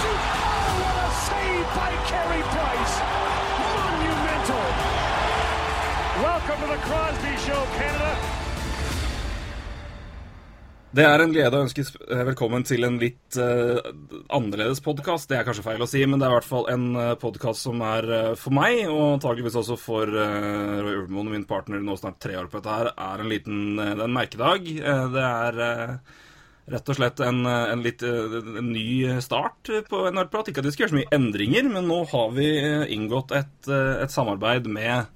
Shoot! Oh, what a save by Carey Price! Monumental! Welcome to the Crosby Show, Canada. Det er en glede å ønske eh, velkommen til en litt uh, annerledes podkast. Det er kanskje feil å si, men det er i hvert fall en uh, podkast som er uh, for meg, og antageligvis også for uh, Roy og min partner nå snart tre år på dette her, er en liten det er en merkedag. Det er rett og slett en, en litt en ny start på NRK-prat. Ikke at vi skal gjøre så mye endringer, men nå har vi inngått et, et samarbeid med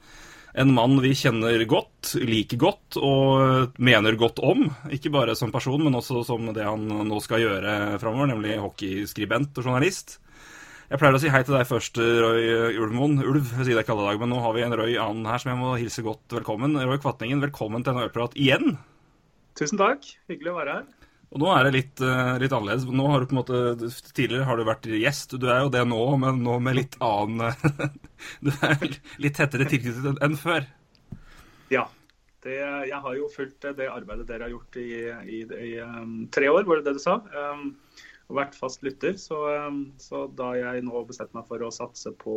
en mann vi kjenner godt, liker godt og mener godt om. Ikke bare som person, men også som det han nå skal gjøre framover, nemlig hockeyskribent og journalist. Jeg pleier å si hei til deg først, Røy Ulvmoen. Ulv, jeg sier det ikke alle dager, men nå har vi en Røy annen her som jeg må hilse godt velkommen. Røy Kvatningen, velkommen til en ølprat igjen. Tusen takk. Hyggelig å være her. Og nå er det litt, uh, litt, annerledes. Nå har du på en måte, Tidligere har du vært gjest, du er jo det nå, men nå med litt annen Du er litt tettere tilknyttet enn før. Ja. Det, jeg har jo fulgt det arbeidet dere har gjort i, i, i um, tre år, var det det du sa? Um, og vært fast lytter. Så, um, så, da jeg nå bestemte meg for å satse på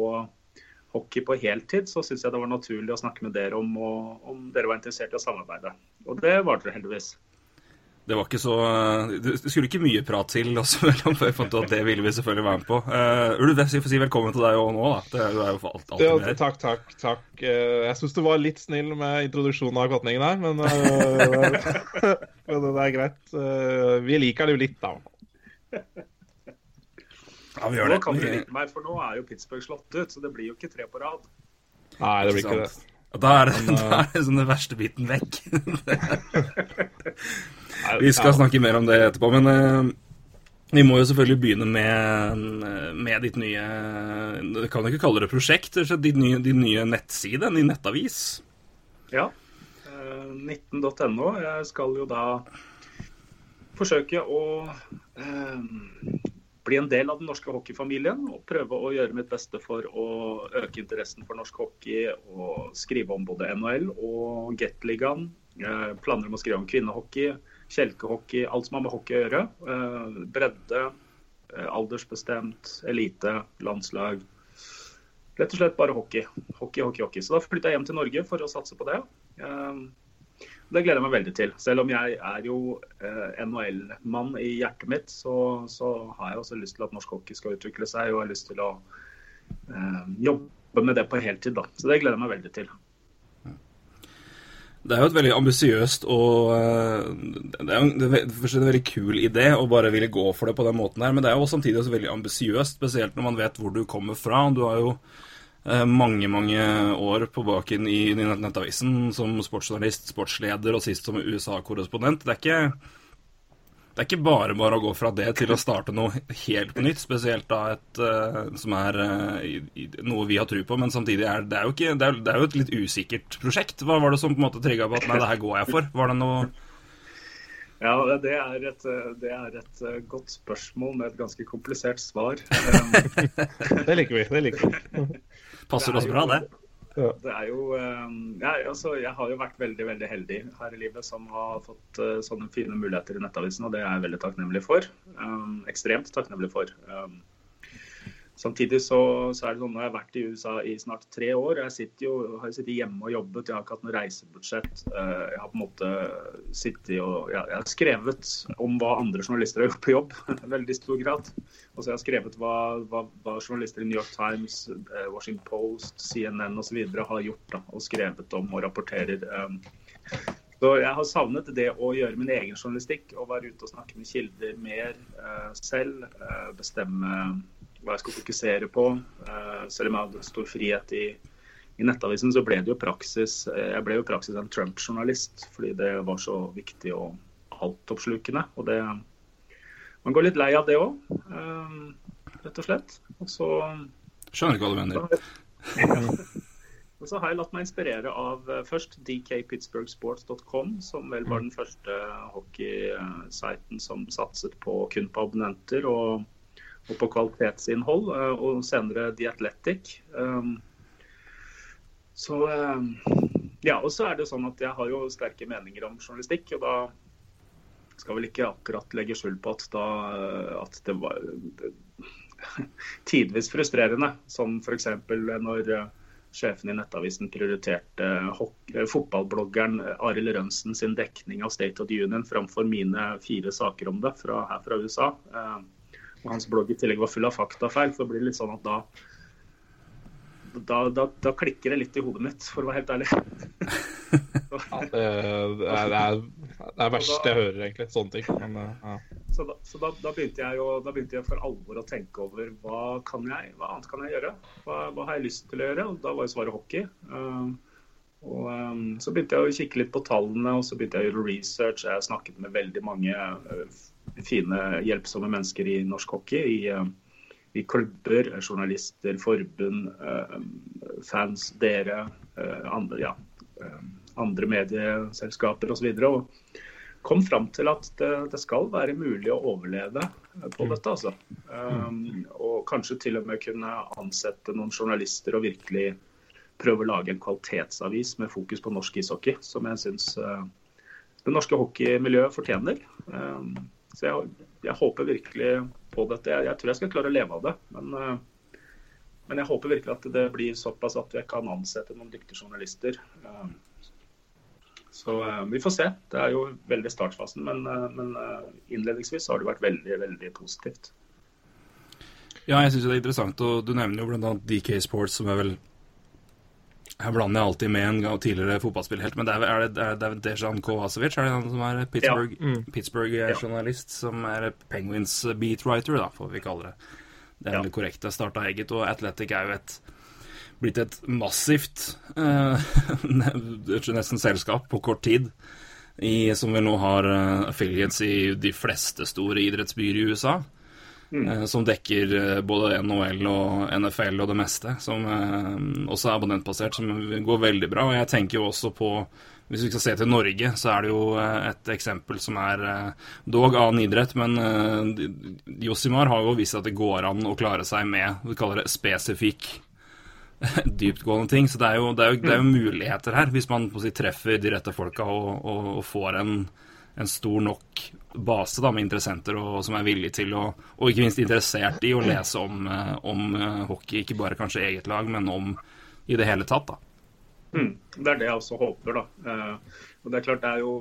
hockey på heltid, så syns jeg det var naturlig å snakke med dere om, og, om dere var interessert i å samarbeide. Og det var dere heldigvis. Det var ikke så Det skulle ikke mye prat til oss mellom før jeg fant ut at det ville vi selvfølgelig være med på. Uh, Ulv, jeg får si velkommen til deg òg nå, da. Det er, du er jo for alt, alltid ja, Takk, takk. takk. Uh, jeg syns du var litt snill med introduksjonen av Kvatningen her, men, uh, men det er greit. vi liker det jo litt, da. Ja, vi gjør det. Nå kan du like meg, for nå er jo Pittsburgh slått ut, så det blir jo ikke tre på rad. Nei, det blir ikke det. Da er, det, da er det sånn den verste biten vekk. Vi skal snakke mer om det etterpå, men uh, vi må jo selvfølgelig begynne med, med ditt nye Du kan ikke kalle det prosjekt, din nye, din nye nettside, din nettavis. Ja. Uh, 19.no. Jeg skal jo da forsøke å uh, bli en del av den norske hockeyfamilien og prøve å gjøre mitt beste for å øke interessen for norsk hockey og skrive om både NHL og Gateligaen. Planer om å skrive om kvinnehockey, kjelkehockey, alt som har med hockey å gjøre. Bredde, aldersbestemt, elite, landslag. Rett og slett bare hockey. Hockey, hockey, hockey. Så da flytta jeg hjem til Norge for å satse på det. Det gleder jeg meg veldig til. Selv om jeg er jo eh, NHL-mann i hjertet mitt, så, så, har jeg også lyst til at norsk hockey skal utvikle seg, og har lyst til å eh, jobbe med det på heltid. da. Så det gleder jeg meg veldig til. Det er jo et veldig ambisiøst og Det er en, en veldig kul idé å bare ville gå for det på den måten her, men det er jo samtidig også veldig ambisiøst, spesielt når man vet hvor du kommer fra. Du har jo mange mange år på baken i Nettavisen som sportsjournalist, sportsleder og sist som USA-korrespondent. Det, det, er ikke bare bare å gå fra det til å starte noe helt på nytt, spesielt da et uh, som er uh, noe vi har tro på, men samtidig er det, er jo, ikke, det er, det er jo et litt usikkert prosjekt. Hva var det som på en måte trigga på at nei, det her går jeg for? Var det noe ja, det er, et, det er, et, godt spørsmål med et ganske komplisert svar. det liker vi. Det liker vi. Passer det også bra, det? Det er jo ja, altså, Jeg har jo vært veldig veldig heldig her i livet som har fått uh, sånne fine muligheter i Nettavisen, og det er jeg veldig takknemlig for. Um, ekstremt takknemlig for. Um, Samtidig så, så, er det sånn jeg har vært i USA i snart tre år. Jeg sitter jo, har sittet hjemme og jobbet, jeg har ikke hatt noe reisebudsjett. Jeg har på en måte sittet og jeg, jeg har skrevet om hva andre journalister har gjort på jobb, veldig stor grad. Altså jeg har skrevet hva, hva, hva journalister i New York Times, Washington Post, CNN osv. har gjort da, og skrevet om og rapporterer. Så jeg har savnet det å gjøre min egen journalistikk og være ute og snakke med kilder mer selv. Bestemme hva jeg skulle fokusere på. Eh, selv om jeg hadde stor frihet i, i Nettavisen, så ble det jo praksis eh, jeg ble jo praksis en Trump-journalist, fordi det var så viktig og altoppslukende. Og det Man går litt lei av det òg, rett og slett. Og så Skjønner ikke hva du mener. Og så har jeg latt meg inspirere av eh, først dkpittsburghsports.com, som vel var den første hockeysiten som satset på kun på abonnenter og, og på kvalitetsinnhold, eh, og senere The Athletic. Um, så um, Ja, og så er det sånn at jeg har jo sterke meninger om journalistikk, og da skal vel ikke akkurat legge skjul på at, da, at det var tidvis frustrerende. Som f.eks. når eh, sjefen i Nettavisen prioriterte fotballbloggeren Arild Rønsen sin dekning av State of the Union framfor mine fire saker om det fra, her fra USA. Eh, og hans blogg i tillegg var full av faktafeil. Så blir det litt sånn at da da, da, da, klikker det litt i hodet mitt, for å være helt ærlig. ja, det, det, er, det, er, det er verst jeg hører, egentlig. Sånne ting. Men, ja. Så, da, så da, da, begynte jeg jo, da begynte jeg for alvor å tenke over hva kan jeg, hva annet kan jeg gjøre? Hva, hva har jeg lyst til å gjøre? Og da var jo svaret hockey. Uh, og um, Så begynte jeg å kikke litt på tallene, og så begynte jeg å gjøre research. Jeg snakket med veldig mange uh, fine, hjelpsomme mennesker i norsk hockey. i uh, i klubber, journalister, forbund, eh, fans, dere, eh, andre, ja, eh, andre medieselskaper osv. Og, kom fram til at det, det, skal være mulig å overleve på mm. dette. Altså. Um, og kanskje til og med kunne ansette noen journalister og virkelig prøve å lage en kvalitetsavis med fokus på norsk ishockey, som jeg syns uh, det norske hockeymiljøet fortjener. Um, så jeg, jeg, håper virkelig på dette. Jeg, jeg, tror jeg skal klare å leve av det. Men, uh, men, jeg håper virkelig at det blir såpass at jeg kan ansette noen dyktige journalister. Uh, så uh, vi får se. Det er jo veldig startfasen. Men, men innledningsvis har det vært veldig, veldig positivt. Ja, jeg syns det er interessant. Og du nevner jo bl.a. DK Sports, som er vel her blander jeg alltid med en tidligere fotballspillhelt, men det er, er, det, er, det Dejan Kovacevic er det han som er Pittsburgh-journalist, ja. mm. Pittsburgh som er Penguins beatwriter, da, får vi kalle det. Det er ja. det korrekte. Starta eget, og Athletic er jo et blitt et massivt uh, nesten selskap på kort tid. I, som vi nå har uh, affiliates i de fleste store idrettsbyer i USA. Mm. Eh, som dekker eh, både NHL og NFL og det meste. Som eh, også er abonnentbasert, som går veldig bra. Og jeg tenker jo også på hvis vi skal se til Norge, så er det jo et eksempel som er dog annen idrett, men Josimar har jo vist at det går an å klare seg med vi kaller det spesifikk dyptgående ting. Så det er jo, det er jo, det er jo muligheter her, hvis man si, treffer de rette folka og, og, og får en, en, stor nok base da, med interessenter og, som er villige til å Og ikke minst interessert i å lese om, eh, om eh, hockey, ikke bare kanskje eget lag, men om i det hele tatt. da. Mm, det er det jeg også håper. da. Eh, og det er klart det er jo,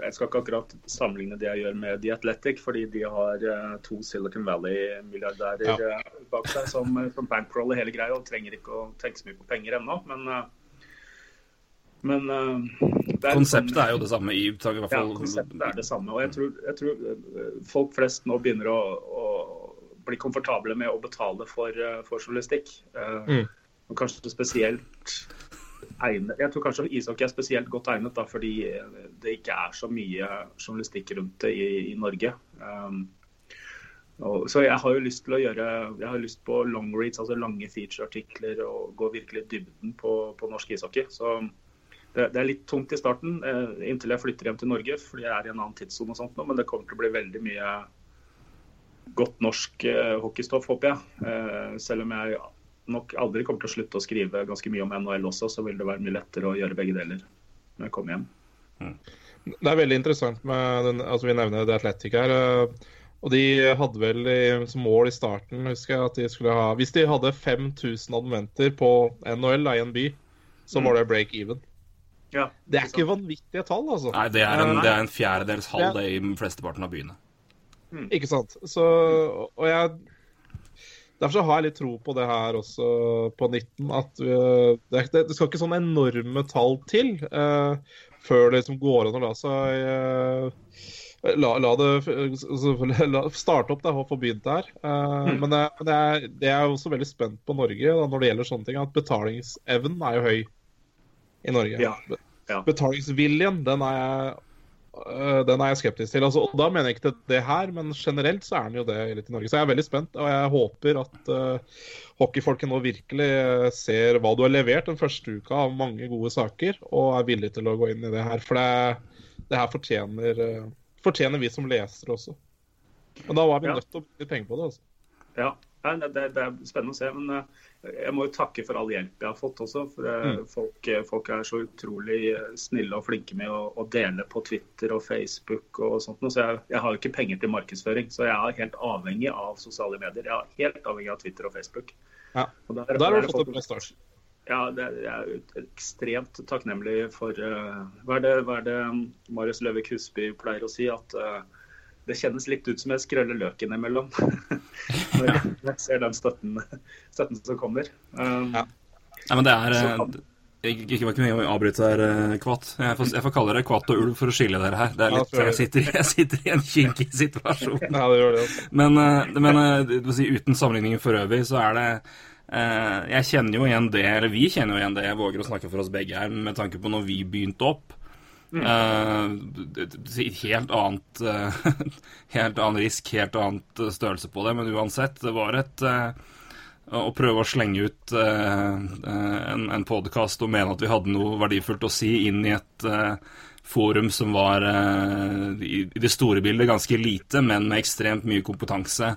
Jeg skal ikke akkurat sammenligne det jeg gjør med The Athletic, fordi de har eh, to Silicon Valley-milliardærer ja. eh, bak seg som, som bankroller hele greia og trenger ikke å tenke så mye på penger ennå. Men, eh, men er Konseptet sånn, er jo det samme i, i hvert fall. Ja, konseptet er det samme. Og jeg tror, jeg tror eh, folk flest nå begynner å, å, bli komfortable med å betale for, eh, for journalistikk. Eh, mm. Og kanskje spesielt egnet Jeg tror kanskje ishockey er spesielt godt egnet da, fordi det ikke er så mye journalistikk rundt det i, i Norge. Um, og, så jeg har jo lyst til å gjøre Jeg har lyst på long reads, altså lange feature-artikler, og gå virkelig dybden på, på norsk ishockey. Så det, det, er litt tungt i starten eh, inntil jeg flytter hjem til Norge, fordi jeg er i en annen tidssone og sånt nå, men det kommer til å bli veldig mye godt norsk eh, hockeystoff, håper jeg. Eh, selv om jeg nok aldri kommer til å slutte å skrive ganske mye om NHL også, så vil det være mye lettere å gjøre begge deler når jeg kommer hjem. Mm. Det er veldig interessant med den, altså Vi nevner The Athletic her. Og de hadde vel som mål i starten, husker jeg, at de skulle ha Hvis de hadde 5000 abonnenter på NHL i en by, så var mm. det break even. Ja, det er ikke vanvittige tall, altså. Nei, det er en, det er en fjerdedels halv det i flesteparten av byene. Mm. Ikke sant. Så, og jeg Derfor så har jeg litt tro på det her også på 19. At vi, det, det, skal ikke sånne enorme tall til uh, før det liksom går an å la seg uh, la, la det altså, la, starte opp da, og få begynt der. Uh, Men, det, det, er, det er også veldig spent på Norge da, når det gjelder sånne ting. At betalingsevnen er jo høy i Norge. Ja, ja. Betalingsviljen, den er jeg øh, den er jeg skeptisk til. Altså, og Da mener jeg ikke det her, men generelt så er den jo det litt i Norge. Så jeg er veldig spent, og jeg håper at uh, hockeyfolket nå virkelig øh, ser hva du har levert den første uka av mange gode saker, og er villig til å gå inn i det her. For det, det her fortjener, uh, fortjener vi som lesere også. Men da var vi Ja. nødt til å bruke penger på det. altså. Ja, det, det er spennende å se. Men eh, jeg må jo takke for all hjelp jeg har fått også. For eh, folk, eh, folk er så utrolig snille og flinke med å, å dele på Twitter og Facebook og sånt. Så jeg, jeg har jo ikke penger til markedsføring, så jeg er helt avhengig av sosiale medier. Jeg er helt avhengig av Twitter og Facebook. Ja. Og der, Der har du fått opp en bra start. Ja, det, jeg er ekstremt takknemlig for uh, hva, er det, hva er det um, Marius Løvik Husby pleier å si? At eh, det kjennes litt ut som jeg skrøller løken innimellom. Når jeg- jeg ser den støtten, støtten som kommer. Um, Ja. Nei, men det er eh, kan- Ikke, mye å avbryte her, eh, Kvatt. Jeg får, jeg får kalle dere Kvatt og Ulv for å skille dere her. Det er litt, jeg. sitter, jeg sitter i en kinkig situasjon. Ja, det gjør det. også. Men, eh, men si, uten sammenligninger for øvrig, så er det eh, Jeg kjenner jo igjen det, eller vi kjenner jo igjen det, jeg våger å snakke for oss begge her, med tanke på når vi begynte opp. Det- det- helt annet uh, Helt annen risk, helt annet eh, størrelse på det, men uansett, det var et uh, å prøve å slenge ut en, en podkast og mene at vi hadde noe verdifullt å si inn i et forum som var i, i det store bildet ganske lite, men med ekstremt mye kompetanse.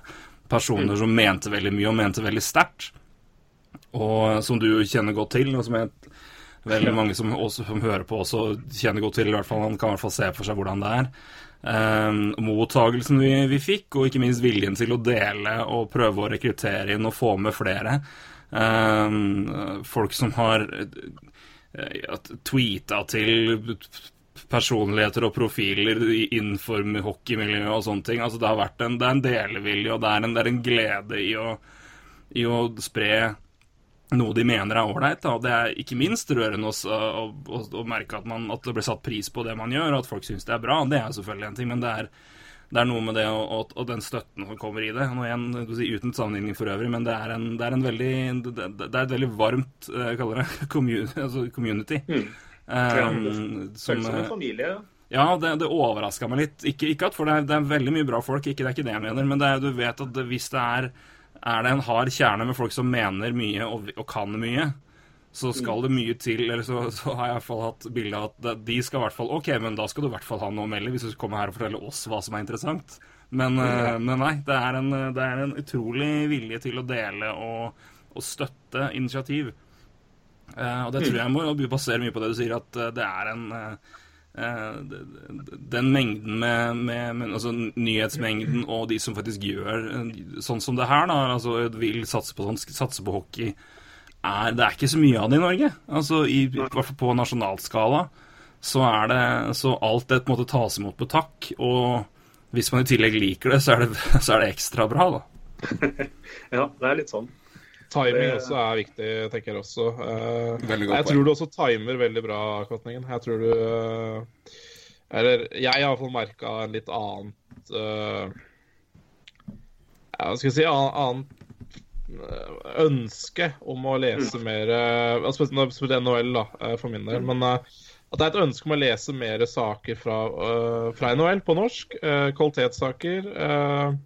Personer som mente veldig mye og mente veldig sterkt. Og som du kjenner godt til, og som jeg veldig mange som, også, som hører på også kjenner godt til. i hvert fall Han kan i hvert fall se for seg hvordan det er. Um, mottagelsen vi, vi fikk, og ikke minst viljen til å dele og prøve å rekruttere inn og få med flere. Um, folk som har ja, tweeta til personligheter og profiler innenfor hockeymiljøet og sånne ting. Altså, det har vært en, det er en delevilje, og det er en, det er en glede i å, i å spre noe de mener er ålreit. Det er ikke minst rørende å, å, å, å merke at, man, at det blir satt pris på det man gjør, og at folk syns det er bra. Det er selvfølgelig en ting, men det er, det er noe med det og, og, den støtten som kommer i det. Nå igjen, si, Uten sammenligning for øvrig, men det er, en, det er, en veldig, det, er et veldig varmt eh, jeg kaller det, community. Altså community Mm. um, som, som en eh, familie. ja, det, det overraska meg litt. Ikke, ikke at for det er, det er veldig mye bra folk, ikke, det er ikke det jeg mener, men det er, du vet at det, hvis det er, er det en hard kjerne med folk som mener mye og, og kan mye, så skal det mye til. Eller så, så har jeg i hvert fall hatt bilde av at de skal i hvert fall OK, men da skal du i hvert fall ha noe å melde hvis du kommer her og forteller oss hva som er interessant. Men, eh, men nei, det er, en, det er en utrolig vilje til å dele og, og støtte initiativ. Eh, og det tror jeg må basere mye på det du sier, at eh, det er en den mengden med, med, med altså nyhetsmengden og de som faktisk gjør eh, sånn som det her, da, altså vil satse på, sånn, satse på hockey, er, det er ikke så mye av det i Norge. Altså i, i hvert fall på nasjonalskala så er det så alt det på en måte tas imot på takk, og hvis man i tillegg liker det, så er det, så er det ekstra bra, da. Ja, det er litt sånn. Timing Det- også er viktig, tenker jeg også. Uh, jeg tror du også timer veldig bra, Kvatningen. Jeg tror du uh, Eller jeg har iallfall merka en litt annet uh, Hva skal jeg si an- Annet ønske om å lese mer uh, Spesielt NHL, da, for min del. Men eh, at det er et ønske om å lese mer saker fra, fra NHL på norsk. kvalitetssaker. eh,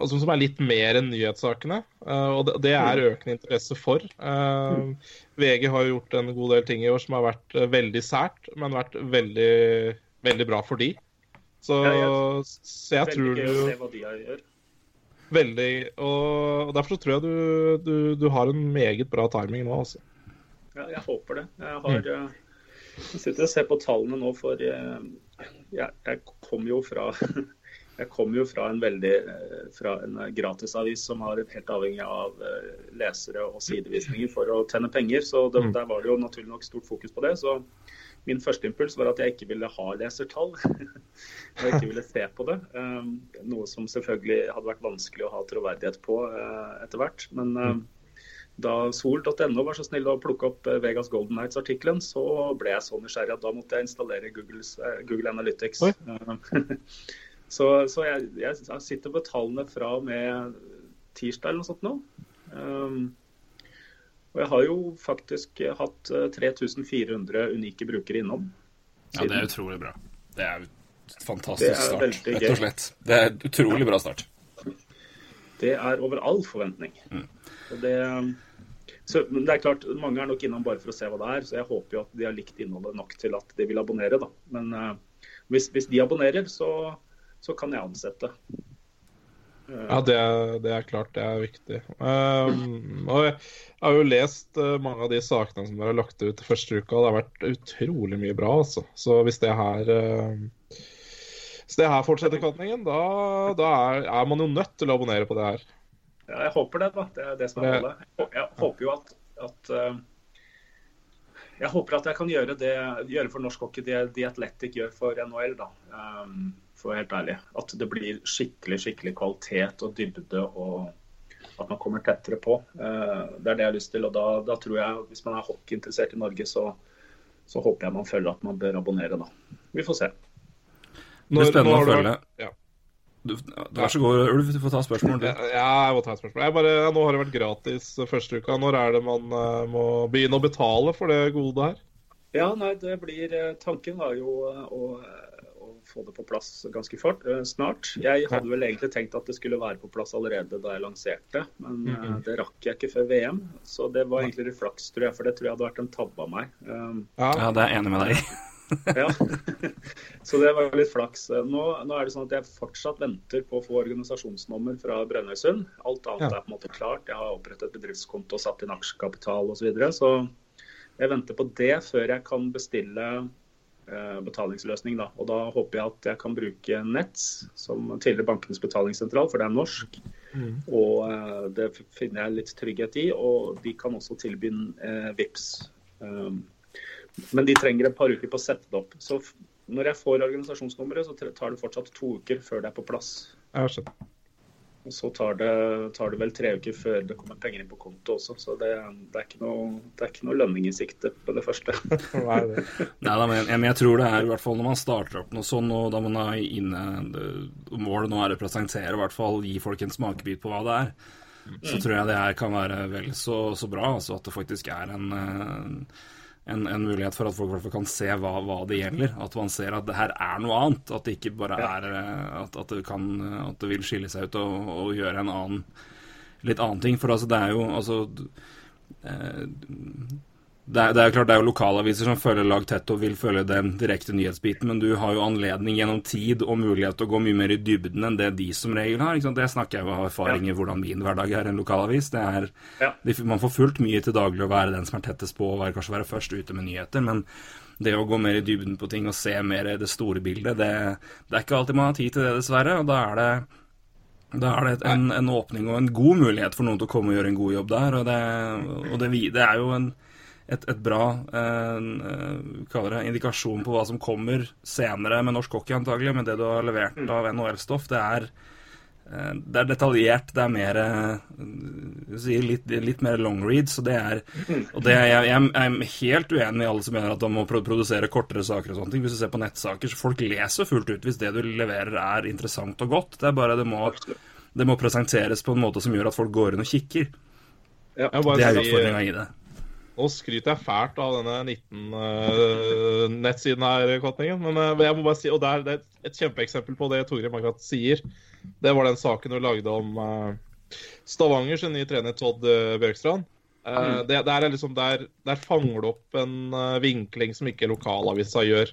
altså som er litt mer enn nyhetssakene. eh, og det, det er økende interesse for. Eh, VG har gjort en god del ting i år som har vært eh, veldig sært, men vært veldig, veldig bra for de. Så, Ja, jeg- så jeg tror Veldig gøy å se hva de gjør. Veldig Og, derfor så tror jeg du, du, du har en meget bra timing nå, altså. Ja, jeg håper det. Jeg har mm. jeg sitter og ser på tallene nå for jeg, jeg kom jo fra jeg kom jo fra en veldig eh, fra en gratisavis som har helt avhengig av eh, lesere og sidevisninger for å tjene penger. Så det, der var det jo naturlig nok stort fokus på det. Så min første impuls var at jeg ikke ville ha lesertall. jeg ikke ville se på det. Eh, noe som selvfølgelig hadde vært vanskelig å ha troverdighet på eh, etter hvert. Men eh, da sol.no var så snill å plukke opp Vegas Golden Nights-artikkelen, så ble jeg så nysgjerrig at da måtte jeg installere Googles, Google Analytics. Eh, så så jeg, jeg sitter på tallene fra og med tirsdag eller noe sånt nå. Um, og jeg har jo faktisk hatt eh, 3400 unike brukere innom. Ja, det er utrolig bra. Det er et fantastisk start, rett og slett. Det er et utrolig bra start. Det er over all forventning. Og det, så, men det er klart, Mange er nok innom bare for å se hva det er, så jeg håper jo at de har likt innholdet nok til at de vil abonnere. da. Men uh, hvis, hvis de abonnerer, så, så kan jeg ansette. Ja, det er, det er klart det er viktig. Um, og jeg har jo lest uh, mange av de sakene som dere har lagt ut første uka. Det har vært utrolig mye bra, altså. Så hvis det her uh, Hvis det her fortsetter Katningen, da, da er, er man jo nødt til å abonnere på det her. Ja, jeg håper det, da. Det er det som er målet. Jeg, jeg håper jo at, at eh, Jeg håper at jeg kan gjøre, det, gjøre for norsk hockey det The Athletic gjør for NHL, da. Um, for å være helt ærlig. At det blir skikkelig skikkelig kvalitet og dybde, og at man kommer tettere på. Eh, det er det jeg har lyst til. Og da, da tror jeg, hvis man er hockeyinteressert i Norge, så, så håper jeg man føler at man bør abonnere, da. Vi får se. Det blir spennende å følge. Ja. Du, vær så god, Ulv. Du får ta spørsmål. Ja, jeg må ta et spørsmål. Jeg bare, ja, nå har det vært gratis første uka. Når er det man uh, må begynne å betale for det gode her? Ja, nei, det blir eh, Tanken var jo eh, å få det på plass ganske fort, eh, snart. Jeg hadde vel egentlig tenkt at det skulle være på plass allerede da jeg lanserte, men eh, det rakk jeg ikke før VM. Så det var egentlig litt flaks, tror jeg, for det tror jeg hadde vært en tabbe av meg. Um, Ja, det er jeg enig med deg i. ja. Så det var litt flaks. Nå, nå er det sånn at jeg fortsatt venter på å få organisasjonsnummer fra Brønnøysund. Alt annet Ja. er på en måte klart. Jeg har opprettet bedriftskonto, satt inn aksjekapital osv. Så, videre. så jeg venter på det før jeg kan bestille betalingsløsning. Da. Og da håper jeg at jeg kan bruke Nets, som tidligere Bankenes betalingssentral, for det er norsk. Og eh, det finner jeg litt trygghet i. Og de kan også tilby eh, VIPS. Um, men de trenger et par uker på å sette det opp. Så når jeg får organisasjonsnummeret, så tar det fortsatt to uker før det er på plass. jeg skjønner. Og så tar det, tar det vel tre uker før det kommer penger inn på konto også. Så det, det, er, ikke noe, det er ikke noe lønning i sikte på det første. Nei, da, men, men jeg tror det er i hvert fall når man starter opp noe sånn, og da man er inne det- Målet nå er å presentere, i hvert fall gi folk en smakebit på hva det er. Så tror jeg det her kan være vel så, så bra. Altså at det faktisk er en, eh, en, en mulighet for at folk kan se hva, hva det gjelder. At man ser at det her er noe annet. At det ikke bare er eh, at, at, det, kan, at det vil skille seg ut og, og gjøre en annen litt annen ting. For altså, det er jo altså eh, det er, det er jo klart det er jo lokalaviser som følger lag tett og vil følge den direkte nyhetsbiten, men du har jo anledning gjennom tid og mulighet til å gå mye mer i dybden enn det de som regel har. Det snakker jeg av erfaring i hvordan min hverdag er en lokalavis. Det er, Ja. de, man får fullt mye til daglig å være den som er tettest på, og være, kanskje være først ute med nyheter, men det å gå mer i dybden på ting og se mer det store bildet, det, det er ikke alltid man har tid til det, dessverre. og da er det da er det en, en åpning og en god mulighet for noen til å komme og gjøre en god jobb der. Og det, og det, det er jo en, et, et bra eh, eh, det, indikasjon på hva som kommer senere med norsk hockey, antagelig. Men det du har levert av NHL-stoff, det er eh, det er detaljert, det er mer eh, litt, litt mer long read. Så det er Og det, jeg, jeg er helt uenig i alle som mener at de må produsere kortere saker og sånne ting. Hvis du ser på nettsaker, så folk leser fullt ut hvis det du leverer er interessant og godt. Det er bare det må, det må presenteres på en måte som gjør at folk går inn og kikker. Ja, Det er utfordringa i det. Nå skryter jeg fælt av denne 19-nettsiden her, Kvatningen. Men uh, jeg må bare si, og det er, det er et kjempeeksempel på det Torgrim akkurat sier. Det var den saken du lagde om uh, Stavanger sin nye trener Todd eh, Bjørkstrand. Mm. det, der, er liksom, der, der fanger du opp en eh, vinkling som ikke lokalavisa gjør.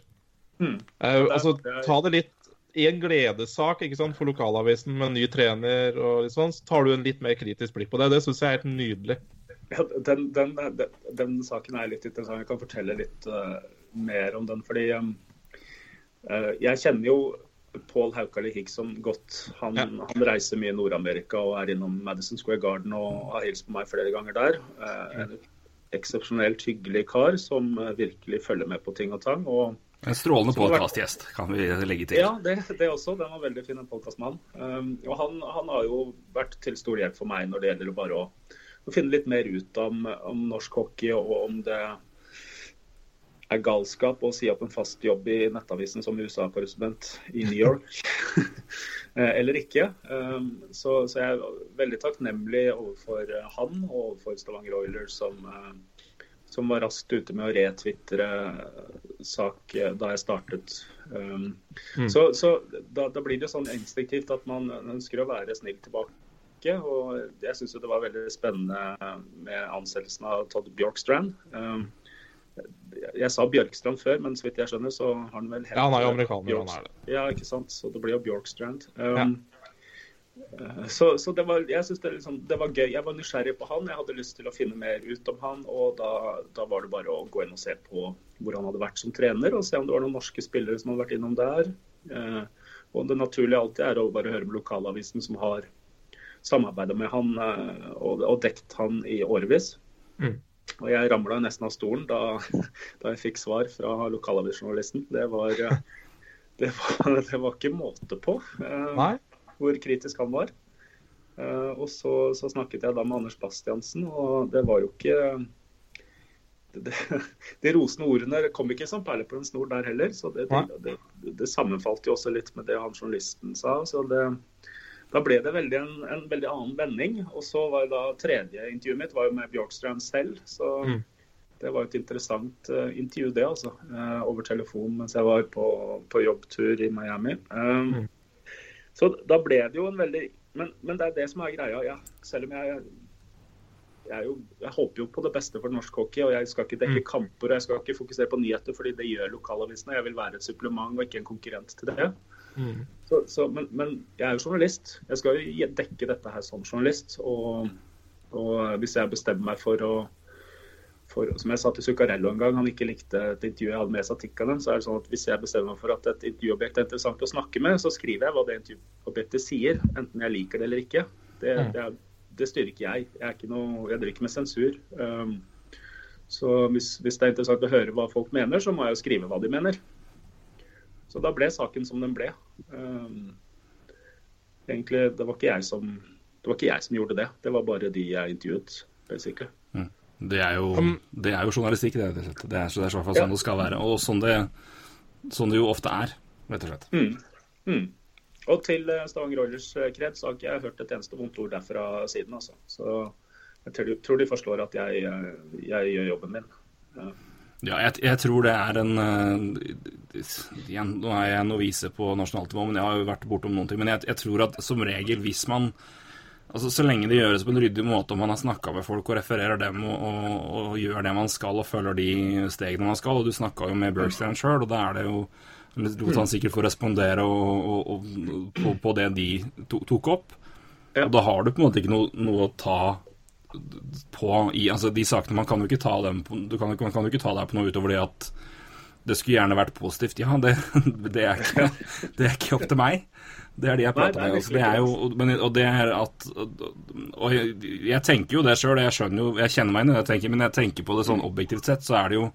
Mm. Eh, altså, ta det litt i en gledessak ikke sant, for lokalavisen med en ny trener, og litt sånn, så tar du en litt mer kritisk blikk på det. Det syns jeg er helt nydelig. Ja, den, den, den, den saken er litt interessant. Jeg kan fortelle litt uh, mer om den. Fordi um, uh, jeg kjenner jo Paul Haukali Higson godt. Han, Ja. han reiser mye i Nord-Amerika og er innom Madison Square Garden og har hilst på meg flere ganger der. Uh, en eksepsjonelt hyggelig kar som virkelig følger med på ting og tang. og En strålende podkastgjest, kan vi legge til. ja, det, det også. Den var veldig fin, en podkastmann. Um, og han, han har jo vært til stor hjelp for meg når det gjelder bare å å finne litt mer ut om, om norsk hockey, og om det er galskap å si opp en fast jobb i Nettavisen som USA-korrespondent i New York, eh, eller ikke. Um, så, så, jeg er veldig takknemlig overfor han og overfor Stavanger Oilers, som, uh, som var raskt ute med å retvitre sak da jeg startet. Um, mm. Så, så da, da, blir det sånn instinktivt at man ønsker å være snill tilbake. Og jeg syns det var veldig spennende med ansettelsen av Todd Bjorkstrand. Um, jeg sa Bjørkstrand før, men så vidt jeg skjønner, så har han vel helt Ja, han er jo amerikaner, Bjørk... han er det. Ja, ikke sant. Så det blir jo Bjorkstrand. Um, ja. Eh, så, så, det var, jeg synes det, liksom, det, var gøy. Jeg var nysgjerrig på han. Jeg hadde lyst til å finne mer ut om han. Og da, da, var det bare å gå inn og se på hvor han hadde vært som trener, og se om det var noen norske spillere som hadde vært innom der. Uh, og det naturlige alltid er å bare høre med lokalavisen som har samarbeida med han eh, og, og dekt han i årevis. Mm. Og jeg ramla nesten av stolen da, da jeg fikk svar fra lokalavisjournalisten. Det var, det, var, det var ikke måte på uh, hvor kritisk han var. Uh, og så, så, snakket jeg da med Anders Bastiansen, og det var jo ikke det, De rosende ordene kom ikke som perler på en snor der heller. Så det, det, det, sammenfalt jo også litt med det han journalisten sa. så det da ble det veldig en, en, veldig annen vending. Og så var da tredje intervjuet mitt var jo med Bjorkstrand selv. Så mm. det var et interessant uh, intervju, det, altså. Uh, over telefon mens jeg var på, på jobbtur i Miami. Um, mm. Så da ble det jo en veldig men, men, det er det som er greia. Ja. Selv om jeg jeg, jo, jeg, håper jo på det beste for norsk hockey, og jeg skal ikke dekke mm. kamper og jeg skal ikke fokusere på nyheter, fordi det gjør lokalavisene. Jeg vil være et supplement og ikke en konkurrent til det. Mm. Så, så, men, men, jeg er jo journalist. Jeg skal jo dekke dette her som journalist. Og, og hvis jeg bestemmer meg for å for, Som jeg sa til Zuccarello en gang, han ikke likte et intervju jeg hadde med Satikkane. så er det sånn at hvis jeg bestemmer meg for at et intervjuobjekt er interessant å snakke med, så skriver jeg hva det intervjuobjektet sier, enten jeg liker det eller ikke. Det, mm. det, det styrer ikke jeg. Jeg, ikke noe, jeg driver ikke med sensur. Um, så hvis, hvis, det er interessant å høre hva folk mener, så må jeg jo skrive hva de mener. Så da ble saken som den ble. Um, egentlig, det var, ikke jeg som, det var ikke jeg som gjorde det. Det var bare de jeg intervjuet, basically. Mm. Det, er jo, det er jo journalistikk, det. Det er, det er i hvert fall sånn ja. det skal være. Og sånn det, sånn det jo ofte er, rett og slett. Mm. Mm. Og til eh, Stavanger Oilers kreds kred så har ikke jeg hørt et eneste vondt ord derfra siden. Altså. Så jeg tror de forstår at jeg, jeg, jeg gjør jobben min. Ja. Ja, jeg, jeg, tror det er en uh, igjen, Nå er jeg novise på nasjonalt nivå, men jeg har jo vært bortom noen ting. Men jeg, jeg, tror at som regel, hvis man Altså Så lenge det gjøres på en ryddig måte, og man har snakka med folk og refererer dem og, og, og, gjør det man skal og følger de stegene man skal Og du snakka jo med Bergstrand sjøl, og da er det jo lot han sikkert få respondere og, på, på, det de to, tok opp. Og da har du på en måte ikke noe, noe å ta på i altså De sakene Man kan jo ikke ta dem på, du kan, man kan jo ikke ta deg på noe utover det at det skulle gjerne vært positivt. Ja, det, det, er, ikke, det er ikke opp til meg. Det er de jeg prater med. Altså, det er jo, men, og det er at Og jeg, jeg tenker jo det sjøl, jeg skjønner jo Jeg kjenner meg inn i det, jeg tenker, men jeg tenker på det sånn objektivt sett, så er det jo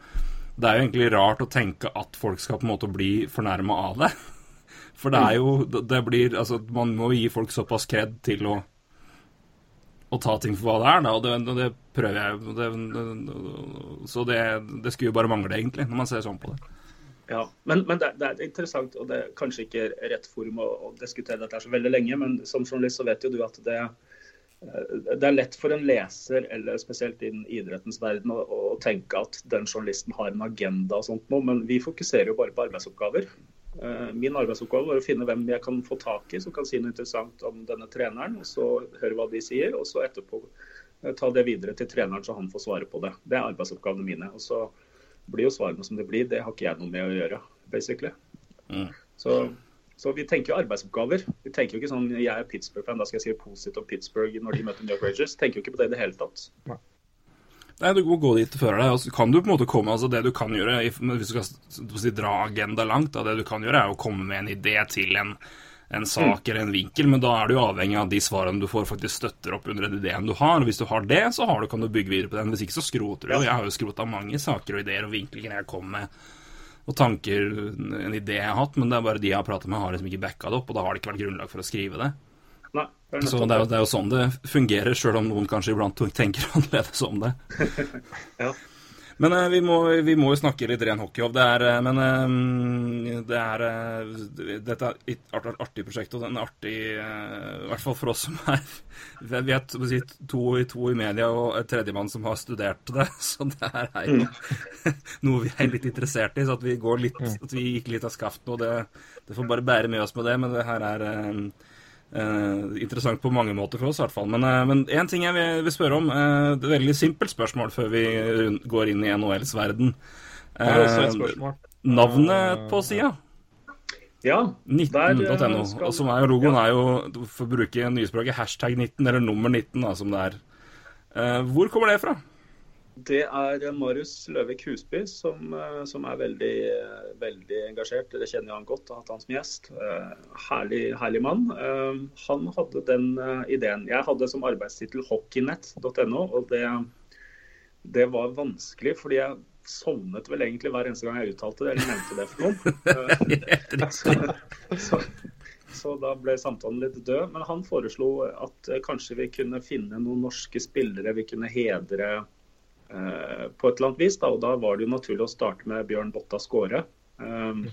Det er jo egentlig rart å tenke at folk skal på en måte bli fornærma av det. For det er jo Det blir Altså, man må gi folk såpass kred til å å ta ting for hva det er, da, og det, det prøver jeg. Det, så det, det, skulle jo bare mangle, egentlig, når man ser sånn på det. Ja, Men, men det, er interessant, og det er kanskje ikke rett forum å, å diskutere dette så veldig lenge, men som journalist så vet jo du at det, eh, det er lett for en leser, eller spesielt innen idrettens verden, å, å, tenke at den journalisten har en agenda og sånt noe, men vi fokuserer jo bare på arbeidsoppgaver. Eh, min arbeidsoppgave var å finne hvem jeg kan få tak i som kan si noe interessant om denne treneren. og Så høre hva de sier, og så etterpå eh, ta det videre til treneren så han får svare på det. Det er arbeidsoppgavene mine. Og så blir jo svarene som det blir. Det har ikke jeg noe med å gjøre, basically. Mm. Så, så, vi tenker jo arbeidsoppgaver. Vi tenker jo ikke sånn jeg er Pittsburgh-fan, da skal jeg si positivt om Pittsburgh når de møter New York Rangers. Tenker jo ikke på det i det hele tatt. Ja. Nei, Du må gå dit før deg. og så kan du på en måte komme, altså Det du kan gjøre, hvis du skal si, dra agenda langt, da, det du kan gjøre er å komme med en idé til en, en sak mm. eller en vinkel, men da er du avhengig av de svarene du får, faktisk støtter opp under den ideen du har. og Hvis du har det, så har du, kan du bygge videre på den. Hvis ikke så skroter du. og Jeg har jo skrota mange saker og ideer og vinklinger jeg kom med, og tanker, en idé jeg har hatt, men det er bare de jeg har pratet med, har liksom ikke backa det opp, og da har det ikke vært grunnlag for å skrive det. Nei, det er Så det er, jo, det er jo sånn det fungerer, sjøl om noen kanskje iblant tenker annerledes om det. Ja. Men eh, vi, må, vi må jo snakke litt ren hockey. Det er, eh, men eh, det er eh, Dette er et art- artig prosjekt, og det er en artig eh, I hvert fall for oss som er Vi er to, to, to i media og et tredjemann som har studert det. Så det her er jo noe vi er litt interessert i. Så at vi går litt At vi gikk litt av skaften, og det, det får bare bære med oss med det. Men det her er eh, Eh, interessant på mange måter for oss, i hvert fall. Men, eh, men en ting jeg vil, vil spørre om. eh, det er et veldig simpelt spørsmål før vi går inn i NHLs verden. Det er også et Eh, spørsmål. navnet på sida. Ja, 19.no. eh, skal- som er jo logoen er jo, for å bruke nyspråket, hashtag 19, eller nummer 19, da, som det er. Eh, hvor kommer det fra? Det er Marius Løvik Husby som, eh, som er veldig, eh, veldig engasjert. Dere kjenner han godt og har hatt han som gjest. Eh, Herlig, herlig mann. Han hadde den ideen. Jeg hadde som arbeidstittel hockeynett.no, og det, det var vanskelig fordi jeg sovnet vel egentlig hver eneste gang jeg uttalte det eller nevnte det for noen. Så, så, så da ble samtalen litt død. Men han foreslo at kanskje vi kunne finne noen norske spillere vi kunne hedre eh, på et eller annet vis. Da, og da var det jo naturlig å starte med Bjørn Botta Skåre. Um,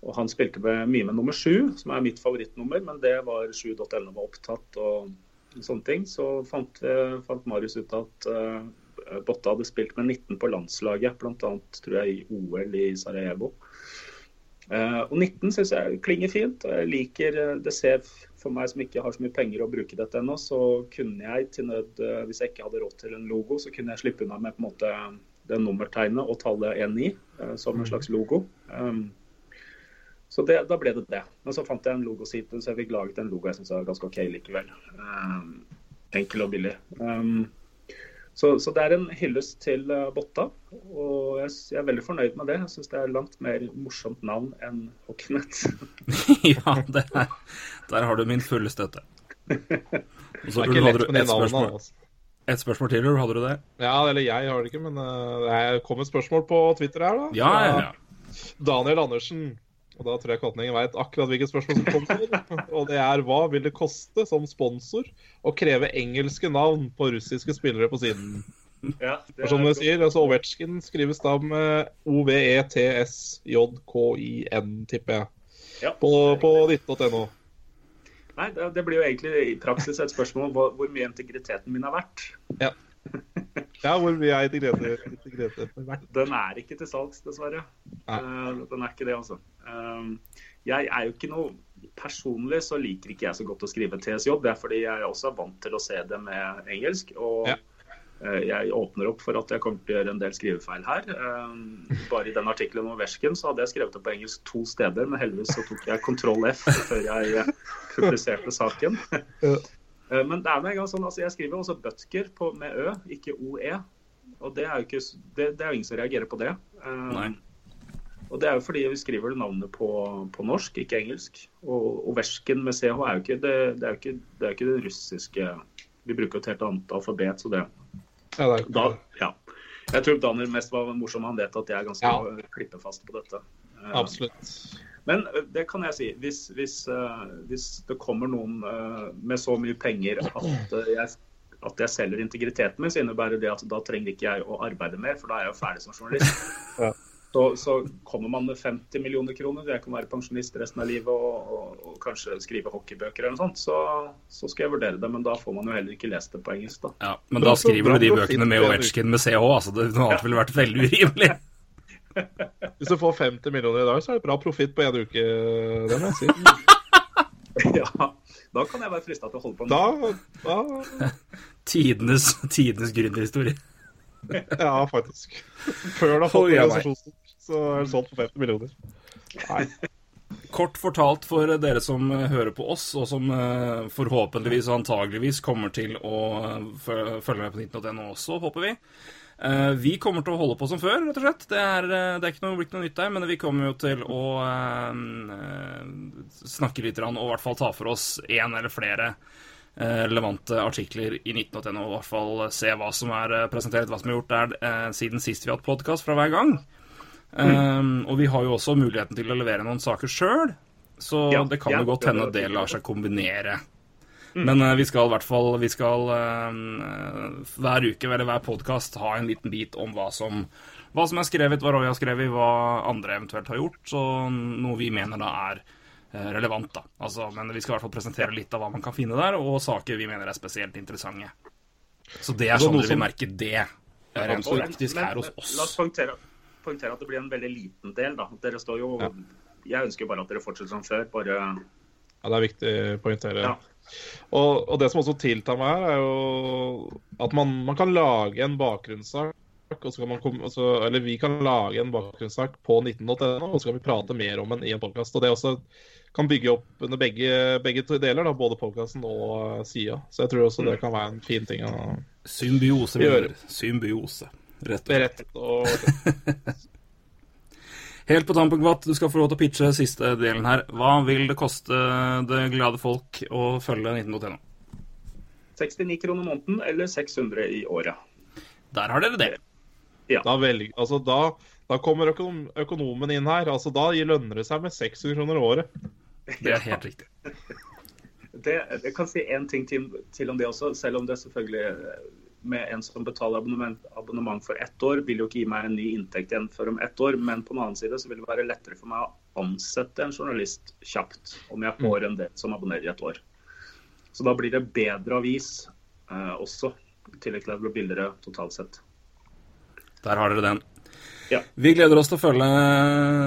og han spilte med, mye med nummer sju, som er mitt favorittnummer, men det var 7.no var opptatt og sånne ting. Så fant, fant Marius ut at uh, Botta hadde spilt med 19 på landslaget, bl.a. tror jeg i OL i Sarajevo. Eh, og 19 syns jeg klinger fint. og Jeg liker eh, Det ser for meg som ikke har så mye penger å bruke dette ennå, så kunne jeg til nød, eh, hvis jeg ikke hadde råd til en logo, så kunne jeg slippe unna med på en måte det nummertegnet og tallet 19 eh, som en slags logo. Um, så det, da ble det det. Men så fant jeg en logoside, så jeg fikk laget en logo jeg syns er ganske OK likevel. Um, enkel og billig. Så, så det er en hyllest til eh, Botta, og jeg, jeg er veldig fornøyd med det. Jeg syns det er langt mer morsomt navn enn Hockeynett. ja, det er, der har du min fulle støtte. Og så Det er ikke lett du et spørsmål, Altså. et spørsmål til, eller hadde du det? Ja, eller jeg har det ikke, men uh, det kom et spørsmål på Twitter her, da. Ja, ja, ja. Daniel Andersen. Og da tror jeg Kvatningen veit akkurat hvilket spørsmål som kommer. Og det er hva vil det koste som sponsor å kreve engelske navn på russiske spillere på siden? Ja, For som du sier, altså Ovetsjkin skrives da med O-V-E-T-S-J-K-I-N, tipper jeg. Ja. På, på 19.no. Nei, det, blir jo egentlig i praksis et spørsmål hvor mye integriteten min har vært. Ja. ja, hvor mye er integritet verdt? Den er ikke til salgs, dessverre. Eh, den er ikke det, altså. Um, jeg er jo ikke noe Personlig så liker ikke jeg så godt å skrive TSJ. Det er fordi jeg også er vant til å se det med engelsk. Og Ja. eh, jeg åpner opp for at jeg kommer til å gjøre en del skrivefeil her. Bare i den artikkelen om Versken så hadde jeg skrevet det på engelsk to steder, men heldigvis så tok jeg kontroll F før jeg publiserte saken. Eh, Men det er med en gang sånn, altså jeg skriver også Butker på, med Ø, ikke OE. Og det er jo ikke, det, det er jo ingen som reagerer på det. Eh, Nei. Og det er jo fordi vi skriver navnet på, på norsk, ikke engelsk. Og, Oversken versken med CH er jo ikke det, det, er jo ikke, det er ikke det russiske Vi bruker jo et helt annet alfabet, så det Ja, da, ja. Jeg tror Daniel mest var morsom. Han vet at jeg er ganske Ja. klippefast på dette. Eh, absolutt. Men det kan jeg si. Hvis, hvis, eh, hvis det kommer noen eh, med så mye penger at, eh, jeg, at jeg selger integriteten min, så innebærer det at da trenger ikke jeg å arbeide mer, for da er jeg jo ferdig som journalist. Ja. Så, så kommer man med 50 millioner kroner, jeg kan være pensjonist resten av livet og, og, og kanskje skrive hockeybøker eller noe sånt, så, så skal jeg vurdere det. Men da får man jo heller ikke lest det på engelsk, da. Ja, men da skriver du de bøkene med. Ovetsjkin med CH. Altså, det noe annet ville vært veldig urimelig. Hvis du får 50 millioner i dag, så er det bra profitt på en uke. Det må jeg si. ja, da kan jeg være frista til å holde på. Da, da Tidenes, tidenes gründerhistorie. Ja, faktisk. Før du har fått nei. så er det solgt for 50 millioner. Nei. Kort fortalt for dere som hører på oss, og som eh, forhåpentligvis og antageligvis kommer til å eh, følge med på 19.no også, håper vi. Eh, Vi kommer til å holde på som før, rett og slett. Det er, eh, det er ikke noe, blitt noe nytt der, men vi kommer jo til å eh, snakke litt og i hvert fall ta for oss én eller flere relevante artikler i 19.no, og i hvert fall se hva som er presentert, hva som er gjort der siden sist vi har hatt podkast fra hver gang. Um, og vi har jo også muligheten til å levere noen saker sjøl, så Ja, det kan ja, jo godt det hende det lar seg kombinere. Men uh, vi skal i hvert fall Vi skal uh, hver uke eller hver podkast ha en liten bit om hva som, hva som er skrevet, hva Roy har skrevet, hva andre eventuelt har gjort, så noe vi mener da er eh, relevant. da. Altså, men vi skal i hvert fall presentere litt av hva man kan finne der, og saker vi mener er spesielt interessante. Så det er sånn dere vil merke det rent faktisk her hos oss. La oss poengtere, poengtere at det blir en veldig liten del. da. Dere står jo Jeg ønsker jo bare at dere fortsetter som før. bare... Ja, det er viktig å poengtere. Ja. Og, og det som også tiltar meg her, er jo at man, man kan lage en bakgrunnssak. Og så kan man kom, altså, eller vi kan lage en bakgrunnssak på 19.no, og så kan vi prate mer om den i en podkast. Og det også kan bygge opp under begge, begge deler, da, både podkasten og sida. Så jeg tror også det kan være en fin ting å Symbiose. gjøre. Symbiose. Rett og slett. Helt på tampen, Kvatt, du skal få lov til å pitche siste delen her. Hva vil det koste det glade folk å følge 19.no? 69 kroner måneden eller 600 i året. Der har dere det. da, velg, altså, da, da kommer økonom, økonomen inn her. Altså, da lønner det seg med 600 kroner i året. Det er helt riktig. Det, jeg kan si én ting til, til om det også, selv om det selvfølgelig med en som betaler abonnement, abonnement for ett år, vil jo ikke gi meg en ny inntekt igjen før om ett år. Men på den annen side så vil det være lettere for meg å ansette en journalist kjapt om jeg får en del som abonnerer i et år. Så da blir det bedre avis eh, også, i tillegg til at det blir billigere totalt sett. Der har dere den. Ja. Vi gleder oss til å følge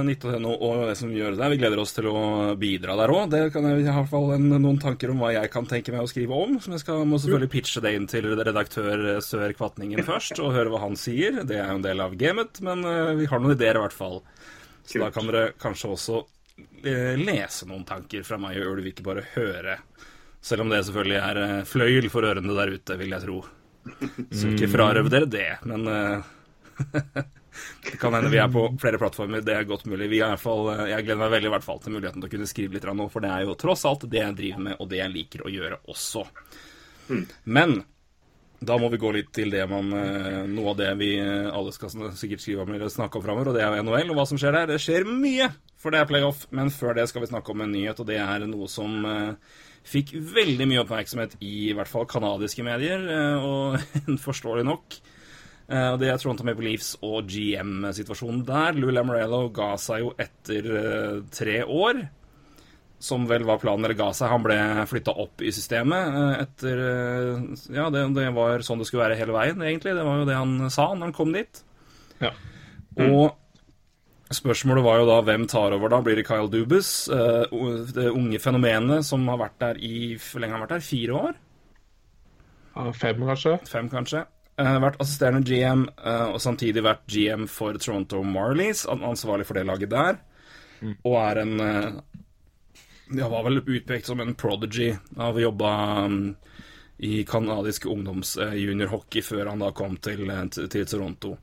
19.no og det som gjør det. Vi gleder oss til å bidra der òg. Det kan jeg i hvert fall en, noen tanker om hva jeg kan tenke meg å skrive om. Som jeg skal, må selvfølgelig pitche det inn til redaktør Sør Kvatningen først, og høre hva han sier. Det er jo en del av gamet, men eh, vi har noen ideer i hvert fall. Så da kan dere kanskje også eh, lese noen tanker fra meg og Ulv, ikke bare høre. Selv om det selvfølgelig er eh, fløyel for ørene der ute, vil jeg tro. Så ikke frarøv dere det, men eh, Det kan hende vi er på flere plattformer, det er godt mulig. Vi er i hvert fall, eh, jeg gleder meg veldig i hvert fall til muligheten til å kunne skrive litt nå, for det er jo tross alt det jeg driver med, og det jeg liker å gjøre også. Men da må vi gå litt til det man, eh, noe av det vi eh, alle skal sikkert skrive om eller snakke om framover, og det er jo NHL og hva som skjer der. Det skjer mye, for det er playoff. Men før det skal vi snakke om en nyhet, og det er noe som fikk veldig mye oppmerksomhet i i hvert fall kanadiske medier, og forståelig nok. Eh, og Det er Toronto Maple Leafs og GM-situasjonen der. Lou Lamorello ga seg jo etter eh, tre år. Som vel var planen eller ga seg. Han ble flytta opp i systemet eh, etter Ja, det, det var sånn det skulle være hele veien, egentlig. Det var jo det han sa når han kom dit. Ja. Og spørsmålet var jo da hvem tar over da? Blir det Kyle Dubus? det unge fenomenet som har vært der i Hvor lenge har han vært der? Fire år? Ja, fem, kanskje. Fem, kanskje. Eh, vært assisterende GM, eh, og samtidig vært GM for Toronto Marlies, ansvarlig for det laget der. Og er en eh, Ja, var vel utpekt som en prodigy av å jobbe um, i kanadisk ungdomsjuniorhockey før han da kom til, til, Toronto.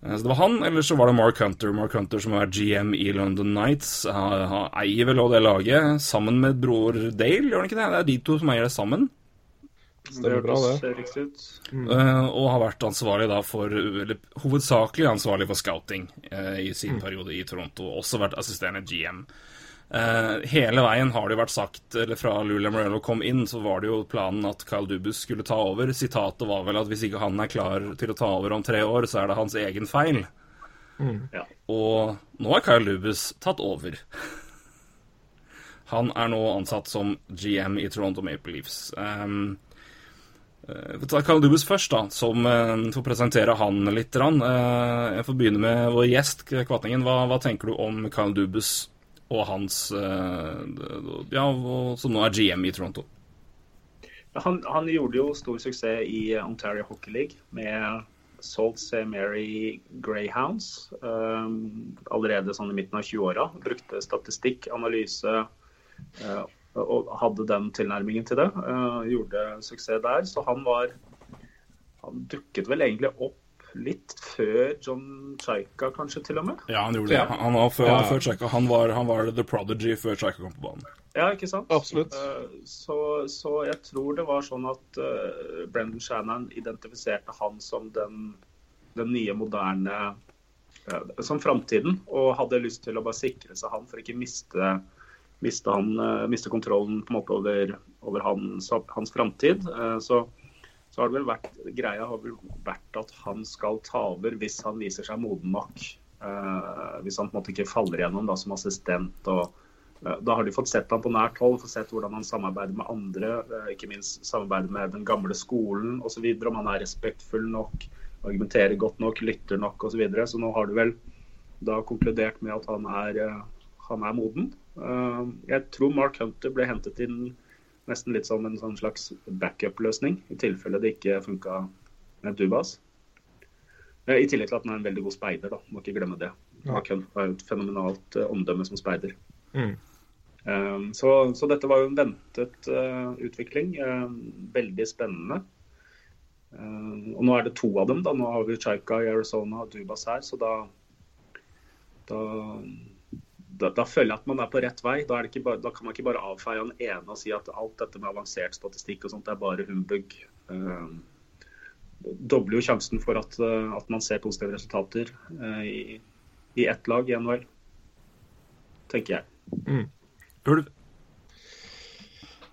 Så det var han, eller så var det Mark Hunter. Mark Hunter som er GM i London Nights. Han, eier vel også det laget, sammen med bror Dale, gjør han ikke det? Det er de to som eier det sammen. Stemmer bra, det. ser riktig ut. Eh, og har vært ansvarlig da for Eller hovedsakelig ansvarlig for scouting eh, i sin periode i Toronto. Også vært assisterende GM. Eh, hele veien har det jo vært sagt, eller fra Lula Morello kom inn, så var det jo planen at Kyle Dubus skulle ta over. Sitatet var vel at hvis ikke han er klar til å ta over om tre år, så er det hans egen feil. Ja. Og nå er Kyle Dubus tatt over. Han er nå ansatt som GM i Toronto Maple Leafs. Um, eh, tar Carl Dubus først, da, som får presentere han litt. Eh, jeg får begynne med vår gjest, Kvatningen. Hva, hva tenker du om Carl Dubus og hans eh, Ja, som nå er GM i Toronto? Han, han gjorde jo stor suksess i Ontario Hockey League med Salt St. Mary Greyhounds allerede sånn i midten av 20-åra. Brukte statistikk, analyse eh, og hadde den tilnærmingen til det. Eh, gjorde suksess der. Så han var Han dukket vel egentlig opp litt før John Chaika, kanskje til og med. Ja, han gjorde det. Ja. Han var før, Ja. før. Han var, han var the prodigy før Chaika kom på banen. Ja, ikke sant? Absolutt. Eh, Så, så jeg tror det var sånn at uh, Brendan Shannon identifiserte han som den, den nye, moderne uh, Som framtiden, og hadde lyst til å bare sikre seg han for ikke miste miste, han, eh, miste kontrollen på en måte over, over hans, hans framtid. Eh, så, så har det vel vært greia har vel vært at han skal ta over hvis han viser seg moden nok. Eh, hvis han på en måte ikke faller gjennom da, som assistent. og Da har de fått sett ham på nært hold, fått sett hvordan han samarbeider med andre. Ikke minst samarbeider med den gamle skolen osv. Om han er respektfull nok, argumenterer godt nok, lytter nok osv. Så, videre. så nå har du vel da konkludert med at han er, han er moden. Eh, Jeg tror Mark Hunter ble hentet inn nesten litt som en sånn slags backup-løsning, i tilfelle det ikke funka med Dubas. Eh, I tillegg til at han er en veldig god speider, da. Må ikke glemme det. Mark Hunter har jo et fenomenalt eh, omdømme som speider. Mm. Eh, Så, så dette var jo en ventet eh, utvikling. eh, Veldig spennende. Og nå er det to av dem. da. Nå har vi Chaika i Arizona og Dubas her, så da da, da, da føler jeg at man er på rett vei. Da, bare, da kan man ikke bare avfeie han ene og si at alt dette med avansert statistikk og sånt er bare humbug. Det dobler jo sjansen for at, eh, at man ser positive resultater eh, i, i ett lag i NHL, tenker jeg. Ulv?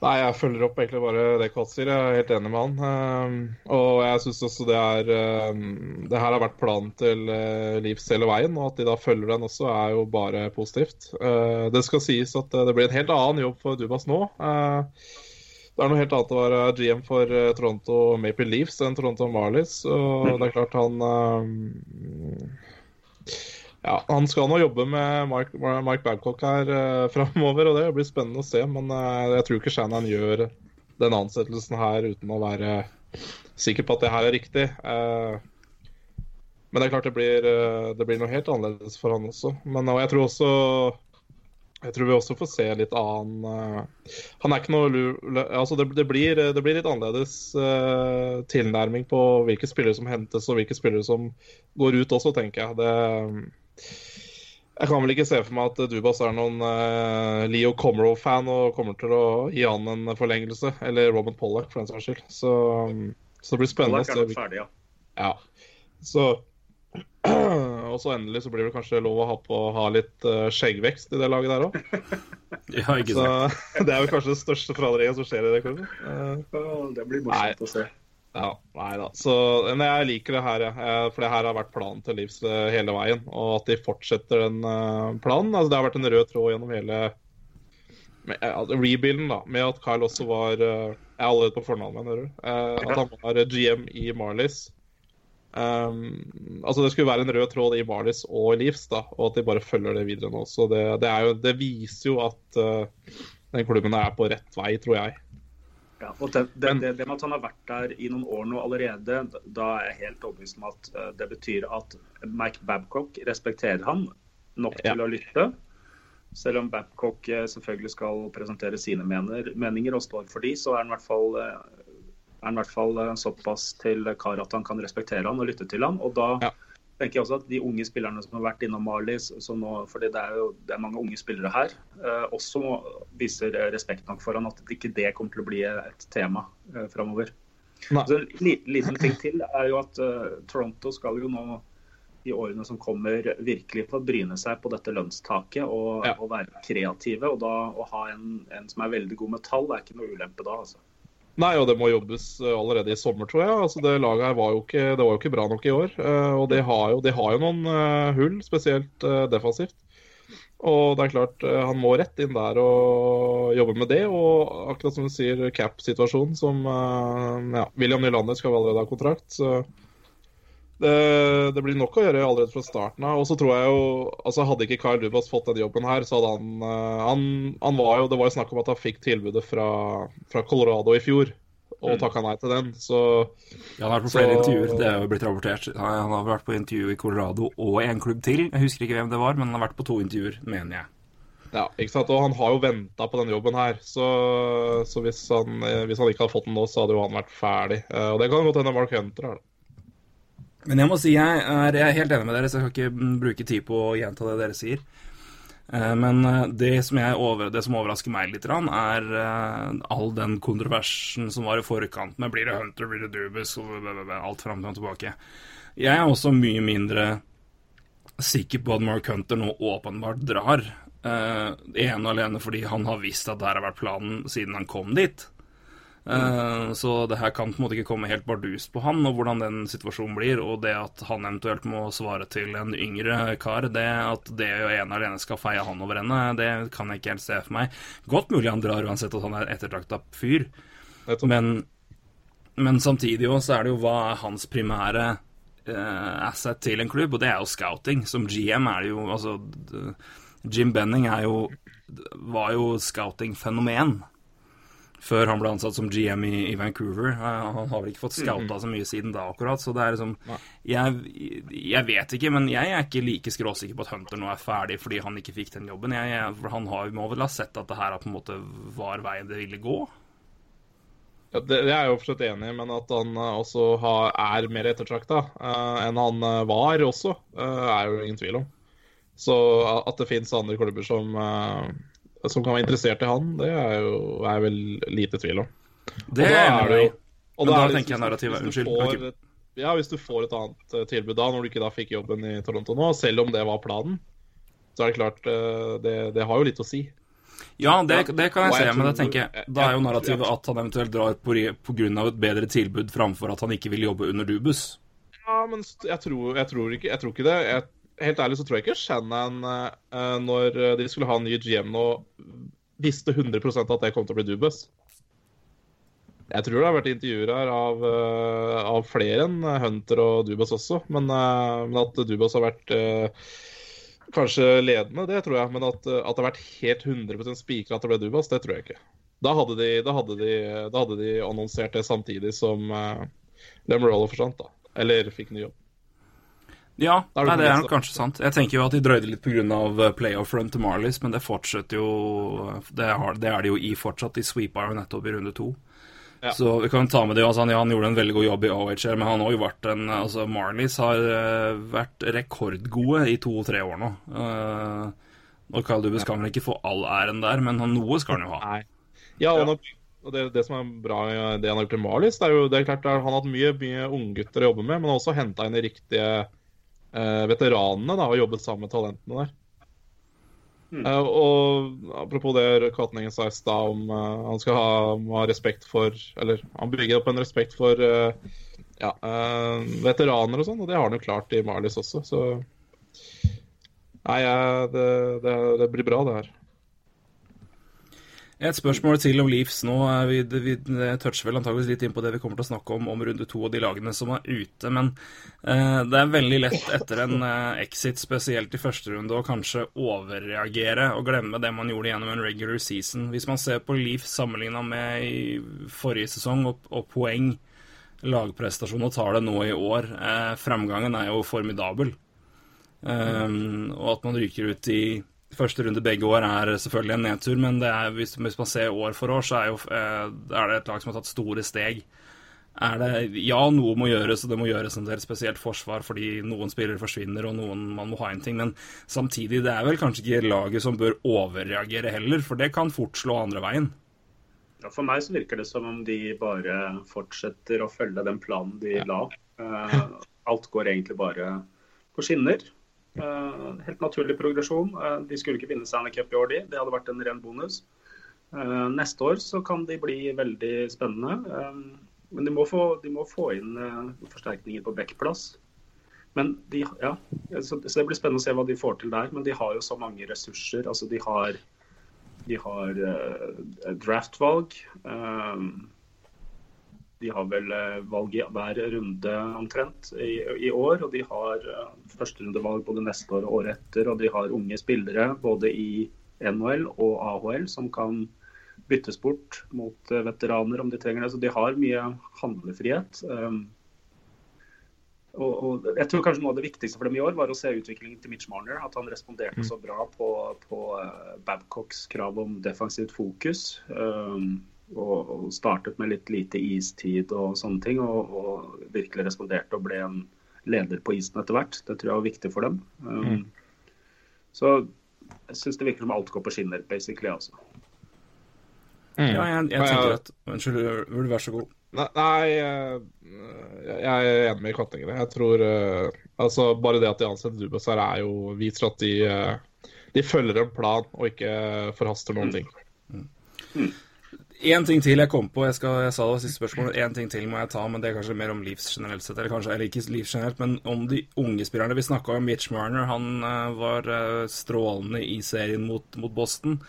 Nei, jeg følger opp egentlig bare det Kåss sier. Jeg er helt enig med han. Ehm, og jeg syns også det er ehm, Det her har vært planen til uh, Leafs hele veien, og at de da følger den også, er jo bare positivt. Eh, det skal sies at eh, det blir en helt annen jobb for Dubas nå. Eh, det er noe helt annet å være GM for eh, Toronto Maple Leafs enn Toronto Marlies. Og det er klart han ehm, ja, Han skal nå jobbe med Mike, Mike Babcock her uh, framover, og det blir spennende å se. Men uh, jeg tror ikke Shannon gjør den ansettelsen her uten å være sikker på at det her er riktig. Uh, men det er klart det blir, uh, det blir noe helt annerledes for han også. Men jeg tror også jeg tror vi også får se litt annen Han er ikke noe lur... Altså, det, det, blir, det blir litt annerledes uh, tilnærming på hvilke spillere som hentes, og hvilke spillere som går ut også, tenker jeg. Det, jeg kan vel ikke se for meg at Dubas er noen uh, Leo Comroe-fan og kommer til å gi han en forlengelse. Eller Robin Pollack, for den saks skyld. Så, så det blir spennende Pollack er nok ferdig, ja. Ja. Så Og så endelig så blir det kanskje lov å ha, på, ha litt uh, skjeggvekst i det laget der òg. Ja, ikke Så det er vel kanskje det største forandringen som skjer i det klubben. Uh, Det blir Nei. morsomt å se. Ja, nei da. Så, men jeg liker det her. Eh, For det her har vært planen til Livs eh, hele veien. Og at de fortsetter den eh, planen. Altså, det har vært en rød tråd gjennom hele altså, rebuilden, da. Med at Kyle også var Jeg er allerede på fornavn, mener du. At han var GM i Marlies. Um, altså Det skulle være en rød tråd i Marlies og i Leafs, da, og at de bare følger det videre nå. Så det, det, jo, det viser jo at uh, den klubben er på rett vei, tror jeg. Ja, og det, det, det, det med at han har vært der i noen år nå allerede, da er jeg helt overbevist om at eh, det betyr at Mike Babcock respekterer han nok Ja. til å lytte. Selv om Babcock eh, selvfølgelig skal presentere sine mener, meninger og står for de, så er han i hvert fall, eh, er han i hvert fall såpass til kar at han kan respektere han og lytte til han. Og da Ja. Tenker jeg også at de unge spillerne som har vært innom Marlies, som nå, fordi det er jo det er mange unge spillere her, eh, også må- viser eh, respekt nok for han at ikke det kommer til å bli et tema eh, framover. En liten, liten ting til er jo at eh, Toronto skal jo nå i årene som kommer virkelig få bryne seg på dette lønnstaket og, Ja. og være kreative. Og da å ha en, en som er veldig god med tall, er ikke noe ulempe da, altså. Nei, og det må jobbes eh, allerede i sommer, tror jeg. Altså, det laget her var jo ikke, var jo ikke bra nok i år. eh, Og det har jo, det har jo noen eh, hull, spesielt defensivt. Og det er klart, han må rett inn der og jobbe med det. Og akkurat som du sier, cap-situasjonen som ja, William Nylander skal allerede ha kontrakt. så det, det blir nok å gjøre allerede fra starten av. Og så tror jeg jo altså Hadde ikke Kyle Dubas fått den jobben her, så hadde han, eh, han Han var jo Det var jo snakk om at han fikk tilbudet fra, fra Colorado i fjor, og takka nei til den. Så han har vært på Så- flere intervjuer. Det er jo blitt rapportert. Han har vært på intervju i Colorado og en klubb til. Jeg husker ikke hvem det var, men han har vært på to intervjuer, mener jeg. ja, ikke sant. Og han har jo venta på den jobben her. Så, så hvis, han, eh, hvis han ikke hadde fått den nå, så hadde jo han vært ferdig. Eh, Og det kan godt hende Mark Hunter er det. Men jeg må si jeg er, jeg er helt enig med dere, så jeg skal ikke mm, bruke tid på å gjenta det dere sier. Eh, Men eh, det som, over, det som overrasker meg litt, er eh, all den kontroversen som var i forkant med blir det Hunter, blir det Dubus, alt fram og tilbake. Jeg er også mye mindre sikker på at Mark Hunter nå åpenbart drar ene og alene fordi han har visst at det her har vært planen siden han kom dit. Uh, så det her kan på en måte ikke komme helt bardust på han, og hvordan den situasjonen blir. Og det at han eventuelt må svare til en yngre kar, det at det ene og alene skal feie han over ende, det kan jeg ikke helt se for meg. Godt mulig han drar uansett at han er ettertrakta fyr, men, men samtidig også, så er det jo hva er hans primære uh, asset til en klubb, og det er jo scouting. Som GM er det jo Altså Jim Benning er jo var jo scouting-fenomen før han ble ansatt som GM i, i Vancouver. Han har vel ikke fått scouta så mye siden da, akkurat. Så det er liksom jeg, jeg, vet ikke, men jeg er ikke like skråsikker på at Hunter nå er ferdig fordi han ikke fikk den jobben. Jeg, jeg, han har, må vel ha sett at det her på en måte var veien det ville gå? Ja, det, det, er jeg jo forstått enig i, men at han uh, også har, er mer ettertrakta uh, enn han uh, var også, er jo ingen tvil om. Så at det finnes andre klubber som som kan være interessert i han, det er jo er vel lite tvil om. Det er det jo. Men da tenker jeg narrativet. Unnskyld. Får, ja, hvis du får et annet eh, tilbud da, når du ikke da fikk jobben i Toronto nå, selv om det var planen, så er det klart eh, Det, det har jo litt å si. Ja, det, det kan jeg, jeg se, men jeg tenker da er jo narrativet at han eventuelt drar på pga. et bedre tilbud framfor at han ikke vil jobbe under Dubus. Ja, men jeg tror, jeg tror, ikke, jeg tror ikke det. Jeg helt ærlig så tror jeg ikke Shannon, uh, når de skulle ha en ny GM nå, visste 100% at det kom til å bli Dubus. Jeg tror det har vært intervjuer her av, av flere enn Hunter og Dubas også. Men, men at Dubas har vært kanskje ledende, det tror jeg. Men at, at det har vært helt 100% spikra at det ble Dubas, det tror jeg ikke. Da hadde de, da hadde de, da hadde de annonsert det samtidig som uh, Lemorello forsvant, da. Eller fikk ny jobb. Ja, nei, det er nok kanskje sant. Jeg tenker jo at de drøyde litt pga. Eh, playoff-run til Marlies, men det fortsetter jo Det, har, det er det jo i fortsatt. De sweepa jo nettopp i runde to. Ja. Så vi kan ta med det. Altså, han, ja, han gjorde en veldig god jobb i OHL, men han har jo vært en altså Marlies har uh, vært rekordgode i to-tre år nå. Uh, og Kyle Dubes ja. kan vel ikke få all æren der, men han, noe skal han jo ha. Nei. Ja, og, og det, det, som er bra det han har gjort i Marlies, det er jo det er klart han har hatt mye, mye unggutter å jobbe med, men også henta inn de riktige eh, veteranene da, og jobbet sammen med talentene der. Mm. Og apropos det Kvatningen sa i stad om uh, han skal ha, ha, respekt for Eller han bygger opp en respekt for uh, ja, veteraner og sånn, og det har han jo klart i Marlies også, så Nei, det, det, det blir bra, det her. Et spørsmål til om Leafs nå. Vi, vi toucher vel antageligvis litt inn på det vi kommer til å snakke om om runde to og de lagene som er ute. Men eh, det er veldig lett etter en eh, exit, spesielt i første runde, å kanskje overreagere og glemme det man gjorde gjennom en regular season. Hvis man ser på Leafs sammenligna med i forrige sesong og, og poeng, lagprestasjon og tar det nå i år, eh, fremgangen er jo formidabel. Um, og at man ryker ut i Første runde begge år er selvfølgelig en nedtur, men er, hvis, hvis, man ser år for år, så er, jo, eh, er, det et lag som har tatt store steg. Er det, ja, noe må gjøres, og det må gjøres en del spesielt forsvar fordi noen spillere forsvinner og noen man må ha en ting, men samtidig, det er vel kanskje ikke laget som bør overreagere heller, for det kan fort slå andre veien. Ja, for meg så virker det som om de bare fortsetter å følge den planen de la. Uh, alt går egentlig bare på skinner. Uh, helt naturlig progresjon. Uh, de skulle ikke vinne Stanley Cup i år, de. Det hadde vært en ren bonus. Uh, neste år så kan de bli veldig spennende. men de må få, de må få inn forsterkninger på backplass. Men de, ja, så, det blir spennende å se hva de får til der. Men de har jo så mange ressurser. Altså de har, de har draftvalg. Uh, de har vel eh, valg i hver runde omtrent i, i år. Og de har uh, førsterundevalg både neste år og året etter. Og de har unge spillere både i NHL og AHL som kan byttes bort mot uh, veteraner om de trenger det. Så de har mye handlefrihet. Um, og, og, jeg tror kanskje Noe av det viktigste for dem i år var å se utviklingen til Mitch Marner. At han responderte mm. så bra på, på Babcocks krav om defensivt fokus. Um, og, og, startet med litt lite istid og sånne ting. Og, og, virkelig responderte og ble en leder på isen etter hvert. Det tror jeg var viktig for dem. Um, mm. Så jeg syns det virker som alt går på skinner, basically. altså. Mm. Ja, jeg, jeg tenker at Unnskyld, vil du være så god? Nei, jeg er enig med Kattingene. Jeg tror uh, altså Bare det at de ansetter Dubas her, er jo viser at de uh, de følger en plan og ikke forhaster noen ting. En ting til jeg kom på, jeg, skal, jeg sa det siste spørsmålet. en ting til må jeg ta, men det er kanskje mer om livs generelt sett. Eller kanskje, eller ikke livs generelt, men om de unge spillerne. Vi snakka om Mitch Marner, han uh, var uh, strålende i serien mot, mot Boston.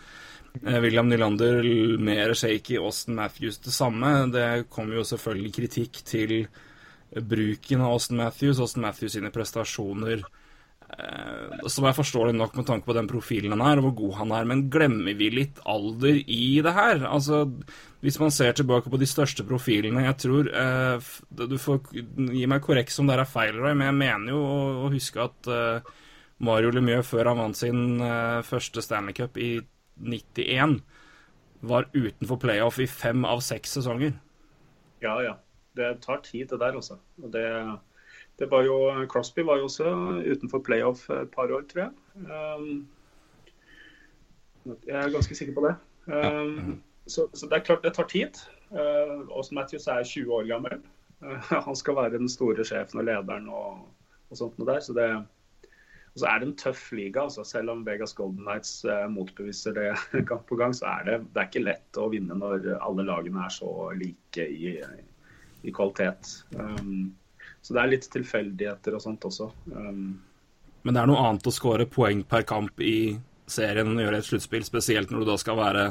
Uh, William Nylander mer shaky, Austin Matthews det samme. Det kom jo selvfølgelig kritikk til bruken av Austin Matthews, Austin Matthews sine prestasjoner Eh, som er forståelig nok med tanke på den profilen han er, og hvor god han er. Men glemmer vi litt alder i det her? Altså, Hvis man ser tilbake på de største profilene Jeg tror eh, Du får gi meg korrekt som det er feil, men jeg mener jo å, huske at eh, Mario Lemieux, før han vant sin eh, første Stanley Cup i 91, var utenfor playoff i fem av seks sesonger. Ja, ja. Det tar tid, det der, også. Og det det var jo, Crosby var jo også utenfor playoff et par år, tror jeg. Um, jeg er ganske sikker på det. Um, så, så, det er klart det tar tid. Uh, Austin Matthews er 20 år gammel. Uh, han skal være den store sjefen og lederen og, og sånt noe der. Så det, og så er det en tøff liga. Altså. Selv om Vegas Golden Nights uh, motbeviser det gang på gang, så er det, det er ikke lett å vinne når alle lagene er så like i, i kvalitet. Um, så det er litt tilfeldigheter og sånt også. Um, Men det er noe annet å skåre poeng per kamp i serien enn å gjøre et sluttspill, spesielt når du da skal være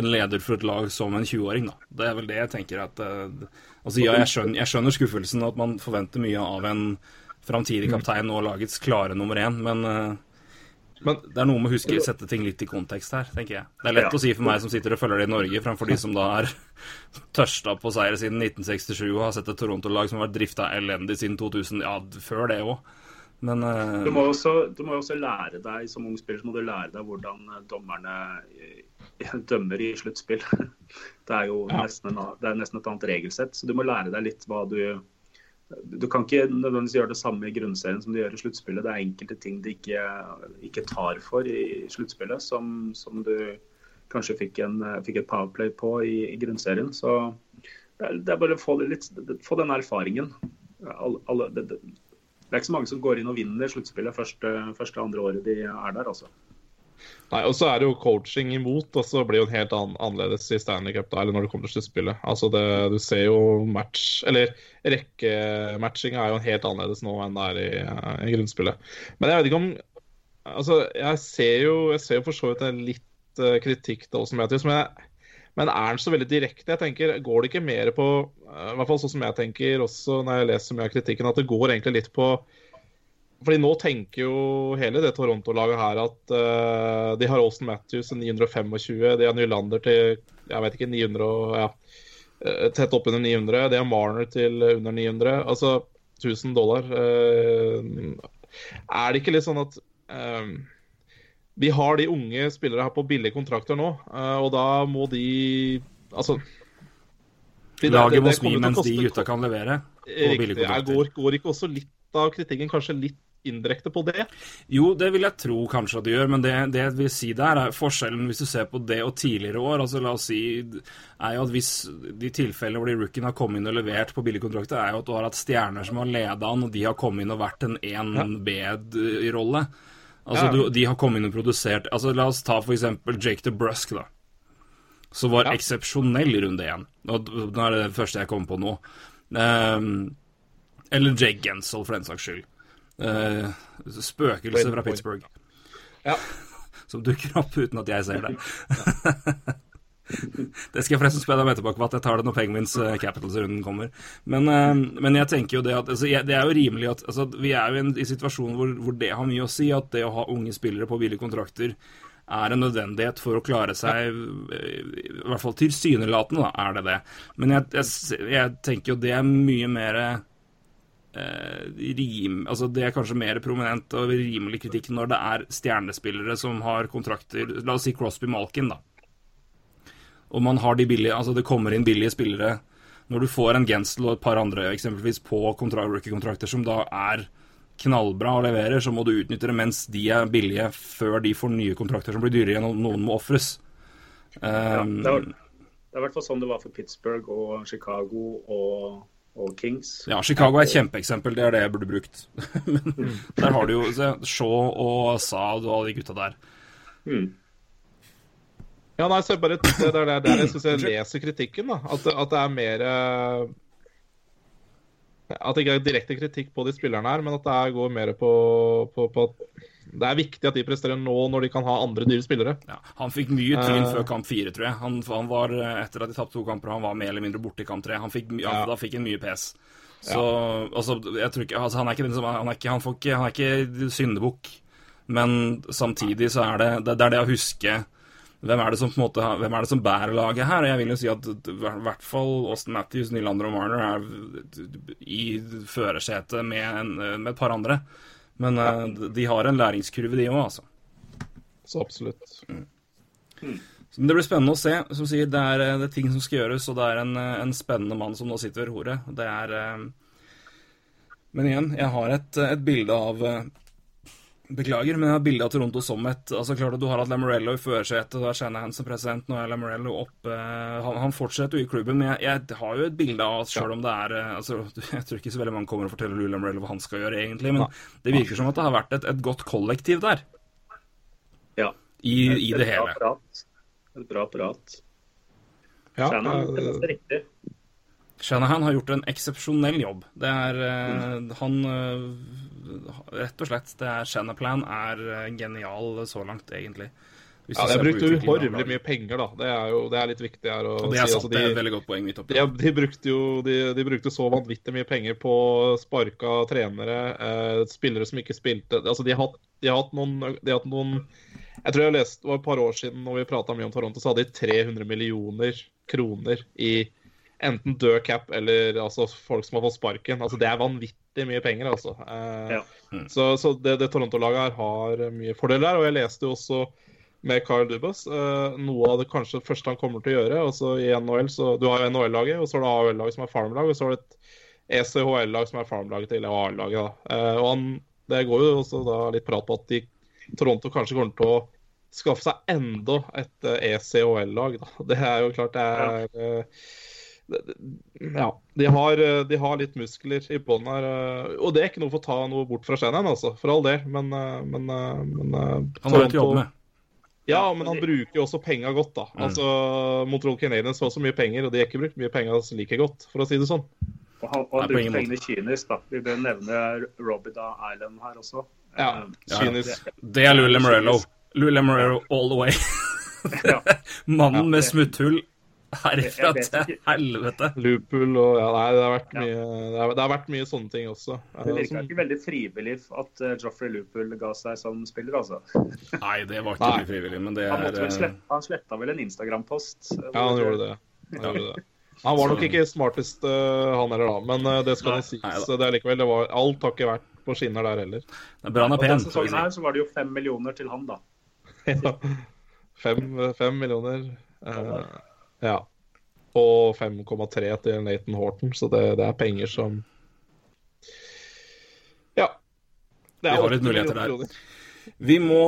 en leder for et lag som en 20-åring, da. Det er vel det jeg tenker at uh, Altså, ja, jeg skjønner, jeg skjønner, skuffelsen, at man forventer mye av en framtidig kaptein og lagets klare nummer én, men uh, men det er noe med å huske å sette ting litt i kontekst her, tenker jeg. Det er lett ja. å si for meg som sitter og følger det i Norge, framfor de som da er tørsta på seier siden 1967 og har sett et Toronto-lag som har vært drifta elendig siden 2000, ja, før det òg. Men uh... du, må også, du må også lære deg, som ung spiller, så må du lære deg hvordan eh, dommerne eh, dømmer i sluttspill. Det er jo ja. nesten, en, det er nesten et annet regelsett, så du må lære deg litt hva du du kan ikke nødvendigvis gjøre det samme i grunnserien som du gjør i sluttspillet. Det er enkelte ting de ikke, ikke tar for i sluttspillet, som, som, du kanskje fikk, en, fikk et powerplay på i, i grunnserien. Så det er, det er bare å få, litt, få den erfaringen. Alle, det, det, det, er ikke så mange som går inn og vinner sluttspillet første, første andre året de er der, altså. Nei, og så er det jo coaching imot, og så blir det jo en helt an annerledes i Stanley Cup da, eller når det kommer til sluttspillet. Altså det, du ser jo match Eller rekkematchinga er jo en helt annerledes nå enn det er i, i grunnspillet. Men jeg vet ikke om Altså, jeg ser jo, jeg ser jo for så vidt en litt uh, kritikk Åsen Matthews, men, men er han så veldig direkte? Jeg tenker, Går det ikke mer på, uh, i hvert fall sånn som jeg tenker også når jeg leser mye av kritikken, at det går egentlig litt på fordi nå tenker jo hele det Toronto-laget her at uh, de har Austin Matthews til 925, de har Nylander til jeg vet ikke, 900 ja, uh, tett oppunder 900. De har Marner til under 900. Altså 1000 dollar. Uh, er det ikke litt sånn at vi har de unge spillere her på billige kontrakter nå, og da må de Altså Laget må smi mens de gutta kan levere Riktig. billige. Går, går ikke også litt av kritikken kanskje litt indirekte på det? Jo, det vil jeg tro kanskje at det gjør, men det, det jeg vil si der er forskjellen hvis du ser på det og tidligere år. altså La oss si er jo at hvis de tilfellene hvor de rookiene har kommet inn og levert på billigkontrakter, er jo at du har hatt stjerner som har leda han, og de har kommet inn og vært en 1B-rolle. Altså, ja. du, De har kommet inn og produsert altså La oss ta eksempel Jake DeBrusk, da. Som var ja. eksepsjonell i runde én. Nå er det det første jeg kommer på nå. Um, eller Jake Gensel, for den saks skyld. Uh, spøkelse fra Pittsburgh. Ja. Som dukker opp uten at jeg ser det. det skal jeg forresten spørre deg om etterpå, at jeg tar det når Penguins uh, Capitals-runden kommer. Men, uh, men, jeg tenker jo det at altså, jeg, Det er jo rimelig at altså, Vi er jo i en i situasjonen hvor, hvor, det har mye å si, at det å ha unge spillere på billige kontrakter er en nødvendighet for å klare seg, i hvert fall tilsynelatende, da, er det det. Men jeg, jeg, jeg tenker jo det er mye mer rim, altså Det er kanskje mer prominent og rimelig kritikk når det er stjernespillere som har kontrakter La oss si Crosby Malkin, da. Og man har de billige Altså det kommer inn billige spillere. Når du får en Gensel og et par andre eksempelvis på rookie-kontrakter som da er knallbra og leverer, så må du utnytte det mens de er billige, før de får nye kontrakter som blir dyrere og noen må ofres. Um, ja, det, det er i hvert fall sånn det var for Pittsburgh og Chicago og og Kings. Ja, Chicago er et kjempeeksempel. Det er det jeg burde brukt. Men der har du jo Shaw og Saad og alle de gutta der. Mm. Ja, nei, så bare, det er der, der jeg syns jeg leser kritikken. da, At, at det er mer eh, At det ikke er direkte kritikk på de spillerne her, men at det er- går mer på, på, på at det er viktig at de presterer nå når de kan ha andre dyre spillere. Ja, han fikk mye tyn Eh. før kamp fire, tror jeg. Han, han var, eh, Etter at de tapte to kamper, han var mer eller mindre borte i kamp tre. Han fikk, ja, Ja. Da fikk han mye pes. Så altså, jeg tror ikke, altså, han er ikke den som han er ikke, han får ikke, han er ikke syndebukk, men samtidig så er det, det det er det å huske hvem er det som på måte hvem er det som bærer laget her? Og jeg vil jo si at i hvert fall Austin Matthews, Nylander og Marner er i førersetet med, med et par andre. Men uh, de har en læringskurve, de òg, altså. Så absolutt. Så Det blir spennende å se. Som sier, det er, det er ting som skal gjøres, og det er en, eh, en spennende mann som nå sitter ved roret. Det er uh... Men igjen, jeg har et, et bilde av eh, Beklager, men jeg har bilde av Toronto som et altså klart at Du har hatt Lamorello i førersetet, da er Shanahan som president, nå er Lamorello oppe han, han fortsetter jo i klubben, men jeg, jeg har jo et bilde av at selv om det er eh, altså, Jeg tror ikke så veldig mange kommer og forteller Lou Lamorello hva han skal gjøre, egentlig, men det virker som at det har vært et, et godt kollektiv der, Ja. i, i Et det bra hele. apparat. Et bra apparat. Ja, Shanahan, det eh, er riktig. Shanahan har gjort en eksepsjonell jobb. Det er mm. Han eh, Rett og slett, det er Shanaplan er eh, genial så langt, egentlig. Hvis ja, De har er brukt uhorvelig mye penger, da. Det er jo det er litt viktig her å Og det er si. sant, altså, det er de, veldig godt poeng oppi. de, de brukte jo de, de brukte så vanvittig mye penger på sparka trenere, eh, spillere som ikke spilte Altså, de har hatt, de har hatt noen, de har hatt noen Jeg tror jeg leste, det var et par år siden når vi prata mye om Toronto, så hadde de 300 millioner kroner i enten død cap eller altså, folk som har fått sparken. Altså, det er vanvittig mye penger, altså. Eh, Ja. Så, så det, det Toronto-laget her har mye fordeler. Og jeg leste jo også med Carl Dubas eh, noe av det kanskje første han kommer til å gjøre. altså i NHL, så Du har jo NHL-laget, og så har du AHL-laget som er farm-lag, og så har du et ECHL-lag som er farm-laget til AHL-laget. da. Eh, og han, Det går jo også da litt prat på at de, Toronto kanskje kommer til å skaffe seg enda et eh, ECHL-lag. da. Det er jo klart det er ja. det- ja, de har, eh, de har litt muskler i bånn her. eh, Og det er ikke noe for å ta noe bort fra Shannon, altså, for all del. Men, eh, men, men Han har et jobb med. Ja, men han bruker jo også penga godt, da. Mm. Altså, Montreal Canadiens får også mye penger, og de har ikke brukt mye penger altså, like godt, for å si det sånn. Og han, og han på bruker pengene kynisk, da. Vi bør nevne Robida Island her også. Ja, kynisk. Ja. Det er Lule Morello. Lule Morello all the way. Mannen Ja, med smutthull herifra til helvete. Looppool og ja, Nei, det har vært Ja. mye, det har, det har vært mye sånne ting også. Det Eh, virka som- ikke veldig frivillig at uh, Joffrey Loopool ga seg som spiller, altså. Nei, det var ikke frivillig, men det Han, er Han, vel eh, han sletta vel en Instagram-post. eh, Ja, han gjorde det. Han, gjorde det. han var nok ikke smartest, uh, han heller, da. Men uh, det skal Nei. sies. Nei. Det er likevel, det var, alt har ikke vært på skinner der heller. det er bra han er pen. Denne sesongen her så var det jo fem millioner til han, da. Ja. Fem, fem millioner. eh, ja. Og 5,3 til Nathan Horton, så det, det er penger som Ja. Det Vi har litt muligheter der. Vi må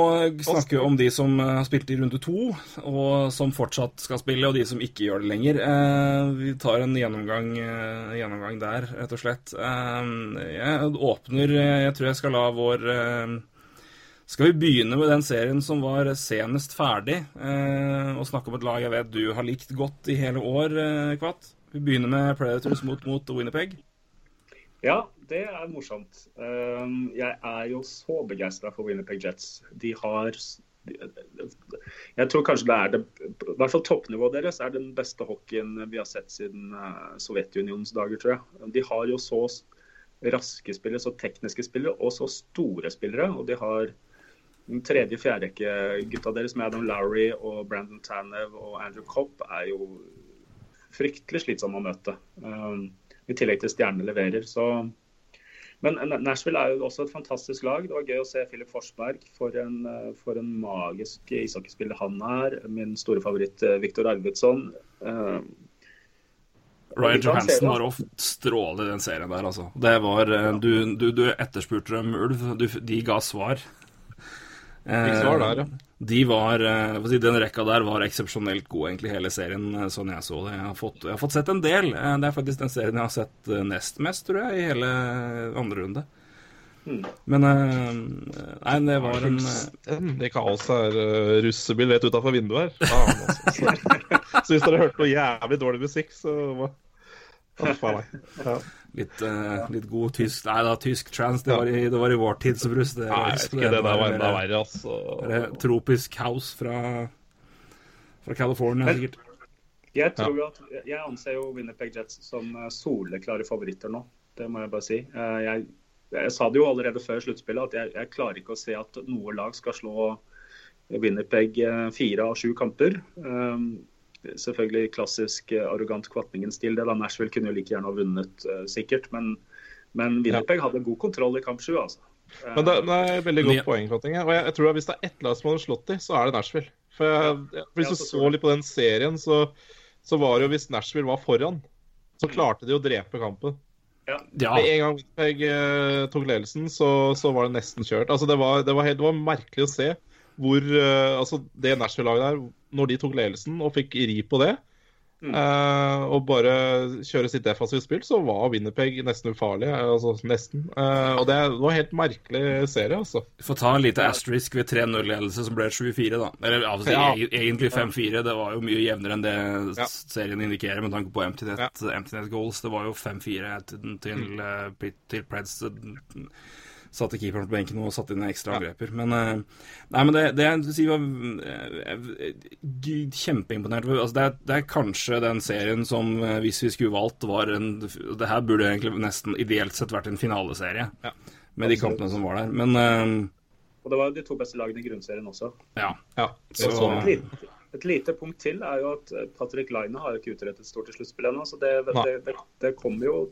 snakke om de som eh, har spilt i runde to, og som fortsatt skal spille, og de som ikke gjør det lenger. Eh, vi tar en gjennomgang, eh, gjennomgang der, rett og slett. Jeg åpner Jeg tror jeg skal la vår Skal vi begynne med den serien som var senest ferdig, eh, og snakke om et lag jeg vet du har likt godt i hele år, eh, Kvatt? Vi begynner med Predators mot, mot Winnipeg. Ja, det er morsomt. Um, Jeg er jo så begeistra for Winnipeg Jets. De har Jeg tror kanskje det er det I hvert fall toppnivået deres er den beste hockeyen vi har sett siden eh, Sovjetunionens dager, tror jeg. De har jo så raske spillere, så tekniske spillere, og så store spillere. Og de har den tredje fjerderekke-gutta deres med Adam Lowry og Brandon Tanev og Andrew Copp er jo fryktelig slitsomme å møte. Um, I tillegg til stjernene leverer. Så men Nashville er jo også et fantastisk lag. Det var gøy å se Filip Forsberg. For en, eh, for en magisk ishockeyspiller han er. Min store favoritt eh, Viktor Arvidsson. Eh, Ryan Johansen har ofte strålet i den serien der, altså. Det var eh, Du, du, du etterspurte dem, Ulv. Du, de ga svar. Eh, svar der, ja. De var eh, si, Den rekka der var eksepsjonelt god, egentlig, hele serien, eh, sånn jeg så det. Jeg har fått, jeg har fått sett en del. Det er faktisk den serien jeg har sett nest mest, tror jeg, i hele andre runde. Men eh, Nei, det var en Det kaoset kaos her. Uh, russebil rett utafor vinduet her. Ah, altså. Så, så hvis dere hørte noe jævlig dårlig musikk, så var Å, faen meg. Ja. litt, uh, litt god tysk Nei da, tysk trans, det var i, det var i vår tid, som Bruce. Det, Nei, ikke, det der var enda verre, altså. Det tropisk house fra, fra California, Men- sikkert. Jeg tror jo at, jeg anser jo Winnerpeg Jets som eh, soleklare favoritter nå. Det må jeg bare si. Eh, Jeg, jeg sa det jo allerede før sluttspillet at jeg, jeg klarer ikke å se at noe lag skal slå Winnerpeg fire av sju kamper. Um, Selvfølgelig klassisk eh, arrogant Kvatningen-stil. det da Nashville kunne jo like gjerne ha vunnet, eh, sikkert. Men, men Winnerpeg hadde god kontroll i kamp sju, altså. Men det, det er et veldig godt Ja. poeng, Kvatting. Og jeg, jeg tror at hvis det er ett lag som hadde slått dem, så er det Nashville. For jeg, jeg, Hvis du så litt på den serien, så, så var det jo hvis Nashville var foran, så klarte de å drepe kampen. Ja. Med en gang Winnipeg eh, tok ledelsen, så, så var det nesten kjørt. Altså, det, var, det, var helt, det var merkelig å se hvor uh, altså, det Nashville-laget der, når de tok ledelsen og fikk ri på det, Mm. eh, og bare kjøre sitt defensive spill, så var Winnerpeg nesten ufarlig. eh, Altså nesten. Uh, og det var en helt merkelig serie, altså. Får ta en lite asterisk ved 3-0-ledelse, som ble 7-4, da. Eller altså, Ja. e- egentlig 5-4. Det var jo mye jevnere enn det Ja. serien indikerer, med tanke på empty net, Ja. goals. Det var jo 5-4 til, til, eh, til Preds. Satte keeperen på benken og satte inn ekstra Ja. Men, eh, nei, men det, det jeg si var eh, kjempeimponert. Altså, det, er, det er kanskje den serien som, eh, hvis vi skulle valgt, var en Det her burde egentlig nesten ideelt sett vært en finaleserie. Ja. Med de kampene som var der. Men Og det var de to beste lagene i grunnserien også. ja. Ja, Så- så Et lite, et lite punkt til er jo at Patrick Laine har ikke utrettet stort i sluttspillet ennå. Så det, det, det, det kommer jo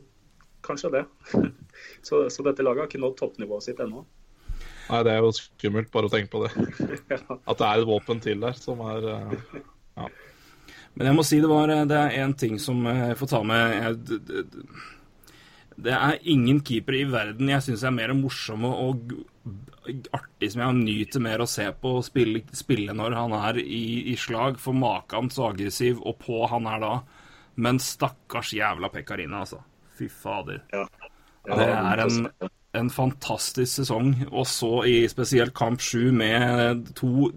kanskje det. så, så dette laget har ikke nådd toppnivået sitt ennå. Nei, det er jo skummelt bare å tenke på det. At det er et våpen til der som er ja. Men jeg må si det var Det er én ting som jeg får ta med jeg, d- d- d- Det er ingen keeper i verden jeg syns er mer morsomme og artig som jeg nyter mer å se på spille, spille når han er i, i slag, for maken så aggressiv og på han er da. Men stakkars jævla Pekkarina, altså. Fy fader. Ja. Det er en, en fantastisk sesong, og så i spesielt kamp sju med to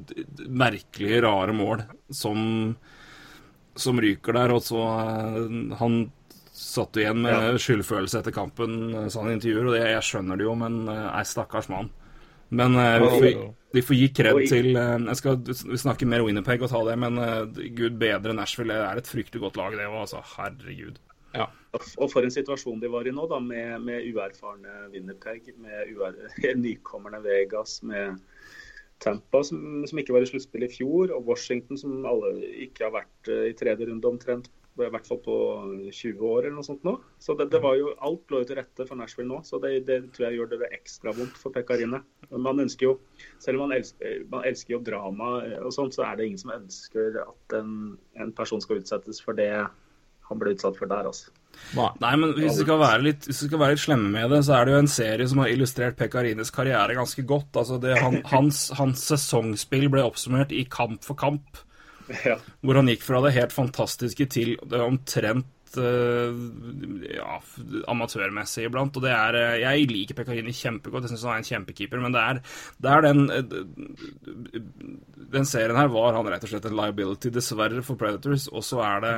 merkelige, rare mål som, som ryker der. Og så eh, Han satt igjen med skyldfølelse etter kampen, eh, sa han i intervjuer, og det, jeg skjønner det jo, men eh, ei, stakkars mann. Men vi, får, vi får gi kred til Jeg skal vi snakker mer Winnerpeg og ta det, men gud bedre Nashville. Det er et fryktelig godt lag, det òg, altså. Herregud. Ja. Og for en situasjon de var i nå, da, med, med uerfarne Winnerpeg, med uer, nykommerne Vegas, med Tampa, som, som ikke var i sluttspill i fjor, og Washington, som alle ikke har vært eh, i tredje runde omtrent, i hvert fall på 20 år eller noe sånt nå. Så det, det var jo, alt lå jo til rette for Nashville nå, så det, det tror jeg gjør det ekstra vondt for Pekkarine. Man ønsker jo, selv om man elsker, man elsker jo drama eh, og sånt, så er det ingen som ønsker at en, en person skal utsettes for det han ble utsatt for der, altså. Nei, men hvis vi litt, hvis vi skal være litt slemme med det, så er det jo en serie som har illustrert Pekarines karriere ganske godt. Altså det, han, hans, hans sesongspill ble oppsummert i kamp for kamp, Ja. hvor han gikk fra det helt fantastiske til det omtrent eh, ja, amatørmessig iblant. Og det er eh, Jeg liker Pekarini kjempegodt, jeg syns han er en kjempekeeper, men det er, det er den eh, Den serien her var han rett og slett en liability, dessverre, for Predators, og så er det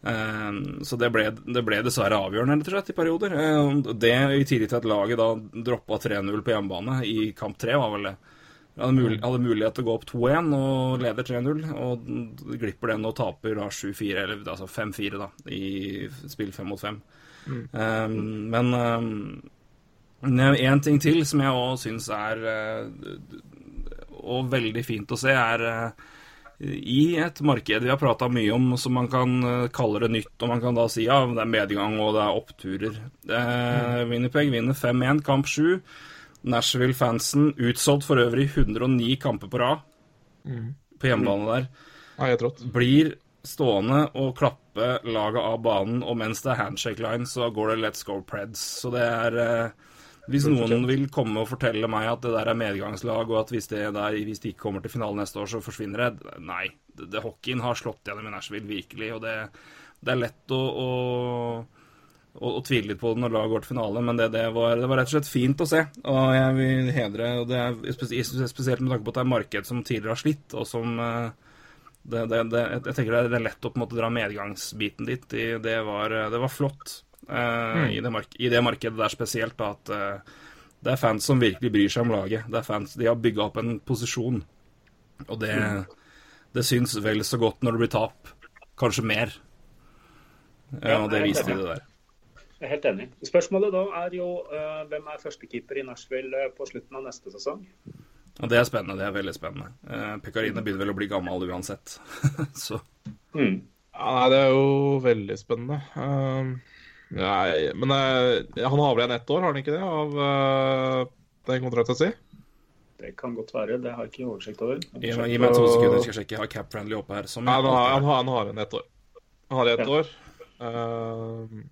Så det ble, det ble dessverre avgjørende rett og slett i perioder. Eh, Det i tillegg til at laget da droppa 3-0 på hjemmebane i kamp 3, var vel det. Hadde, mul hadde mulighet til å gå opp 2-1 og leder 3-0, og glipper den og taper da 7-4, eller altså 5-4 da, i spill 5 mot 5. Um, Men én ting til som jeg òg syns er eh, Og veldig fint å se, er eh, i et marked vi har prata mye om, som man kan eh, kalle det nytt, og man kan da si ja, det er medgang og det er oppturer. Eh, Winnipeg vinner 5-1, kamp 7. Nashville-fansen utsolgt for øvrig 109 kamper på rad på hjemmebane der. Rått. Blir stående og klappe laget av banen, og mens det er handshake line, så går det Let's Go Preds. Så det er eh, Hvis noen vil komme og fortelle meg at det der er medgangslag, og at hvis, det der, hvis de ikke kommer til finalen neste år, så forsvinner det Nei. Det, det, hockeyen har slått gjennom i Nashville, virkelig. Og det, det er lett å, å og, og tvile litt på det når laget går til finale, men det, det, var, det, var, rett og slett fint å se. Og jeg vil hedre og det er spesielt med tanke på at det er marked som tidligere har slitt, og som eh, det, Jeg tenker det er lett å på en måte dra medgangsbiten dit. Det var, det var flott mm. i, det i, det markedet der spesielt, da, at uh, det er fans som virkelig bryr seg om laget. Det er fans, De har bygga opp en posisjon, og det, det syns vel så godt når det blir tap. Kanskje mer. Ja, og det viste de det der. Jeg er helt enig. Spørsmålet da er jo uh, hvem er førstekeeper i Nashville på slutten av neste sesong? Ja, det er spennende. Det er veldig spennende. Uh, Pekarine begynner vel å bli gammel uansett. Så. Mm. Ja, nei, det er jo veldig spennende. Uh, nei, men han har vel igjen ett år, har han ikke det, av den kontrakten sin? Det kan godt være. Det har jeg ikke oversikt over. Gi meg to sekunder, skal jeg sjekke. Jeg har Cap Friendly oppe her. Som ja, han, har, han, har, han en ett år. Han har ett ja. år. Uh,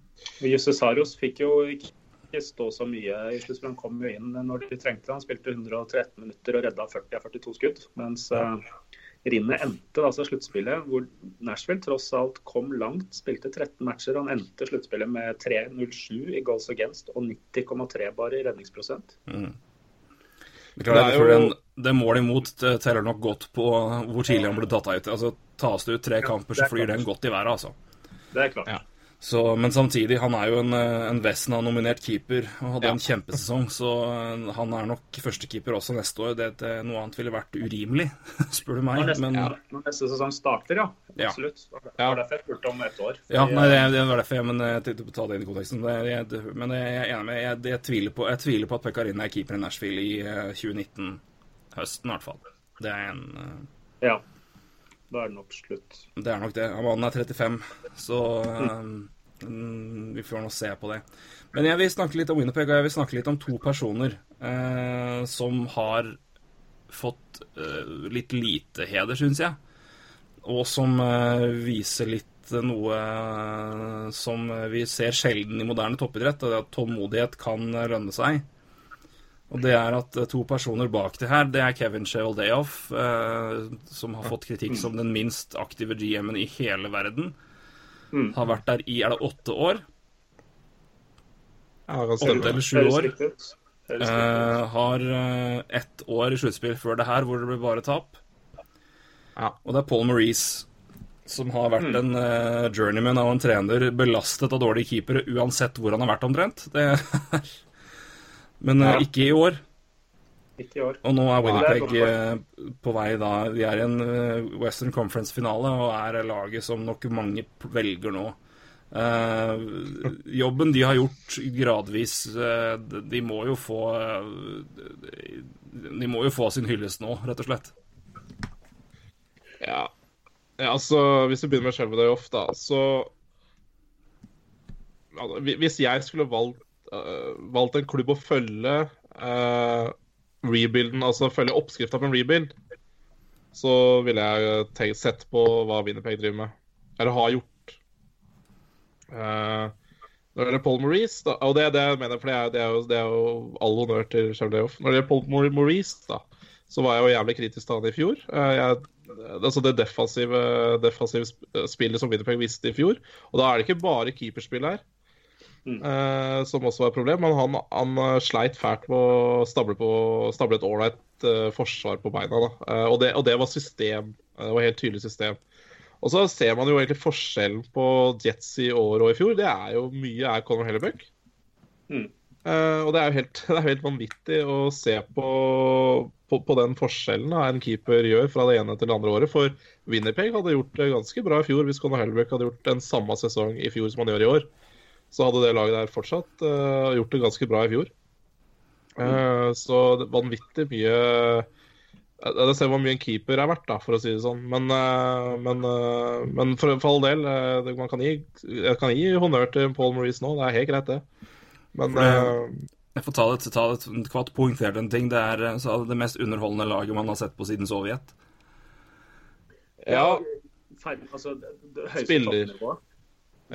Jusse Saros fikk jo ikke stå så mye i sluttspillet. Han kom jo inn når de trengte. Han spilte 113 minutter og redda 40 av 42 skudd. Mens uh, Rinnet endte altså sluttspillet hvor Nashville tross alt kom langt. Spilte 13 matcher. Han endte sluttspillet med 3-0-7 i goals against og 90,3 bare i redningsprosent. Mm. Det, det, jo... den, det målet imot teller nok godt på hvor tidlig han ble tatt ut. Altså, Tas det ut tre kamper, så flyr den godt i været, altså. Det er klart. Ja. Så, men samtidig, han er jo en, eh, en Vesna-nominert keeper og hadde ja. en kjempesesong. Så eh, han er nok førstekeeper også neste år. Det, det, noe annet ville vært urimelig, spør du meg. Når neste, men, ja. når neste sesong starter, ja. Absolutt. Det var derfor jeg spurte om ett år. Ja, nei, det, det, var derfor jeg men jeg tenkte på å ta det inn i konteksten. Jeg, men jeg, er enig med jeg, jeg, tviler på, jeg tviler på at Pekarin er keeper i Nashville i 2019. Eh, Høsten, i hvert fall. Det er en Ja. Da er det nok slutt. Det er nok det. Mannen er 35, så um, vi får nå se på det. Men jeg vil snakke litt om Winnerpeg, og jeg vil snakke litt om to personer uh, som har fått uh, litt lite heder, syns jeg. Og som uh, viser litt noe som vi ser sjelden i moderne toppidrett, og det at tålmodighet kan lønne seg. Og det er at eh, to personer bak det her, det er Kevin Sheveldayoff, eh, som har fått kritikk som den minst aktive GM-en i hele verden. Mm. Har vært der i er det åtte år? Åtte eller sju år. Eh, har eh, ett år i sluttspill før det her hvor det ble bare tap. Ja. Og det er Paul Maurice, som har vært mm. en uh, journeyman av en trener, belastet av dårlige keepere uansett hvor han har vært, omtrent. Det er men eh, ja. ikke i år. Ikke i år. Og nå er Winnipeg eh, på vei da De er i en eh, Western Conference-finale og er laget som nok mange velger nå. Uh, jobben de har gjort gradvis uh, De må jo få uh, De må jo få sin hyllest nå, rett og slett. Ja. ja altså, hvis vi begynner med Shelvedale da, så altså, Hvis jeg skulle valgt valgt en klubb å følge uh, rebuilden, altså følge oppskrifta på en rebuild, så ville jeg tenkt, sett på hva Winnerpeg driver med. Eller har gjort. Uh, når det gjelder Paul Maurice, da, og det det mener jeg for det er, det er jo, det er jo all honnør til Charleoff. Når det gjelder Paul Maurice, da, så var jeg jo jævlig kritisk til han i fjor. Jeg, altså Det defensive, defensive spillet som Winnerpeg viste i fjor. Og da er det ikke bare keeperspill her. Mm. Uh, som også var et problem. Men han, han eh, sleit fælt med å stable, på, stable et ålreit uh, forsvar på beina. Uh, og, det, og, det, var system. Det var helt tydelig system. Og så ser man jo egentlig forskjellen på Jets i år og i fjor. Det er jo mye er Conor Hellebuck. Mm. og det er jo helt, det er helt, vanvittig å se på, på, på den forskjellen da, en keeper gjør fra det ene til det andre året. For Winnerpeg hadde gjort det ganske bra i fjor hvis Conor Hellebuck hadde gjort den samme sesong i fjor som han gjør i år så hadde det laget der fortsatt uh, gjort det ganske bra i fjor. Uh, så vanvittig mye Det ser hvor mye en keeper er verdt, da, for å si det sånn. Men, uh, men, men for, for, all del, det, man kan gi, jeg kan gi honnør til Paul Maurice nå. Det er helt greit, det. Men Jeg får ta, det, ta et kvart poengtert en ting. Det er det mest underholdende laget man har sett på siden Sovjet. Ja. Altså, Spiller.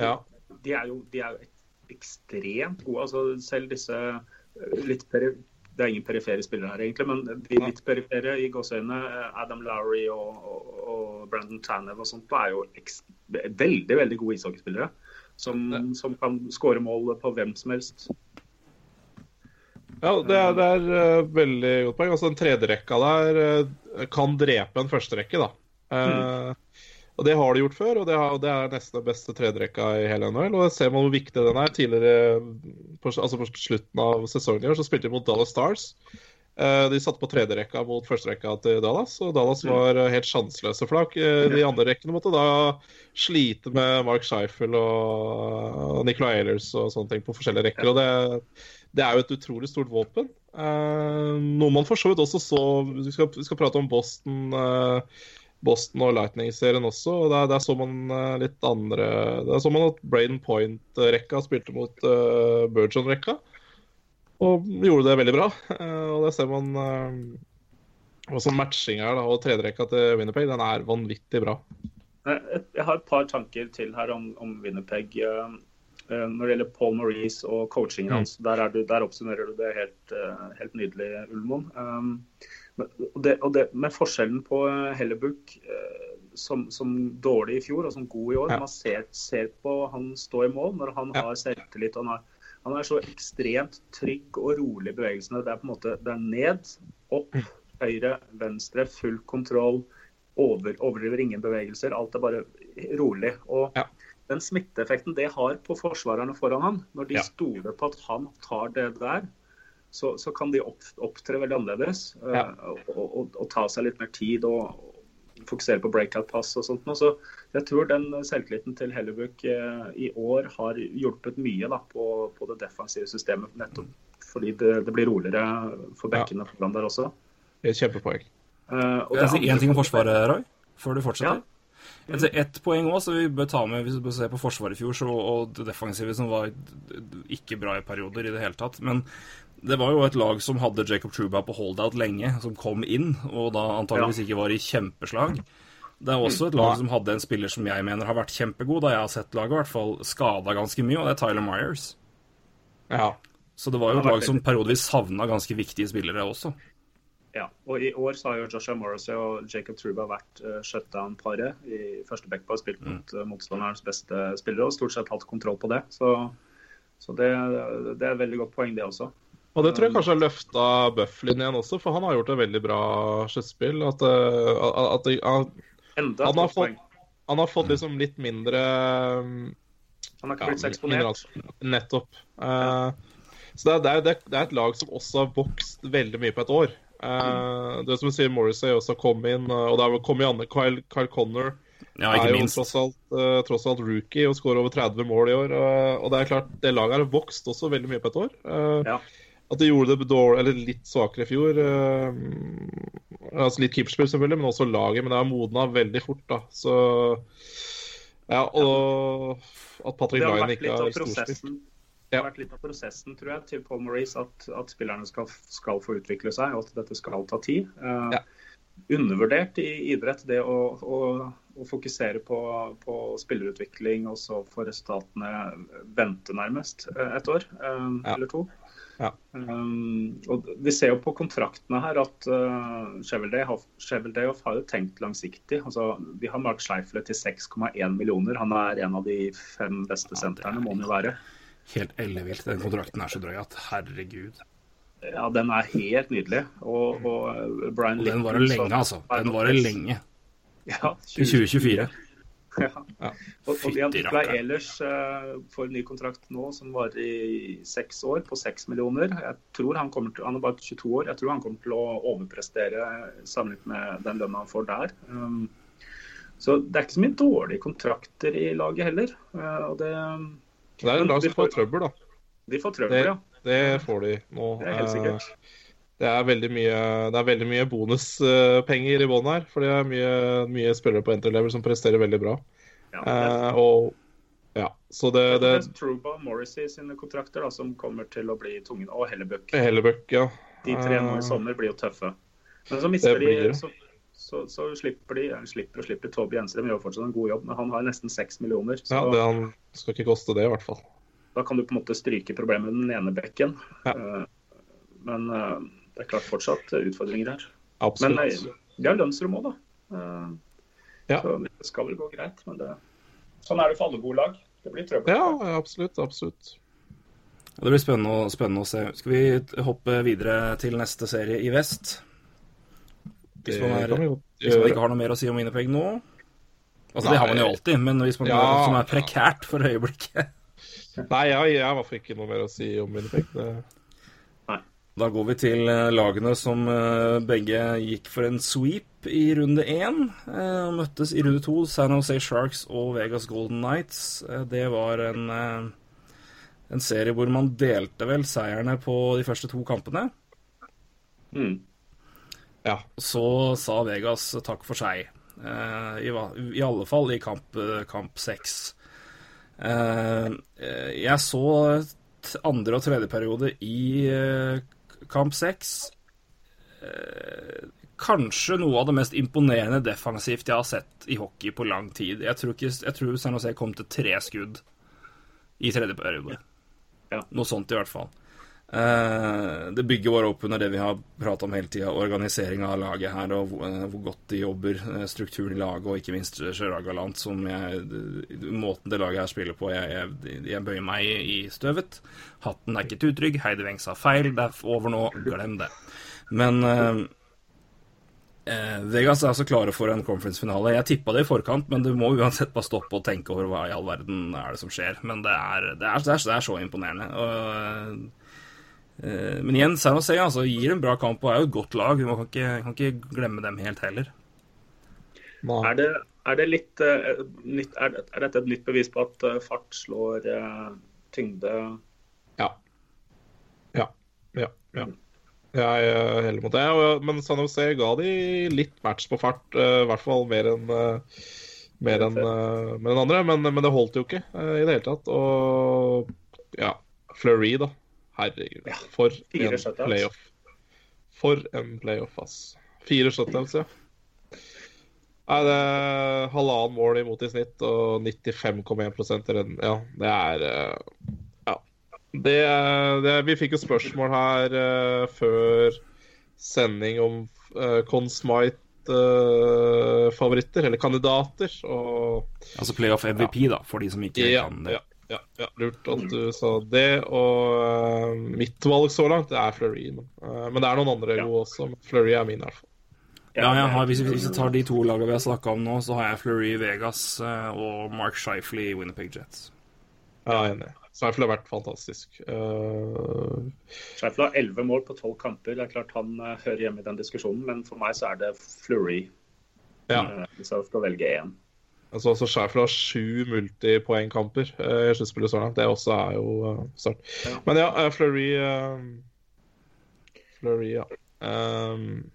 Ja de er jo, de er jo ekstremt gode. altså Selv disse eh, litt peri det er ingen perifere spillere her, egentlig, men de litt perifere i gåseøynene, eh, Adam Lowry og, og, og, Brandon Tanev og sånt, er jo veldig veldig gode ishockeyspillere. som, som kan skåre mål på hvem som helst. Ja, det er, det er uh, veldig godt poeng. Altså, Den tredjerekka der uh, kan drepe en førsterekke, da. Eh, og Det har de gjort før, og det, har, det er nesten den beste tredjerekka i hele NHL. Og jeg ser man hvor viktig den er. Tidligere, på, altså på slutten av sesongen i år, så spilte de mot Dallas Stars. Eh, de satte på tredjerekka mot førsterekka til Dallas, og Dallas var eh, helt sjanseløse. flak. eh, de andre rekkene måtte da slite med Mark Scheifel og Nicolay Ehlers og sånne ting på forskjellige rekker. og det det er jo et utrolig stort våpen. Noe man for så vidt også så Vi skal, vi skal prate om Boston, Boston og Lightning-serien også. og der, der, så man eh, litt andre Der så man at Braden Point-rekka spilte mot uh, Burgeon-rekka. Og gjorde det veldig bra. Uh, og der ser man uh, også matching her, da, og tredjerekka til Winnerpeg, den er vanvittig bra. Jeg, har et par tanker til her om, om Winnerpeg. eh, eh, Når det gjelder Paul Maurice og coachingen hans, der, er du, der oppsummerer du det helt, eh, helt nydelig, Ulmoen. Um, men- og det, og det, med forskjellen på eh, Hellebuck eh, som, som dårlig i fjor og som god i år Ja. Man ser, ser på han stå i mål når han har selvtillit. Han, har, han er så ekstremt trygg og rolig i bevegelsene. Det er på en måte det er ned, opp, Mm. høyre, venstre, full kontroll. Over, overdriver ingen bevegelser. Alt er bare rolig. Og Ja. den smitteeffekten det har på forsvarerne foran han, når de Ja. stoler på at han tar det der, så, så kan de opp, opptre veldig annerledes. eh, Ja. og, og, og ta seg litt mer tid og, og fokusere på breakout-pass og sånt. Så jeg tror den selvtilliten til Hellebuck eh, i år har hjulpet mye da, på, på det defensive systemet. Nettopp fordi det, det blir roligere for bekkene foran der også. Det er et Kjempepoeng. Uh, og jeg én ting om Forsvaret, Roy? Før du fortsetter? Ja. Mm. ser Ett poeng òg, så vi bør ta med hvis vi bør se på Forsvaret i fjor, så, og det defensive som var ikke bra i perioder i det hele tatt. Men det var jo et lag som hadde Jacob Truba på holdout lenge, som kom inn, og da antageligvis ikke var i kjempeslag. Det er også et lag som hadde en spiller som jeg mener har vært kjempegod, da jeg har sett laget, i hvert fall skada ganske mye, og det er Tyler Myers. Ja. Så det var jo et lag som periodevis savna ganske viktige spillere også. Ja, og I år så har jo Joshua Morrissey og Jacob Truba vært uh, shutdown-paret i første backpar, spilt Mm. mot uh, motstanderens beste spillere og stort sett hatt kontroll på det. Så, så det, det er et veldig godt poeng, det også. Og det tror jeg kanskje har løfta Bufflin igjen også, for han har gjort et veldig bra sluttspill. At, eh, at, at, at Enda Han har fått- han har fått liksom litt mindre um, Han har ikke ja, blitt så mindre eksponert. Nettopp. Uh, så det er, det, er, det er- er et lag som også har vokst veldig mye på et år. Uh, det som du sier, Morrissey også kom inn, eh, og det har kommet andre. Kyle, Kyle Connor Ja, er ikke jo minst. tross alt, uh, tross alt rookie og skårer over 30 mål i år. eh, og det er klart, det laget har vokst også veldig mye på et år. Uh, Ja. At de gjorde det dårlig, eller litt svakere i fjor. Uh, altså Litt keeperspill, selvfølgelig, men også laget. Men det har modna veldig fort, da. Så Ja, og at Patrick vært ikke har storspilt. det Ja. har vært litt av prosessen, tror jeg, til Paul Maurice at, at spillerne skal, skal få utvikle seg, og at dette skal ta tid. Uh, Ja. Undervurdert i idrett, det å, å, å fokusere på, på spillerutvikling og så få resultatene vente nærmest eh, et år uh, Ja. eller to. Ja. Um, og Vi ser jo på kontraktene her at uh, Cheveldayoff har jo tenkt langsiktig. Altså, Vi har Mark Schleifle til 6,1 millioner. Han er en av de fem beste sentrene, må han jo være. Helt ellevilt. Den kontrakten er så drøy at herregud. Ja, den er helt nydelig. Og, og uh, Brian Og den varer lenge, altså. Den varer lenge. Ja, Til 2024. Ja. Ja. Og, og Nikolai rakkeren. Ehlers uh, får en ny kontrakt nå som varer i seks år, på seks millioner. Jeg tror Han kommer til, han er bare 22 år. Jeg tror han kommer til å overprestere sammenlignet med den lønna han får der. Um, så det er ikke så mye dårlige kontrakter i laget heller. Uh, og det, Det er en lag som får trøbbel, da. de får trøbbel, Det- ja. Det får de nå. Det er helt Eh, sikkert. Det er veldig mye, er veldig mye bonuspenger i bånn her. For det er mye, mye spillere på entry som presterer veldig bra. Ja, Eh, og ja, så det, det det er Truba Morrissey sine kontrakter da, som kommer til å bli tungen. Og Hellebuck. Hellebuck, ja. De tre nå Eh, i sommer blir jo tøffe. Men så mister blir de så, så, så slipper de slipper og slipper Toby Enstrøm gjør fortsatt en god jobb, men han har nesten seks millioner. Så Ja, det han skal ikke koste det, i hvert fall. da kan du på en måte stryke problemet med den ene bekken. Ja. Eh, Men eh, det er klart fortsatt utfordringer her. Men vi Absolutt. de har lønnsrom òg, da. Eh, Ja. Så det skal vel gå greit. Men det, sånn er det for alle gode lag. Det blir trøbbel. Ja, absolutt. Absolutt. Det blir spennende, å- spennende å se. Skal vi hoppe videre til neste serie i vest? Hvis man, er, vi hvis man ikke har noe mer å si om Winnerpeg nå? Altså, Det har man jo alltid, men hvis man Ja. som er prekært for øyeblikket Nei, jeg, jeg har i hvert fall ikke noe mer å si om Winnipeg. Da går vi til eh, lagene som eh, begge gikk for en sweep i runde én. eh, møttes i runde to, San Jose Sharks og Vegas Golden Knights. Eh, Det var en, en serie hvor man delte vel seierne på de første to kampene. Mm. Ja. Så sa Vegas takk for seg. I, I alle fall i kamp, kamp seks. Jeg så andre og tredje periode i kamp seks. Eh, kanskje noe av det mest imponerende defensivt jeg har sett i hockey på lang tid. Jeg tror, ikke, jeg tror San Jose kom til tre skudd i tredje periode. Ja. Noe sånt, i hvert fall. Eh, det bygger bare opp under det vi har pratet om hele tida, organisering av laget her, og hvor, eh, godt de jobber, eh, strukturen i laget, og ikke minst Gerard Galant, som jeg Måten det laget her spiller på, jeg, jeg, jeg bøyer meg i, støvet. Hatten er ikke too utrygg Heidi Weng sa feil, det er over nå, glem det. Men eh, Vegas er altså klare for en conference-finale. Jeg tippa det i forkant, men du må uansett bare stoppe og tenke over hva i all verden er det som skjer. Men det er, det er, det er, det er så imponerende. Og, men igjen, San Jose altså, gir en bra kamp og er jo et godt lag. Vi kan ikke, kan ikke glemme dem helt heller. Er, det, er, det litt, eh, nytt, er, er dette et nytt bevis på at eh, fart slår eh, tyngde? Ja. Ja. Ja. ja. Jeg er heller mot det. Men San Jose ga de litt match på fart, eh, i hvert fall mer enn eh, mer enn eh, mer andre. Men, men det holdt jo ikke eh, i det hele tatt. Og ja, Fleury, da. Herregud. Ja, For fire en shutouts. playoff. For en playoff, ass. Fire shutouts, ja. Nei, det er halvannen mål imot i snitt og 95,1% i redden. Ja, det er eh, Ja. Det, det, vi fikk jo spørsmål her uh, før sending om uh, Consmite-favoritter, eller kandidater. Og Altså playoff MVP, da, for de som ikke ja, kan det. ja, ja, ja, lurt at du sa det. Og uh, mitt valg så langt det er Fleury. Men, uh, men det er noen andre Ja. gode også. Men Fleury er min, i hvert fall. Ja, jeg har, hvis, hvis vi tar de to lagene vi har snakka om nå, så har jeg Fleury i Vegas uh, og Mark Shifley i Winnipeg Jets. Er enig. Shifley har vært fantastisk. Uh, Scheifele har elleve mål på tolv kamper. Det er klart Han eh, hører hjemme i den diskusjonen, men for meg så er det Fleury. ja. eh, Hvis jeg skal velge én. Altså, altså Schäfer har sju multipoengkamper uh, i sluttspillet så langt. Det også er jo uh, start. Men ja, uh, Fleury Fleury, ja. Um,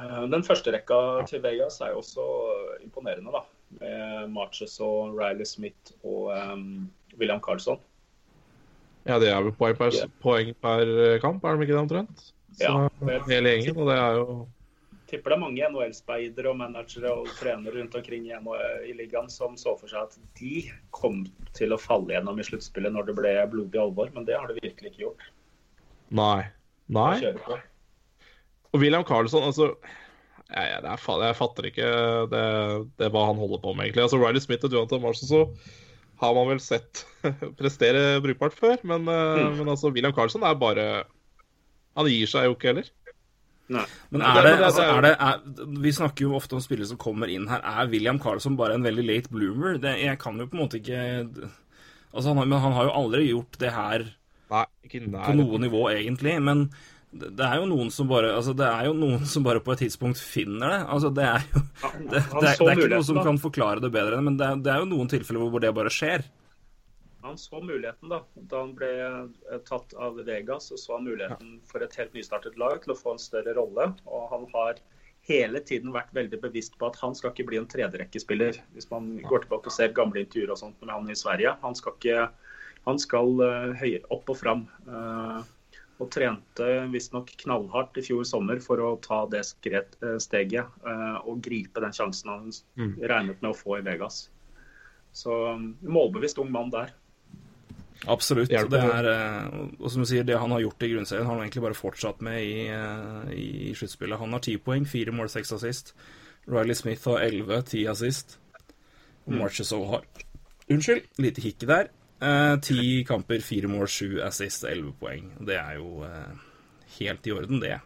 Eh, Den første rekka til Vegas er jo også eh, imponerende, da. Med Marches og Riley Smith og um, William Carlson. ja, det er vel poeng per, yeah. poeng per kamp, er de ikke det omtrent? Så Ja, det- hele gjengen, og det er jo tipper det er mange NHL-speidere og managere og trenere rundt omkring i, i ligaen som så for seg at de kom til å falle gjennom i sluttspillet når det ble blodig alvor, men det har det virkelig ikke gjort. Nei. Nei. Og William Carlson, altså jeg, jeg, det er, fa- jeg fatter ikke det, det hva han holder på med, egentlig. Altså Riley Smith og Jonathan Marshall så har man vel sett prestere brukbart før, men, eh, Mm. men altså William Carlson er bare Han gir seg jo ikke heller. Nei. Men er det, altså, er det er, Vi snakker jo ofte om spillere som kommer inn her. Er William Carlson bare en veldig late bloomer? Det, jeg kan jo på en måte ikke Altså, han, men han har jo aldri gjort det her Nei, på noe nivå, egentlig. Men det, det er jo noen som bare Altså, det er jo noen som bare på et tidspunkt finner det. Altså, det er jo Det, er, ikke noe som kan forklare det bedre, men det det er jo noen tilfeller hvor det bare skjer. Han så muligheten da da han ble eh, tatt av Vegas. Så så han muligheten for et helt nystartet lag til å få en større rolle. Og han har hele tiden vært veldig bevisst på at han skal ikke bli en tredjerekkespiller. Hvis man går tilbake og ser gamle intervjuer og sånt med han i Sverige. Han skal, ikke, han skal eh, høyere opp og fram. Eh, og trente visstnok knallhardt i fjor sommer for å ta det skret, steget og gripe den sjansen han Mm. regnet med å få i Vegas. Så um, målbevisst ung mann der. Absolutt. Hjelper Det det. er, eh, og som du sier, det han har gjort i grunnserien, har han egentlig bare fortsatt med i, eh, i sluttspillet. Han har ti poeng, fire mål, seks assist. Riley Smith har elleve, ti assist. Marchesau har Unnskyld, lite hikk der. Eh, Ti kamper, fire mål, sju assist, elleve poeng. Det er jo eh, helt i orden, det.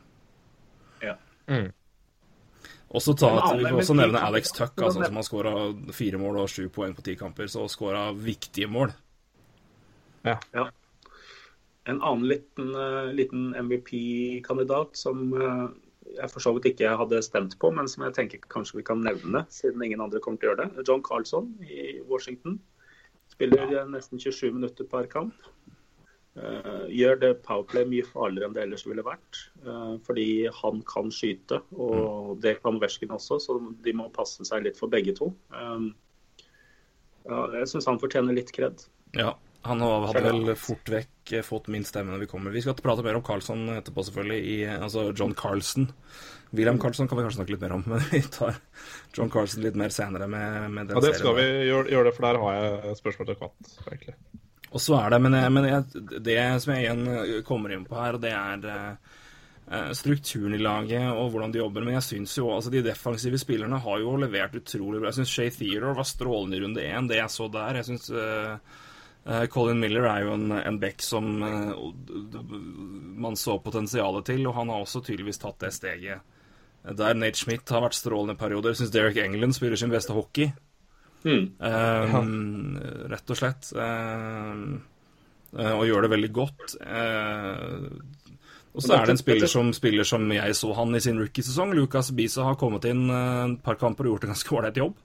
Ja. Også ta, Men at, Vi kan også nevne Alex Tuck, altså, som har skåra fire mål og sju poeng på ti kamper. Så skåra viktige mål. Ja. En annen liten, eh, liten MVP-kandidat som eh, jeg for så vidt ikke hadde stemt på, men som jeg tenker kanskje vi kan nevne, siden ingen andre kommer til å gjøre det. John Carlson i Washington. Spiller eh, nesten 27 minutter per kamp. Uh, gjør det powerplay mye farligere enn det ellers ville vært. Uh, fordi han kan skyte, og det kan Versken også, så de må passe seg litt for begge to. Uh, ja, jeg syns han fortjener litt kred. Ja, han hadde vel fort vekk eh, fått min stemme når vi kommer. Vi skal prate mer om Carlson etterpå, selvfølgelig. I, altså John Carlson. William Carlson kan vi kanskje snakke litt mer om, men vi tar John Carlson litt mer senere med, med den Ja, det skal vi serien. gjøre, gjøre det, for der har jeg spørsmål til Kvatt, egentlig. Og så er det, men, jeg, men jeg, det som jeg igjen eh, kommer inn på her, det er eh, strukturen i laget og hvordan de jobber. Men jeg syns jo altså de defensive spillerne har jo levert utrolig bra. Jeg syns Shay Theodore var strålende i runde én, det jeg så der. Jeg syns eh, Colin Miller er jo en, en back som eh, man så potensialet til, og han har også tydeligvis tatt det steget. Der Nate Schmidt har vært strålende perioder. Syns Derek England spiller sin beste hockey. Mm. Um, Rett og slett. Um, og gjør det veldig godt. Uh, og så er det en spiller som spiller som jeg så han i sin rookiesesong. Lucas Bisa har kommet inn et par kamper og gjort en ganske ålreit jobb.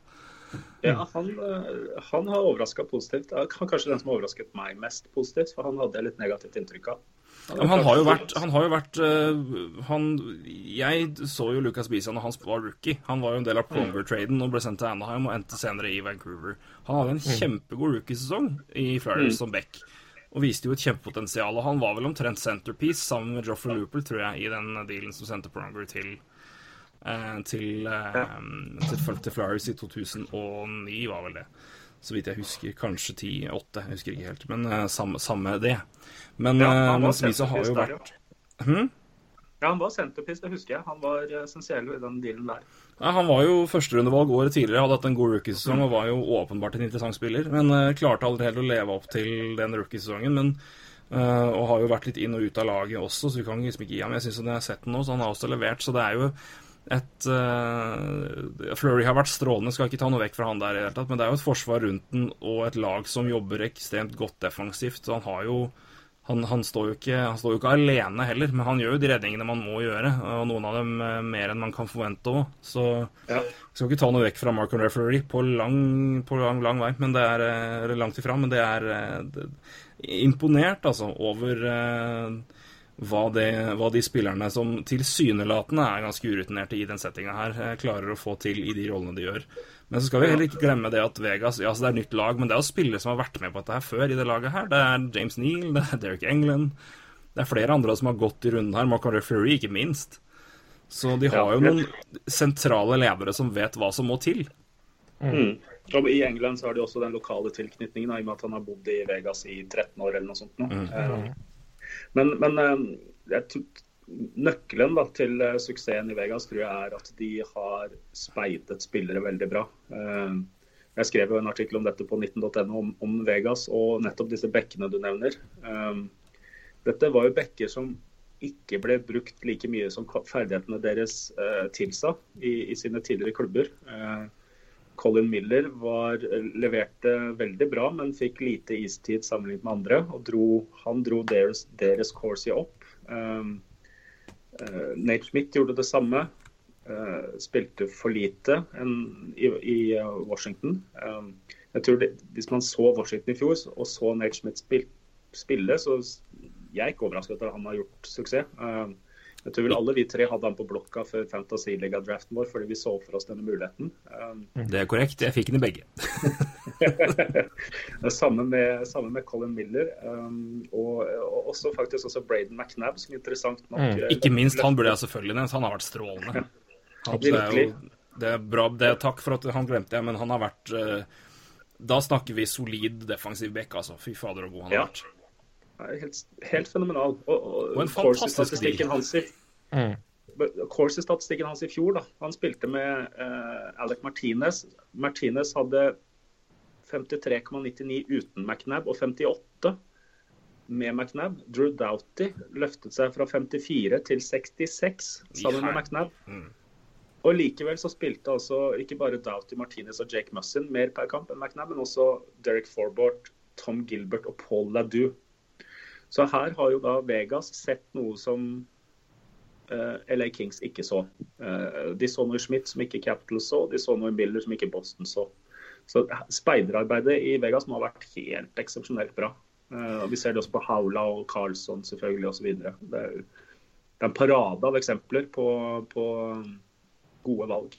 Ja, han, eh, han har overraska positivt. Han er kanskje den som har overrasket meg mest positivt, for han hadde jeg litt negativt inntrykk av. Ja, han har vært, han har jo vært uh, han, Jeg så jo Lucas Bisa når han var rookie. Han var jo en del av Pronger-traden og ble sendt til Anaheim og endte senere i Vancouver. Han hadde en kjempegod rookiesesong i Flyers som back. Og viste jo et kjempepotensial. Og han var vel omtrent centerpiece sammen med Joffrey Looper, tror jeg, i den dealen som sendte Pronger til eh, til, eh, til, til Flowers i 2009, var vel det. Så vidt jeg husker. Kanskje 10-8, jeg husker ikke helt. Men eh, samme, samme det. Men, Ja, eh, men Smisa har jo vært Hm? Ja, han var centerpiece, det husker jeg. Han var eh, essensiell i den dealen der. Ja, han var jo førsterundevalg året tidligere, hadde hatt en god rookiesesong og var jo åpenbart en interessant spiller. Men uh, klarte aldri helt å leve opp til den rookiesesongen. Men eh, Og har jo vært litt inn og ut av laget også, så vi kan liksom ikke gi ham. Jeg syns jeg har sett den nå, så han har også levert. Så det er jo et uh, Flurry har vært strålende, skal ikke ta noe vekk fra han der i det hele tatt. Men det er jo et forsvar rundt den og et lag som jobber ekstremt godt defensivt. Så han har jo han, han, står jo ikke, han står jo ikke alene heller, men han gjør jo de redningene man må gjøre. Og noen av dem eh, mer enn man kan forvente òg. Så Ja. skal ikke ta noe vekk fra Mark and Referee på lang, på lang, lang vei, men det er eh, langt ifra. Men det er det, imponert, altså, over eh, hva, det, hva de spillerne som tilsynelatende er ganske urutinerte i den settinga her, eh, klarer å få til i de rollene de gjør. Men så skal vi heller ikke glemme det at Vegas ja, så det er nytt lag, men det er jo spillere som har vært med på dette her før i det laget her. Det er James Neal, det er Derek England. Det er flere andre som har gått i runden her. Mark Andre ikke minst. Så de har jo noen sentrale ledere som vet hva som må til. Mm. I England så har de også den lokale tilknytningen, i og med at han har bodd i Vegas i 13 år eller noe sånt. nå. Eh, Men, men eh, jeg nøkkelen da, til eh, suksessen i Vegas tror jeg er at de har speidet spillere veldig bra. Eh, Jeg skrev jo en artikkel om dette på 19.no om, om Vegas og nettopp disse bekkene du nevner. Dette var jo bekker som ikke ble brukt like mye som ferdighetene deres tilsa i, i sine tidligere klubber. Eh, Colin Miller var, leverte veldig bra, men fikk lite istid sammenlignet med andre. og dro, Han dro deres, deres Corsi opp. Um, uh, Nate Schmidt gjorde det samme. Uh, spilte for lite en, i, i eh, Washington. Um, jeg tror det, Hvis man så Washington i fjor og så Nate Schmidt spil, spille, så jeg er ikke overrasket at han har gjort suksess. Um, jeg tror vel alle vi tre hadde han på blokka før Fantasy-liga-draften vår, fordi vi så for oss denne muligheten. Um, Det er korrekt. Jeg fikk den i begge. Samme med, samme med Colin Miller. Um, og, og også faktisk også Braden McNabb, som interessant nok Mm. eh, Ikke minst han burde jeg selvfølgelig nevnt. Han har vært strålende. Han, det, er jo, det er bra. Det er takk for at han glemte jeg, men han har vært eh, Da snakker vi solid defensiv back, altså. Fy fader, så god han har Ja. vært. Er helt, helt fenomenal. Og, og, Og en fantastisk Corsi-statistikken hans i Mm. Corsi-statistikken hans i fjor, da. Han spilte med uh, Alec Martinez. Martinez hadde 53,99 uten McNab og 58 med McNab. Drew Doughty løftet seg fra 54 til 66 sammen med. McNab. Mm. Og likevel så spilte altså ikke bare Doughty, Martinez og Jake Mussin mer per kamp enn McNab, men også Derek Forbort, Tom Gilbert og Paul Ladou. Så her har jo da Vegas sett noe som eh, LA Kings ikke så. Eh, de så noe Schmidt som ikke Capital så, de så noe Miller som ikke Boston så. Så speiderarbeidet i Vegas må ha vært helt eksepsjonelt bra. Eh, vi ser det også på Haula og Carlsson selvfølgelig osv. Det, er- det er en parade av eksempler på, på gode valg.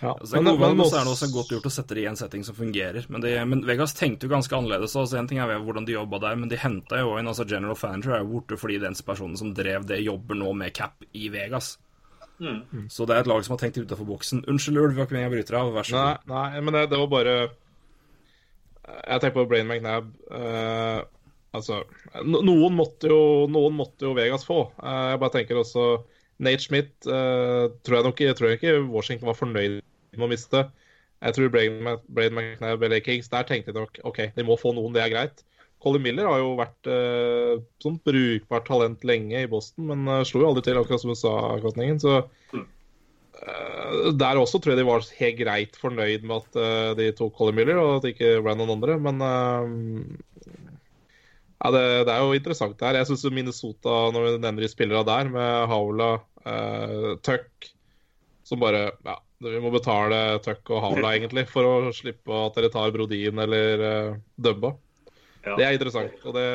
Ja. Altså, men så er det også godt gjort å sette det i en setting som fungerer. Men, de, men Vegas tenkte jo ganske annerledes. Altså, en ting er hvordan de jobba der, men de henta jo inn altså General Manager er jo borte fordi den personen som drev det, jobber nå med Cap i Vegas. Mm. Så det er et lag som har tenkt utenfor boksen. Unnskyld, Ulv, vi var ikke med jeg bryter av. Vær så Nei, god. nei, men det, det var bare Jeg tenker på Brain McNab. Uh, altså Noen måtte jo Noen måtte jo Vegas få. Uh, jeg bare tenker også Nate Schmidt uh, tror jeg nok jeg ikke Washington var fornøyd med å miste. Jeg tror Brain, Mc- Brain McNab eller Kings der tenkte de nok OK, de må få noen, det er greit. Colin Miller har jo vært eh, sånn brukbart talent lenge i Boston, men uh, slo jo aldri til, akkurat som du sa, Kotningen. Så uh, der også tror jeg de var helt greit fornøyd med at uh, de tok Colin Miller, og at det ikke ble noen andre. Men ja, det, det er jo interessant der. Jeg syns Minnesota, når vi nevner de spillerne der, med Haula, Tuck Som bare Ja, vi må betale Tuck og Havla egentlig, for å slippe at dere tar Brodin eller uh, Dubba. Ja. Det er interessant. Og det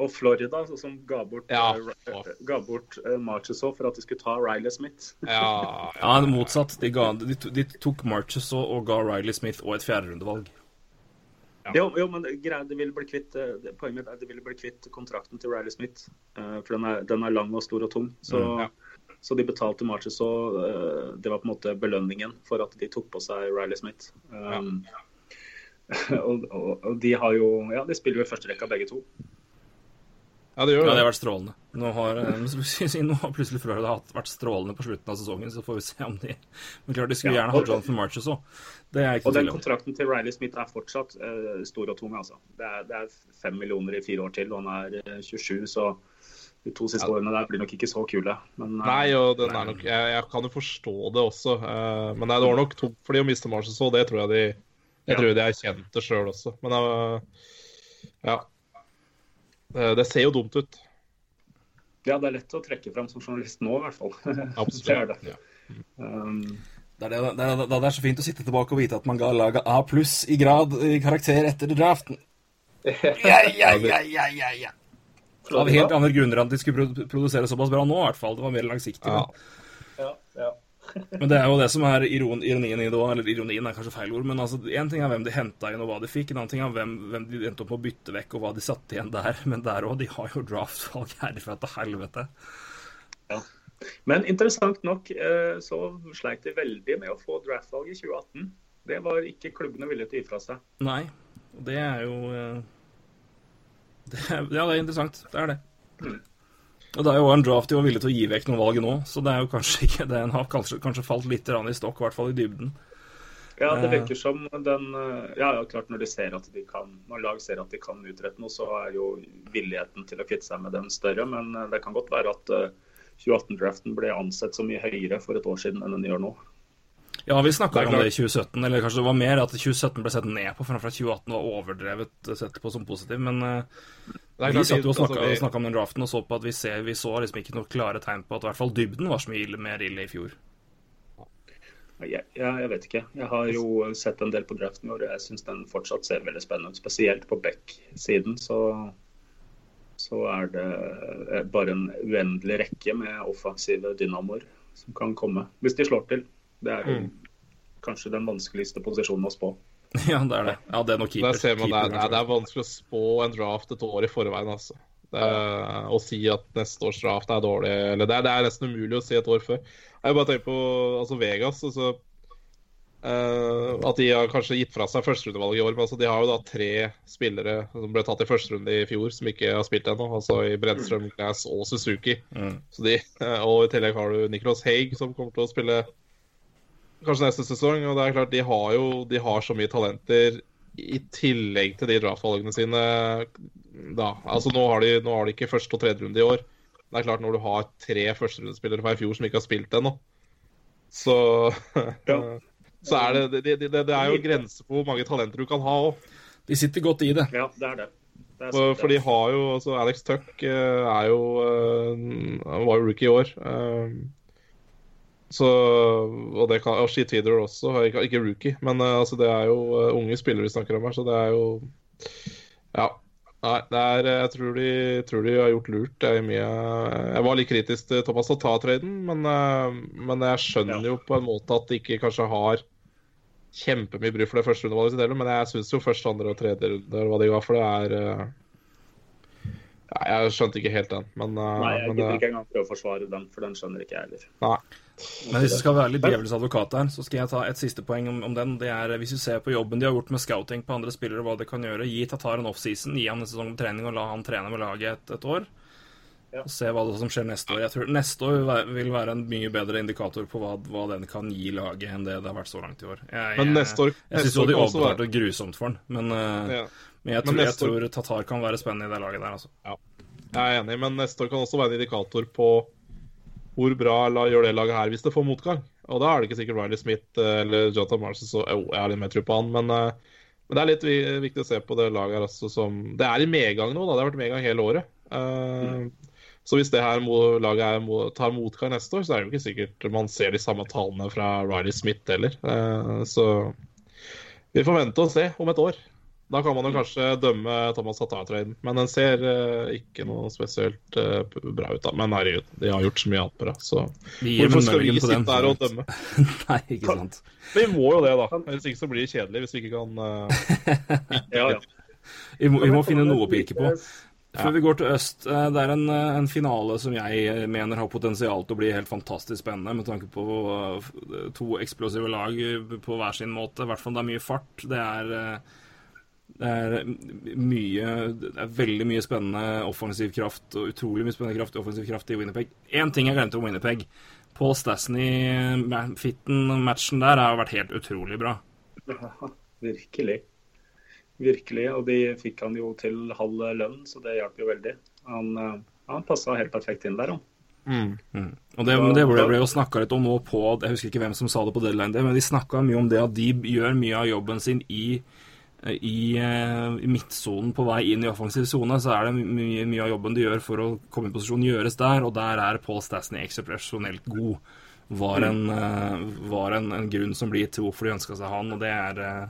Og Florida, som ga bort, Ja, eh, ga bort eh, Marchessault for at de skulle ta Riley Smith. Ja, Ja, ja motsatt. De, ga, de, de tok Marchesaw og, ga Riley Smith og et fjerderundevalg. Jo, jo, men greia, de ville bli kvitt, eh, det- poenget er at de ville bli kvitt kontrakten til Riley Smith. eh, For den er, den er lang og stor og tung. Så, Mm, ja. Så de betalte Marches, og Det var på en måte belønningen for at de tok på seg Riley Smith. Um, og, og, og de har jo Ja, de spiller jo i første rekka begge to. ja, det gjør Ja, det. det har vært strålende. Nå har, eh, nå har plutselig Florida vært strålende på slutten av sesongen, så får vi se om de Men klart, de skulle Ja, gjerne hatt Jonathan Marches òg. Det er ikke Og den kontrakten til Riley Smith er fortsatt uh, stor og tung, altså. Det er, det er fem millioner i fire år til, og han er eh, 27, så de to siste årene der blir nok ikke så kule. Men, eh, Nei, og den er nok Jeg, jeg kan jo forstå det også. Uh, men nei, det var nok tungt for de å miste Marshall så det tror jeg de Jeg Ja. tror de erkjente sjøl også. Men uh, ja. Det, det ser jo dumt ut. ja, det er lett å trekke fram som journalist nå, i hvert fall. Absolutt. det er det. Ja. Um, Det er, det, det, er, det er så fint å sitte tilbake og vite at man ga laget A pluss i grad i karakter etter draften. Ja, ja, ja, ja, ja, ja. Av helt andre grunner enn at de skulle produ- produsere såpass bra nå, i hvert fall. Det var mer langsiktig. Ja. Ja, ja. men det er jo det som er iron, ironien i det òg. Eller ironien er kanskje feil ord, men altså, én ting er hvem de henta inn og hva de fikk. En annen ting er hvem, hvem de endte opp med å bytte vekk, og hva de satte igjen der. Men der òg, de har jo draftvalg herfra til helvete. Men interessant nok eh, så sleit de veldig med å få draftvalg i 2018. Det var ikke klubbene villige til å gi fra seg. Nei, og det er jo eh, det er, Ja, det er interessant. Det er det. Og det er jo en draft de var villig til å gi vekk noen valg nå, så det er jo kanskje ikke Den har kanskje, kanskje falt litt i stokk, i hvert fall i dybden. Ja, det Eh. virker som den eh, Ja, ja, klart når de ser at de kan Når lag ser at de kan utrette noe, så er jo villigheten til å kvitte seg med den større. Men eh, det kan godt være at eh, 2018-draften ble ansett så mye høyere for et år siden enn den gjør nå. Ja, vi snakka om det i 2017, eller kanskje det var mer at 2017 ble sett ned på, framfor at 2018 var overdrevet sett på som positiv. Men eh, vi klart satt jo og snakka, altså, om den draften og så på at vi, ser, vi så liksom ikke noen klare tegn på at i hvert fall dybden var så mye ille- mer ille i fjor. Jeg, jeg, vet ikke. Jeg har jo sett en del på draften vår. og jeg syns den fortsatt ser veldig spennende ut. Spesielt på back-siden så, så er det eh, bare en uendelig rekke med offensive dynamoer som kan komme. Hvis de slår til. Det er jo Mm. kanskje den vanskeligste posisjonen å spå. Ja, det er det. Ja, det er nok keeper. Ser man Keeper, er- det, er, det er vanskelig å spå en draft et år i forveien, altså. Det er, å si at neste års draft er dårlig, eller det er, det er nesten umulig å si et år før. Jeg bare tenker på altså Vegas. altså Uh, At de har kanskje gitt fra seg førsterundevalget i år. Men altså, de har jo da tre spillere som ble tatt i første runde i fjor, som ikke har spilt ennå. Altså i Brennstrøm, Glass og Suzuki. Mm. Så de, og i tillegg har du Nicholas Haig, som kommer til å spille kanskje neste sesong. Og det er klart, de har jo de har så mye talenter i tillegg til de draftvalgene sine da Altså nå har de, nå har de ikke første og tredje runde i år. Det er klart når du har tre førsterundespillere fra i fjor som ikke har spilt ennå, så Ja. Så er det, det, det, det er jo grenser på hvor mange talenter du kan ha òg. De sitter godt i det. Ja, det er det. er For, for de har jo altså Alex Tuck eh, er jo eh, Han var jo rookie i år. Eh, så Og det kan Og Sheet også. Ikke, ikke rookie, men uh, altså det er jo uh, unge spillere vi snakker om her, så det er jo Ja. Nei, det er Jeg tror de, tror de har gjort lurt. Jeg, mye, jeg var litt kritisk til Thomas Tatar-traden, men, uh, men jeg skjønner Ja. jo på en måte at de ikke kanskje har kjempemye bry for det første rundevalget men jeg syns jo første, andre og tredje runde, hva de ga for det, er ja, Jeg skjønte ikke helt den, men, uh, Nei, jeg gidder ikke engang prøve å forsvare den, for den skjønner ikke jeg heller. Nei. Men hvis du skal være litt djevelens advokat her, så skal jeg ta et siste poeng om, om den. Det er Hvis du ser på jobben de har gjort med scouting på andre spillere, hva det kan gjøre, gi Tatar en offseason, gi han en sesong med trening og la han trene med laget et, et år. Ja. Og se hva det som skjer neste år. Jeg tror Neste år vil være- vil være en mye bedre indikator på hva, hva den kan gi laget, enn det det har vært så langt i år. Jeg, jeg, jeg, jeg syns jo de overbetalte grusomt for den, men, uh, ja. Men jeg Men tror, jeg neste år- tror Tatar kan være spennende i det laget der, altså. Jeg er enig, men neste år kan også være en indikator på hvor bra la, gjør det laget her hvis det får motgang. Og da er det ikke sikkert Riley Smith eh, eller Jonathan Marshall, så jo, jeg har litt mer tro på han. Men, eh, men det er litt viktig å se på det laget her altså, som Det er i medgang nå, da. Det har vært medgang hele året. Eh, Så hvis det her laget her tar motgang neste år, så er det jo ikke sikkert man ser de samme tallene fra Riley Smith heller. Så vi får vente og se om et år. Da kan man jo kanskje dømme Thomas Tatar-traden, men den ser uh, ikke noe spesielt uh, bra ut. da. Men herregud, de har gjort så mye annet bra, så hvorfor skal vi ikke sitte her og dømme? Nei, ikke sant. Vi må jo det, da. Hvis ikke så blir det kjedelig hvis vi ikke kan uh... Ja, ja. Vi må, vi må finne noe å pike på. Før vi går til øst, eh, det er en, en finale som jeg mener har potensial til å bli helt fantastisk spennende, med tanke på to eksplosive lag på hver sin måte. I hvert fall det er mye fart. Det er, det er mye Det er veldig mye spennende offensiv kraft, og utrolig mye spennende kraft offensiv kraft i Winnerpeg. Én ting jeg glemte om Winnerpeg. Paul Stasney-fitten-matchen der har vært helt utrolig bra. Ja, virkelig. Virkelig. Og de fikk han jo til halv lønn, så det hjalp jo veldig. Han, eh, han passa helt perfekt inn der, han. mm. Og det, det ble, ble jo snakka litt om nå på Jeg husker ikke hvem som sa det på deadline, day, men de snakka mye om det at de gjør mye av jobben sin i i, eh, i midtsonen på vei inn i offensiv sone, så er det mye, mye av jobben de gjør for å komme i posisjon, gjøres der, og der er Paul Stasny eksepsjonelt god. Var, en, eh, var en, en grunn som blir til hvorfor de ønska seg han, og det er eh,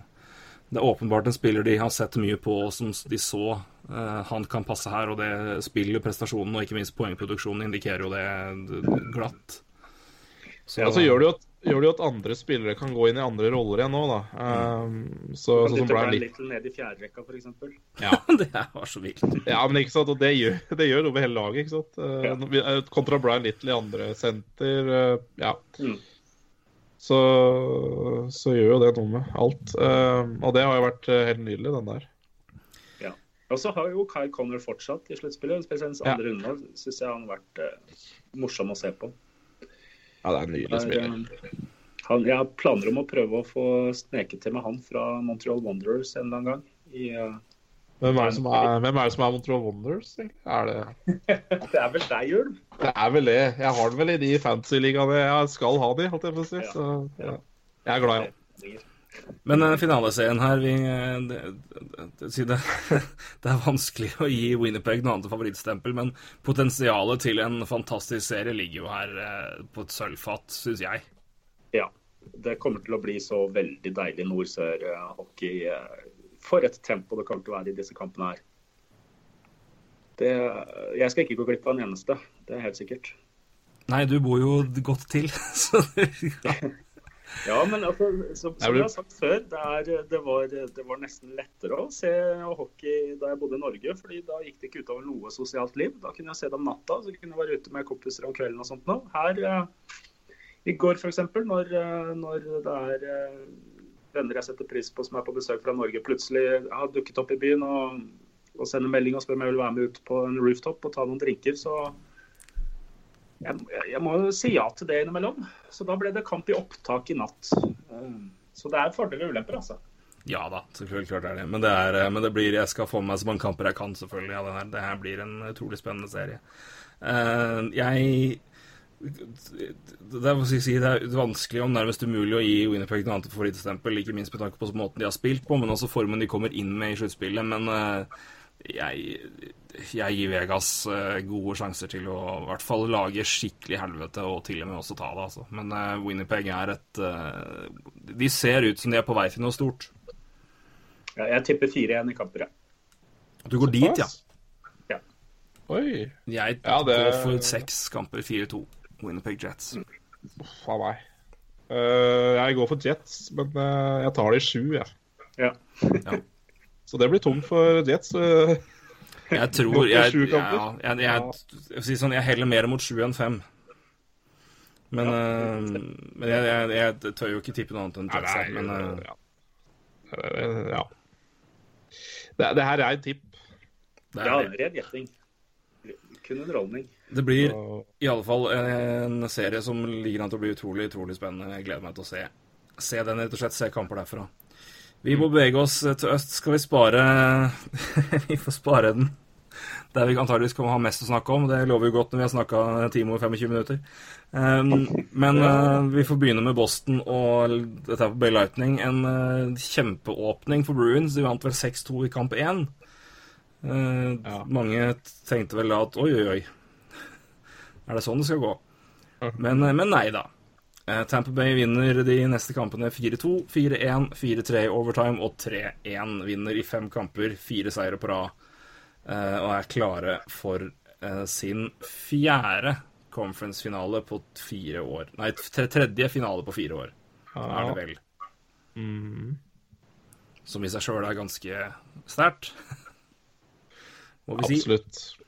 det er åpenbart en spiller de har sett mye på, og som de så han kan passe her. Og det spillet, prestasjonen og ikke minst poengproduksjonen indikerer jo det glatt. Så, Ja, så gjør det, jo at, gjør det jo at andre spillere kan gå inn i andre roller igjen nå, da. Um, så, Kan sånn som Brian Brian Little. Ned i fjerderekka, f.eks. Ja. det var så vilt. ja, men ikke sant, og det gjør, det gjør noe med hele laget, ikke sant. Uh, Ja. uh, Kontra Brian Little i andre senter. Uh, ja. Mm. Så, så gjør jo det noe med alt. Um, og det har jo vært helt nydelig, den der. Ja. Og så har jo Kyle Connor fortsatt i sluttspillet. Spesielt hans andre runde syns jeg han har vært uh, morsom å se på. Ja, det er en nydelig spiller. eh, han, jeg har planer om å prøve å få sneket til med han fra Montreal Wanderers en eller annen gang. I, uh, Hvem er, er, hvem er det som er Montreal Wonders, egentlig? Er det det er vel deg, Ulv? Det er vel det. Jeg har den vel i de fantasy-ligaene jeg skal ha de, holdt jeg på å si. Ja. Så ja. jeg er glad i han. Men uh, finaleserien her vi, eh, det, det, det, det, er vanskelig å gi Winnerpeg noe annet favorittstempel, men potensialet til en fantastisk serie ligger jo her eh, på et sølvfat, syns jeg. Ja. Det kommer til å bli så veldig deilig nord-sør-hockey. For et tempo det kommer til å være i disse kampene her. Det, jeg skal ikke gå glipp av en eneste, det er helt sikkert. Nei, du bor jo godt til, så ja. Ja, men altså, som, som jeg har sagt før, det, er, det, var, det var nesten lettere å se hockey da jeg bodde i Norge. fordi da gikk det ikke utover noe sosialt liv. Da kunne jeg se det om natta, så kunne jeg være ute med kompiser om kvelden og sånt noe. Her eh, i går f.eks., når, eh, når det er eh, venner jeg setter pris på som er på besøk fra Norge, plutselig har dukket opp i byen og, og sender melding og spør om jeg vil være med ut på en rooftop og ta noen drinker, så jeg, jeg må jo si ja til det innimellom. Så da ble det kamp i opptak i natt. Eh, Så det er fordeler og ulemper, altså. Ja da, selvfølgelig klart er det. Men det, er, eh, men det blir Jeg skal få med meg så mange kamper jeg kan, selvfølgelig. Ja, her, det her blir en utrolig spennende serie. Eh, jeg det er, si, det er vanskelig om nærmest umulig å gi Winnerpeg noe annet favorittstempel, ikke minst med tanke på måten de har spilt på, men også formen de kommer inn med i sluttspillet. Men eh, jeg, jeg gir Vegas eh, gode sjanser til å i hvert fall lage skikkelig helvete, og til og med også ta det, altså. Men uh, Winnerpeg er et eh, De ser ut som de er på vei til noe stort. Ja, jeg tipper 4-1 i kamper, jeg. Du går dit, ja. Oi. Jeg Ja, det- går for seks kamper, 4-2. Winnerpeg Jets. Uff a meg. Eh, jeg går for Jets, men uh, jeg tar det i sju, jeg. Ja. Så det blir tungt for Jets. eh. Jeg tror jeg, ja, jeg, jeg, jeg, sånn, jeg heller mer mot sju enn fem. Men, eh, men jeg, jeg, jeg tør jo ikke tippe noe annet enn Jets. Nei, men uh, ja. Eh, ja. Det, det her er et tipp. det, Ja, ren gjetting. Kun underholdning. det blir i alle fall en serie som ligger an til å bli utrolig utrolig spennende. Jeg gleder meg til å se, se den, rett og slett. Se kamper derfra. Vi må bevege oss til øst. Skal vi spare Vi får spare den der vi antageligvis kommer å ha mest å snakke om. Det lover jo godt når vi har snakka en time og 25 minutter. Um, men uh, vi får begynne med Boston og dette er på Bay Lightning. En uh, kjempeåpning for Bruins. De vant vel 6-2 i kamp 1. Uh, Ja. Mange tenkte vel da at oi, oi, oi. Er det sånn det skal gå? Men, men nei da. Uh, Tamper Bay vinner de neste kampene 4-2, 4-1, 4-3 i overtime og 3-1. Vinner i fem kamper, fire seire på rad, uh, og er klare for uh, sin fjerde conference-finale på fire år. Nei, tredje finale på fire år, er det vel. Mm. Som i seg sjøl er ganske sterkt. Må vi si. Absolutt.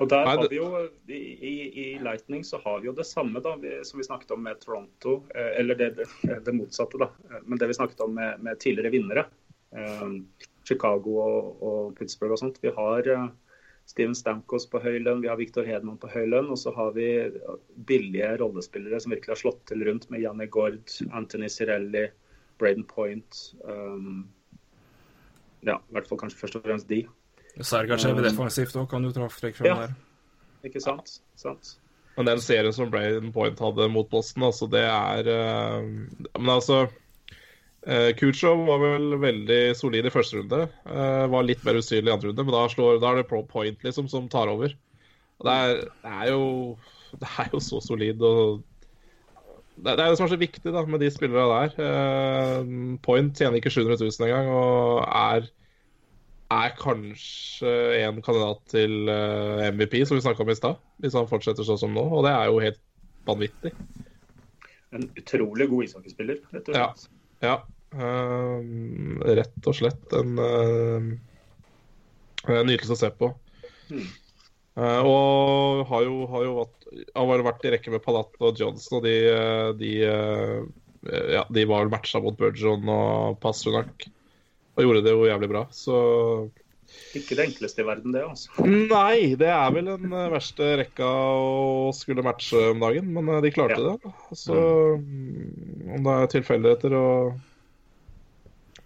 Og der har vi jo, i, i, Lightning så har vi jo det samme da, som vi snakket om med Toronto. Eh, eller det, det, motsatte, da. Eh, Men det vi snakket om med, med tidligere vinnere. Eh, Chicago og, og Pittsburgh og sånt. Vi har Steven Stamkos på høy lønn, vi har Victor Hedman på høy lønn. Og så har vi billige rollespillere som virkelig har slått til rundt med Janne Gord, Anthony Cirelli, Braden Point. Um, ja, i hvert fall kanskje først og fremst de. Sergachev i defensivt òg, kan du trekke fra Ja. der. Ikke sant? sant? Men den serien som Brain Point hadde mot Boston, altså det er uh, Men altså uh, Kuchov var vel veldig solid i første runde. Uh, var litt mer usynlig i andre runde, men da, slår, da er det Pro Point liksom som tar over. Og det er, det er jo Det er jo så solid og det, det er det som er så viktig da, med de spillerne der. Eh, Point tjener ikke 700 000 engang og er er kanskje en kandidat til eh, MVP, som vi snakka om i stad. Hvis han fortsetter sånn som nå. Og det er jo helt vanvittig. En utrolig god ishockeyspiller, rett og Ja. slett. Ja. ehm, rett og slett en uh, nytelse å se på. Hmm. Uh, og har jo, har jo vært, har vært i rekke med Palat og Johnson, og de, eh, de, uh, ja, de var matcha mot Burgeon og Pasternak. Og gjorde det jo jævlig bra, så Ikke det enkleste i verden, det. altså. Nei, det er vel den eh, verste rekka å skulle matche om dagen, men eh, de klarte Ja. det. Så mm, om det er tilfeldigheter og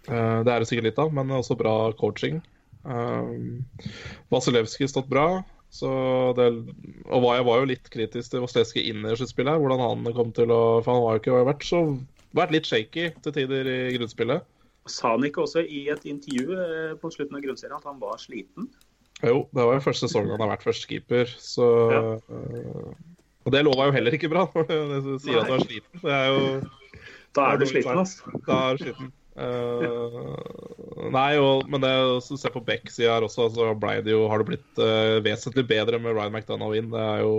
eh, Det er det sikkert litt av, men også bra coaching. Vasilevskij stått bra. Så det, og jeg var jo litt kritisk til Vasilevskij inn i sluttspillet. Hvordan han kom til å For han har jo ikke vært så vært litt shaky til tider i grunnspillet. Sa han ikke også i et intervju eh, på slutten av grunnserien at han var sliten? Jo, det var jo første sesongen han har vært førstekeeper, så Ja. øh, Og det lova jo heller ikke bra. Du sier at du er sliten. Det er jo Da er du sliten, altså. Da er du sliten. Uh, nei, og, men det å se på Beck-sida her også, så ble det jo, har det blitt uh, vesentlig bedre med Ryan McDonough inn. Det er jo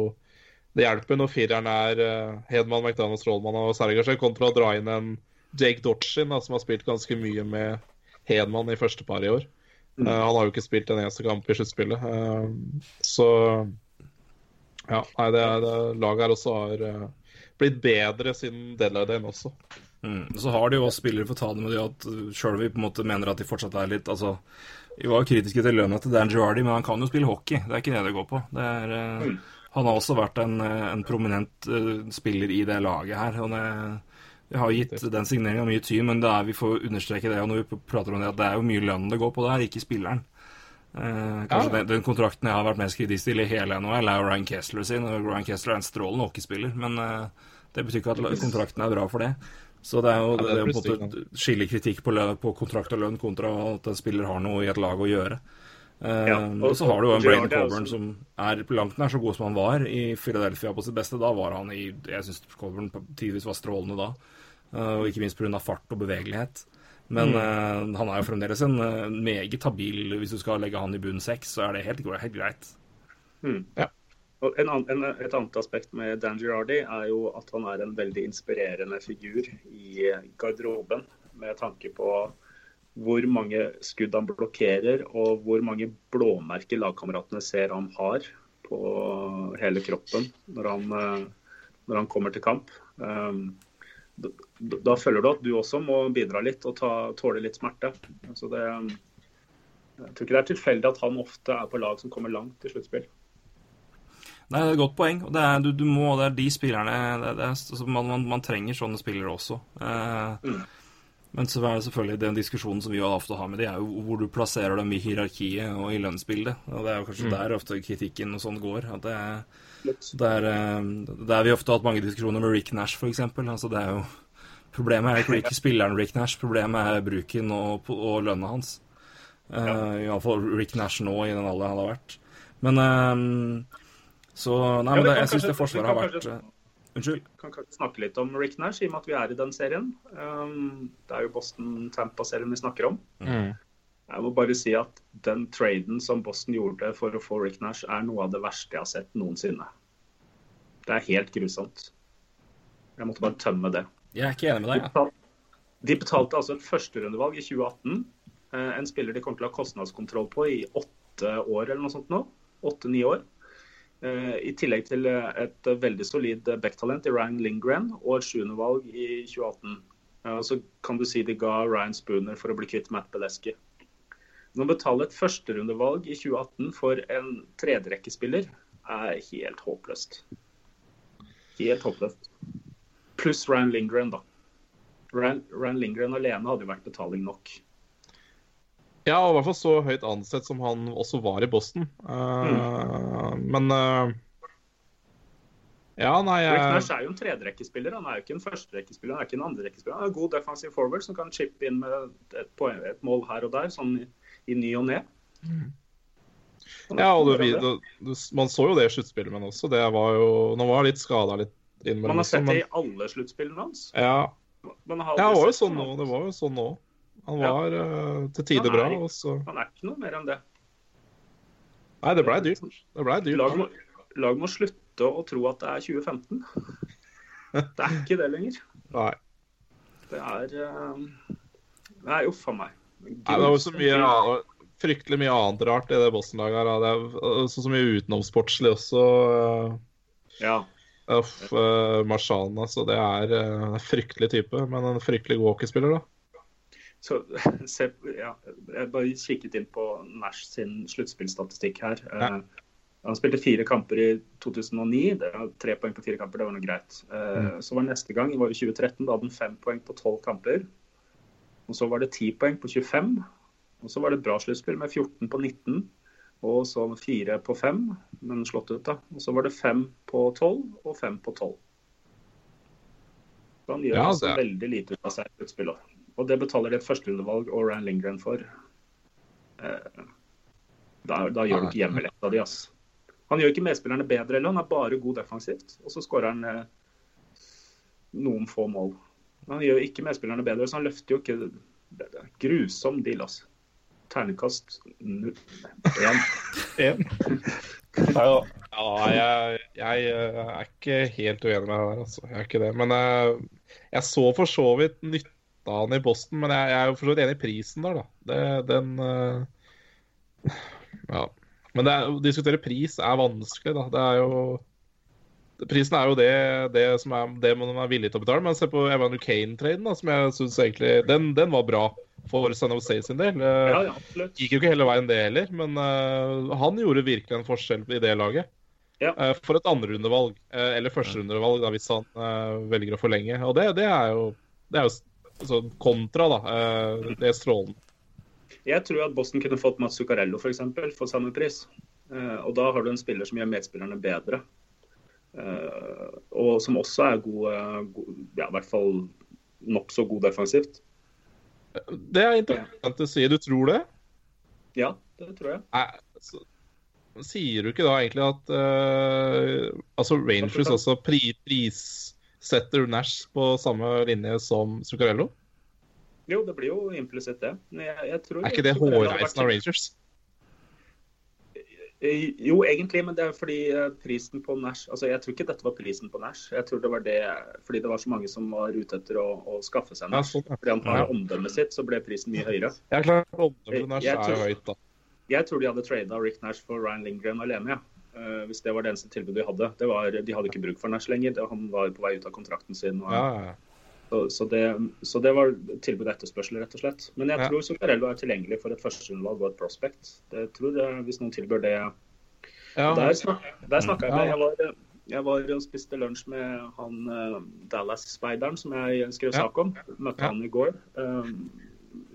det hjelper når fireren er uh, Hedman, McDonough, Strålmann og Sergachev, kontra å dra inn en Jake Dodgin, da, som har spilt ganske mye med Hedman i første par i år. Eh, han har jo ikke spilt en eneste kamp i sluttspillet. Uh, så ja, nei, det, det laget her også har uh, blitt bedre siden deadline day også. Mm. Så har de jo også spillere for å ta det med det at sjøl vi på en måte mener at de fortsatt er litt altså, Vi var jo kritiske til lønna til Dan Girardi, men han kan jo spille hockey. Det er ikke det det går på. Det er, mm. han har også vært en, en prominent spiller i det laget her. og det, Vi har gitt den signeringa mye tyn, men det er, vi får understreke det når vi prater om det, at det er jo mye lønn det går på der, ikke spilleren. Eh, kanskje Ja. den, den kontrakten jeg har vært mest kritisk til i hele NHL, er Ryan Kessler sin. og Ryan Kessler er en strålende hockeyspiller, men eh, det betyr ikke at kontrakten er bra for det. Så det er jo Ja, det det er er en plutselig måte skille kritikk på, lø- på kontrakt og lønn kontra at en spiller har noe i et lag å gjøre. Eh, Ja, og- og så har du jo en Braden er Coburn som er langt nær så god som han var i Philadelphia på sitt beste. Da var han i Jeg syns Coburn tidvis var strålende da. Eh, og ikke minst pga. fart og bevegelighet. Men eh, han er jo fremdeles en eh, meget habil Hvis du skal legge han i bunn seks, så er det helt, helt greit. Og en annen, en, et annet aspekt med Dan Girardi er jo at han er en veldig inspirerende figur i garderoben, med tanke på hvor mange skudd han blokkerer, og hvor mange blåmerker lagkameratene ser han har på hele kroppen når han, når han kommer til kamp. Um, da, føler du at du også må bidra litt og ta, tåle litt smerte. Så det, jeg tror ikke det er tilfeldig at han ofte er på lag som kommer langt i sluttspill. Nei, det er et godt poeng. og Det er, du, du må, det er de spillerne det, det er, altså, man, man, man trenger sånne spillere også. Eh, Mm. Men så er det selvfølgelig den diskusjonen som vi ofte har med de, er jo hvor du plasserer dem i hierarkiet og i lønnsbildet. Og Det er jo kanskje der ofte kritikken og sånn går. at det er der, eh, der vi ofte har hatt mange diskusjoner med Rick Nash, f.eks. Altså, det er jo Problemet er ikke, ikke spilleren Rick Nash, problemet er bruken og, og lønna hans. Uh, Iallfall Rick Nash nå, i den alderen han har vært. Men uh, Så Nei, Ja, men det, jeg syns det forsvaret har vært kanskje- eh, Unnskyld? kan kanskje snakke litt om Rick Nash, i og med at vi er i den serien. Um, det er jo Boston-Tampa-serien vi snakker om. Mm. Jeg må bare si at den traden som Boston gjorde for å få Rick Nash, er noe av det verste jeg har sett noensinne. Det er helt grusomt. Jeg måtte bare tømme det. Jeg er ikke enig med deg. Ja. betalte, de betalte altså et førsterundevalg i 2018. Eh, en spiller de kommer til å ha kostnadskontroll på i åtte år eller noe sånt nå. Åtte-ni år. Eh, I tillegg til eh, et veldig solid backtalent i Ryan Lindgren og et sjuendevalg i 2018. Eh, Så kan du si de ga Ryan Spooner for å bli kvitt Matt Beleski. Å betale et førsterundevalg i 2018 for en tredjerekkespiller er helt håpløst. Helt håpløst. Pluss Ryan Lindgren, da. Ryan, Ryan Lindgren alene hadde jo vært betaling nok. Ja, og i hvert fall så høyt ansett som han også var i Boston. Eh, Men uh, Ja, nei Rick jeg, Nash er jo en tredjerekkespiller. Han er jo ikke en førsterekkespiller. Han er ikke en andrerekkespiller. Han er en god defensive forward som kan chippe inn med et, poeng, et mål her og der, sånn i, i ny og ne. Er ja, og det. du, du, man så jo det i sluttspillet, men også. Det var jo Nå var litt skada litt innimellom. Man har sett det i alle sluttspillene hans. Ja, Men har ja, det var jo sånn nå. Det var jo sånn nå. Han Ja. var eh, til tider bra, og så Han er ikke noe mer enn det. Nei, det blei dyrt. Det ble dyrt. Lag må, lag må slutte å tro at det er 2015. Det er ikke det lenger. Nei. Det er uh, Nei, uff a meg. Nei, det var så mye fryktelig mye annet rart i det Boston-laget her. Det er så, så mye utenomsportslig også. uh, Ja. Uff, uh, Marshan, altså. Det er uh, en fryktelig type, men en fryktelig god hockeyspiller, da. Så, se, ja, jeg bare kikket inn på Nash sin sluttspillstatistikk her. Ja. Eh, han spilte fire kamper i 2009. Det var tre poeng på fire kamper, det var noe greit. Uh, Mm. Så var neste gang, det var i 2013, da hadde han fem poeng på tolv kamper. Og så var det ti poeng på 25. Og så var det et bra sluttspill med 14 på 19. Og så 4 på 5, men slått ut, da. Og så var det 5 på tolv og 5 på tolv. Så han gjør Ja, altså veldig lite ut av seg i sluttspillet. Og det betaler de et førsterundevalg og Ryan Lindgren for. Eh, da, da gjør du ikke hjemmelekta di, ass. Han gjør ikke medspillerne bedre heller, han er bare god defensivt. Og så skårer han eh, noen få mål. Men han gjør ikke medspillerne bedre, så han løfter jo ikke Det det er grusom deal, altså. Ternekast. Én. Ja, jeg, jeg uh, er ikke helt uenig med deg der, altså. Jeg er ikke det. Men jeg, jeg så for så vidt nytta han i Boston, men jeg, jeg er jo for så vidt enig i prisen der, da. Det, den uh, Ja. Men det er, å diskutere pris er vanskelig, da. Det er jo Prisen er jo det, det som er det man er villig til å betale. Men se på Evander Kane-traden, som jeg syns egentlig den, den var bra for San Jose sin del. Uh, Ja, ja. Gikk jo ikke hele veien det heller, men uh, han gjorde virkelig en forskjell i det laget. Ja. Uh, for et andrerundevalg, uh, eller førsterundevalg, da, hvis han uh, velger å forlenge. Og det, det er jo, det er jo sånn kontra, da. eh, det er strålende. Jeg tror at Boston kunne fått Mats Zuccarello for, eksempel, for samme pris. Eh, og da har du en spiller som gjør medspillerne bedre. Eh, og som også er god, god ja, i hvert fall nokså god defensivt. Det er interessant å si. Du tror det? Ja, det tror jeg. Nei, så, sier du ikke da egentlig at uh, altså Rangers også pri, prissetter Nash på samme linje som Zuccarello? Jo, det blir jo implisitt, det. Men jeg, jeg tror Er ikke det hårreisende av Rangers? Eh, Jo, egentlig, men det er fordi eh, prisen på Nash Altså, jeg tror ikke dette var prisen på Nash. Jeg tror det var det fordi det var så mange som var ute etter å, å skaffe seg Nash. Fordi han har omdømmet sitt, så ble prisen mye høyere. Ja, klart. Omdømmet Nash Jeg er tror- høyt, da. Jeg tror de hadde trada Rick Nash for Ryan Lindgren alene, ja. Eh, hvis det var det eneste tilbudet de hadde. Det var, de hadde ikke bruk for Nash lenger. Han var på vei ut av kontrakten sin. Og, Ja, ja. Så, så, det, så det var tilbud og etterspørsel, rett og slett. Men jeg Ja. tror Zuccarello er tilgjengelig for et førsterundevalg og et prospect. Det tror jeg, Hvis noen tilbyr det ja. Der, snak, der snakka jeg med jeg var, jeg var og spiste lunsj med han eh, Dallas-speideren som jeg skrev sak om. Møtte Ja. han i går. Um,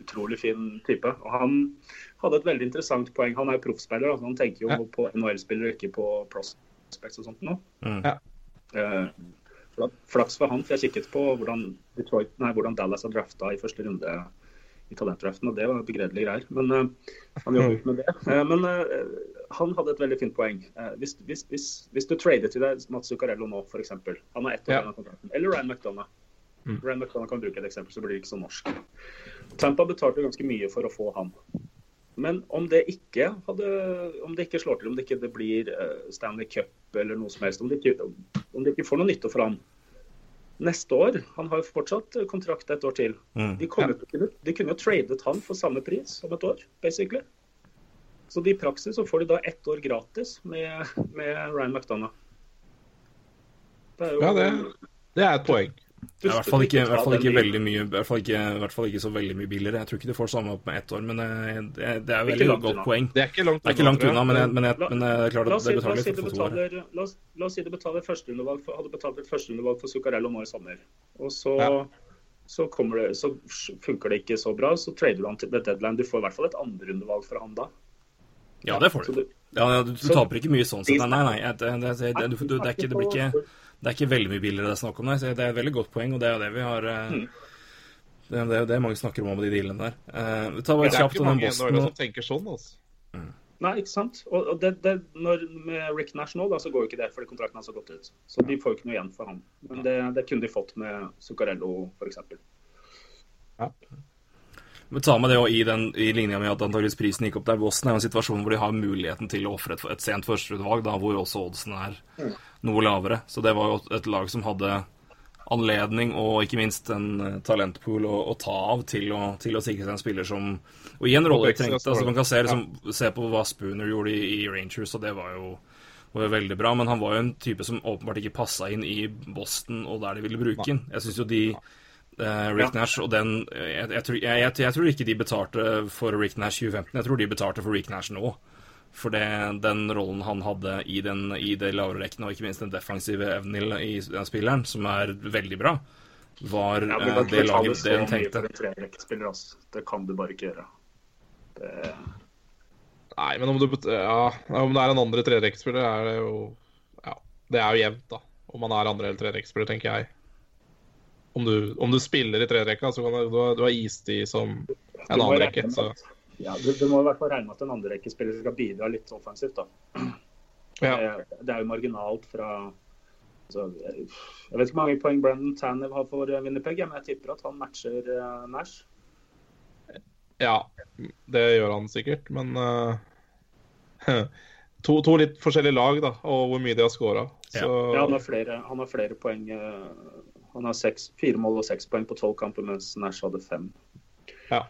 utrolig fin type. Og han hadde et veldig interessant poeng. Han er jo proffspeiler, altså han tenker jo Ja. på NHL-spillere, ikke på prospects og sånt nå. Mm. Ja. Flak- flaks for han, for jeg kikket på hvordan, Detroit, nei, hvordan Dallas har drafta i første runde i talentdraften, og det var begredelige greier. Men uh, han jobber ikke med det. Uh, men uh, han hadde et veldig fint poeng. Hvis, hvis, hvis, hvis du trader til deg Mats Zuccarello nå, f.eks. Han har ett år igjen av kontrakten. Eller Ryan McDonough. Mm. Ryan McDonough kan bruke et eksempel, så blir det ikke så norsk. Tampa betalte ganske mye for å få han. Men om det ikke hadde, om det ikke slår til, om det ikke det blir eh, Stanley Cup eller noe som helst, om det ikke, om det ikke får noe nytte for han neste år Han har jo fortsatt eh, kontrakt et år til. Mm. De, jo til- de kunne jo tradet han for samme pris om et år, basically. Så i praksis så får de da ett år gratis med, med Ryan. Det er jo ja, det, det er et poeng. Det i hvert fall ikke, i hvert fall ikke veldig mye I hvert fall ikke, hvert fall ikke så veldig mye billigere. Jeg tror ikke du får samme opp med ett år, men eh, det, det er veldig godt unna. poeng. Det er ikke langt er ikke langt unna, men, jeg, men, jeg, La- men jeg er La oss si, det betaler litt si for to år. la oss, la oss si du betaler førsteundervalg for, hadde betalt et førsteundervalg for Zuccarello nå i sommer. Og så, Ja. så, det, så funker det ikke så bra, så trader du han til deadline. Du får i hvert fall et andreundervalg fra han da. Ja, det får du. du Ja, du, du taper ikke mye sånn sett. Nei, nei, nei. jeg- Det, det, det, det, du- det, det, blir ikke, det er ikke veldig mye billigere det er snakk om. Nei. Så det er et veldig godt poeng, og det er jo det vi har eh, Mm. Det er det, er det mange snakker om med de dealene der. Uh, vi tar bare Det er ikke mange i Norge som tenker sånn, altså. Nei, ikke sant. Og, og det, det, når, med Rick nå, da, så går jo ikke det fordi kontrakten har så gått ut. Så de får jo ikke noe igjen for han. Men det, det kunne de fått med Zuccarello f.eks. Men ta med det også i, den, i linja med at antakeligvis prisen gikk opp der. Boston er jo en situasjon hvor de har muligheten til å ofre et, et sent førsteutvalg, da, hvor også oddsen er noe lavere. Så det var jo et lag som hadde anledning og ikke minst en eh, talentpool å, å ta av til å, til å sikre seg en spiller som Og i en rolle jeg trengte. Altså, man kan se, liksom, se på hva Spooner gjorde i, i Rangers, og det var jo var jo veldig bra, men han var jo en type som åpenbart ikke passa inn i Boston og der de ville bruke ham. Jeg syns jo de Rick Nash og den jeg, jeg, tror, jeg, jeg, tror ikke de betalte for Rick Nash 2015, jeg tror de betalte for Rick Nash nå. For det, den rollen han hadde i, den, i det lavere rekkene, og ikke minst den defensive evnen i, i den spilleren, som er veldig bra, var Ja, eh, men da det laget det en mye tenkte. for en. Det kan du bare ikke gjøre. Det, Nei, men om, du, ja, om det er en andre trerekkspiller, er det jo Ja, det er jo jevnt, da. Om man er andre eller trerekkspiller, tenker jeg. Om du, om du spiller i tredjerekka, så kan du, du, har- istid som en annen rekke. Så Ja, du, du må i hvert fall regne med at en andre rekke spiller skal bidra litt offensivt, da. ja. Det, det er jo marginalt fra altså, jeg, vet ikke hvor mange poeng Brandon Tanev har for Winnerpeg, Winnipeg, men jeg tipper at han matcher eh, Nash. ja, det gjør han sikkert, men uh, to, to litt forskjellige lag, da, og hvor mye de har scora. Ja. Ja, han har flere, han har flere poeng. eh, Han har seks, fire mål og seks poeng på tolv kamper, mens Nash hadde fem. Ja.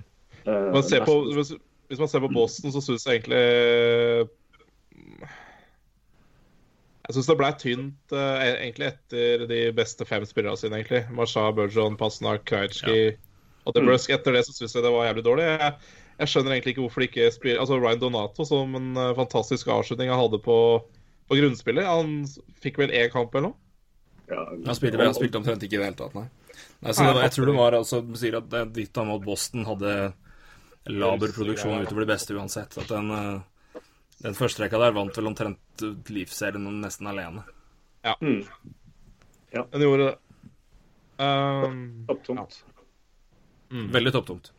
Eh, Men se på, hvis, hvis man ser på Boston, så syns jeg egentlig Jeg syns det ble tynt uh, egentlig etter de beste fem spillerne sine, egentlig. Masha, Burjon, Pasnak, ja. og DeBrusk. Etter det så syns jeg det var jævlig dårlig. Jeg, jeg skjønner egentlig ikke hvorfor de ikke spiller Altså Ryan Donato som en eh, fantastisk avslutning han hadde på på grunnspillet. Han fikk vel én kamp eller noe? Ja, Han spilte, han spilte omtrent ikke i det hele tatt, nei. nei så det var, jeg tror det var altså Du sier at ditt da mot Boston hadde laber produksjon utover de beste uansett. At den, eh, den første rekka der vant vel omtrent livsserien nesten alene. mm, Den gjorde det. Um, topptungt. Veldig topptungt.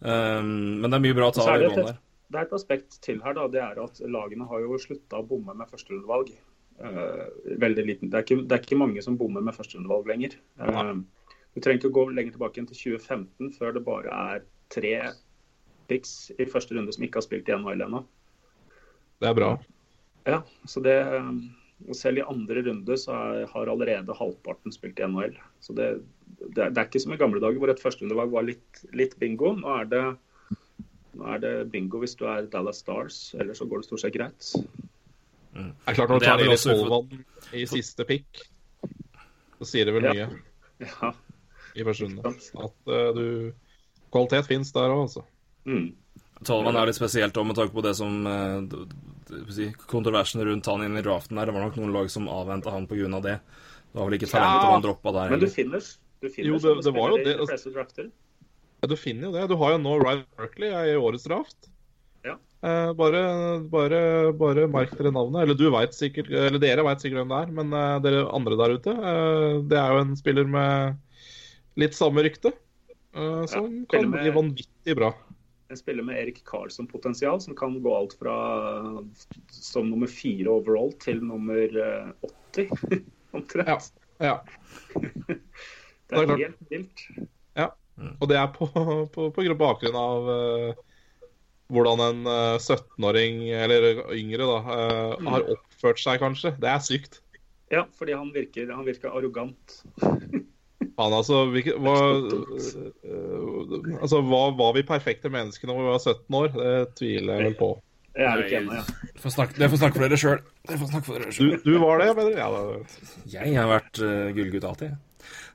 Um, men det er mye bra å ta i det bånn der. Det er et aspekt til her, da. Det er at lagene har jo slutta å bomme med førsterundevalg. Eh, veldig liten. Det er, ikke, det er ikke mange som bommer med førsterundevalg lenger. Eh, du trenger ikke å gå lenger tilbake enn til 2015 før det bare er tre picks i første runde som ikke har spilt i NHL ennå. det er bra. Ja, så det og Selv i andre runde så har allerede halvparten spilt i NHL. Så det, det, er, det er ikke som i gamle dager hvor et førsterundevalg var litt, litt bingo. Nå er, det, nå er det bingo hvis du er Dallas Stars, eller så går det stort sett greit. Det er klart Når du tar Erik også i siste pick, så sier det vel Ja. mye Ja. i første runde. At uh, du Kvalitet fins der òg, altså. Mm. Tolvan er litt spesielt òg, med tanke på det som si, Kontroversen rundt han inn i draften der. Det var nok noen lag som avventa han pga. det. Det var vel ikke talentet Ja. han droppa der. Men du finnes. finner, du finner Jo, det- det var jo det, altså. Ja, du finner jo det. Du har jo nå Ryan Berkeley i årets draft. Eh, bare, bare, bare merk dere navnet. Eller du vet sikkert, eller dere veit sikkert hvem det er, men eh, dere andre der ute eh, Det er jo en spiller med litt samme rykte. eh, som ja, kan med- bli vanvittig bra. En spiller med Erik Karlsson-potensial, som kan gå alt fra som nummer fire overall til nummer eh, 80, omtrent. Ja. Ja. Det det er helt vilt. Ja, Og det er på, på, på grunn- bakgrunn av hvordan en eh, 17-åring, eller yngre, da, eh, har oppført seg, kanskje. Det er sykt. Ja, fordi han virker, han virker arrogant. Faen, altså, hvilke, hva, øh, altså hva, Var vi perfekte mennesker når vi var 17 år? Det tviler jeg vel på. Jeg er ikke ennå, ja. Snakke, det får snakke for dere sjøl. Det Du, du var det, mener du? Ja, da, Jeg har vært uh, gullgutt alltid. jeg.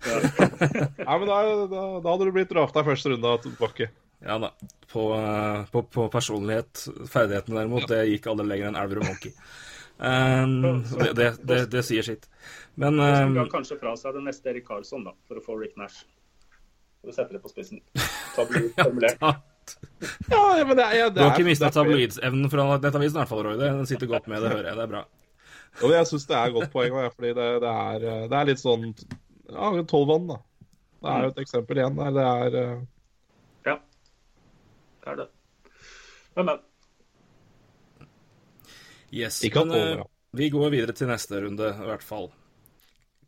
ja men da, da, da hadde du blitt drafta i første runde av Bakke. Ja da. På, eh, på, på personlighet, ferdighetene derimot, det gikk aldri lenger enn Elver og Monkey. Um, det, det, det, det sier sitt. Men Han um, ga kanskje fra seg den neste Erik Karlsson, da, for å få Rick Nash. For å sette det på spissen. Tabloid formulert. Ja, ja, men det er, ja, det Du har ikke mista tabloidsevnen fra Nettavisen, i hvert fall, Roy. Den sitter godt med, det hører jeg. Det er bra. Jo, jeg syns det er et godt poeng, ja, fordi det, det, er, eh, det er litt sånn Ja, tolvvann, da. Det er jo et eksempel igjen der. Det er eh, det er det. Men, men. Yes. Ikke Men eh, vi går videre til neste runde, i hvert fall.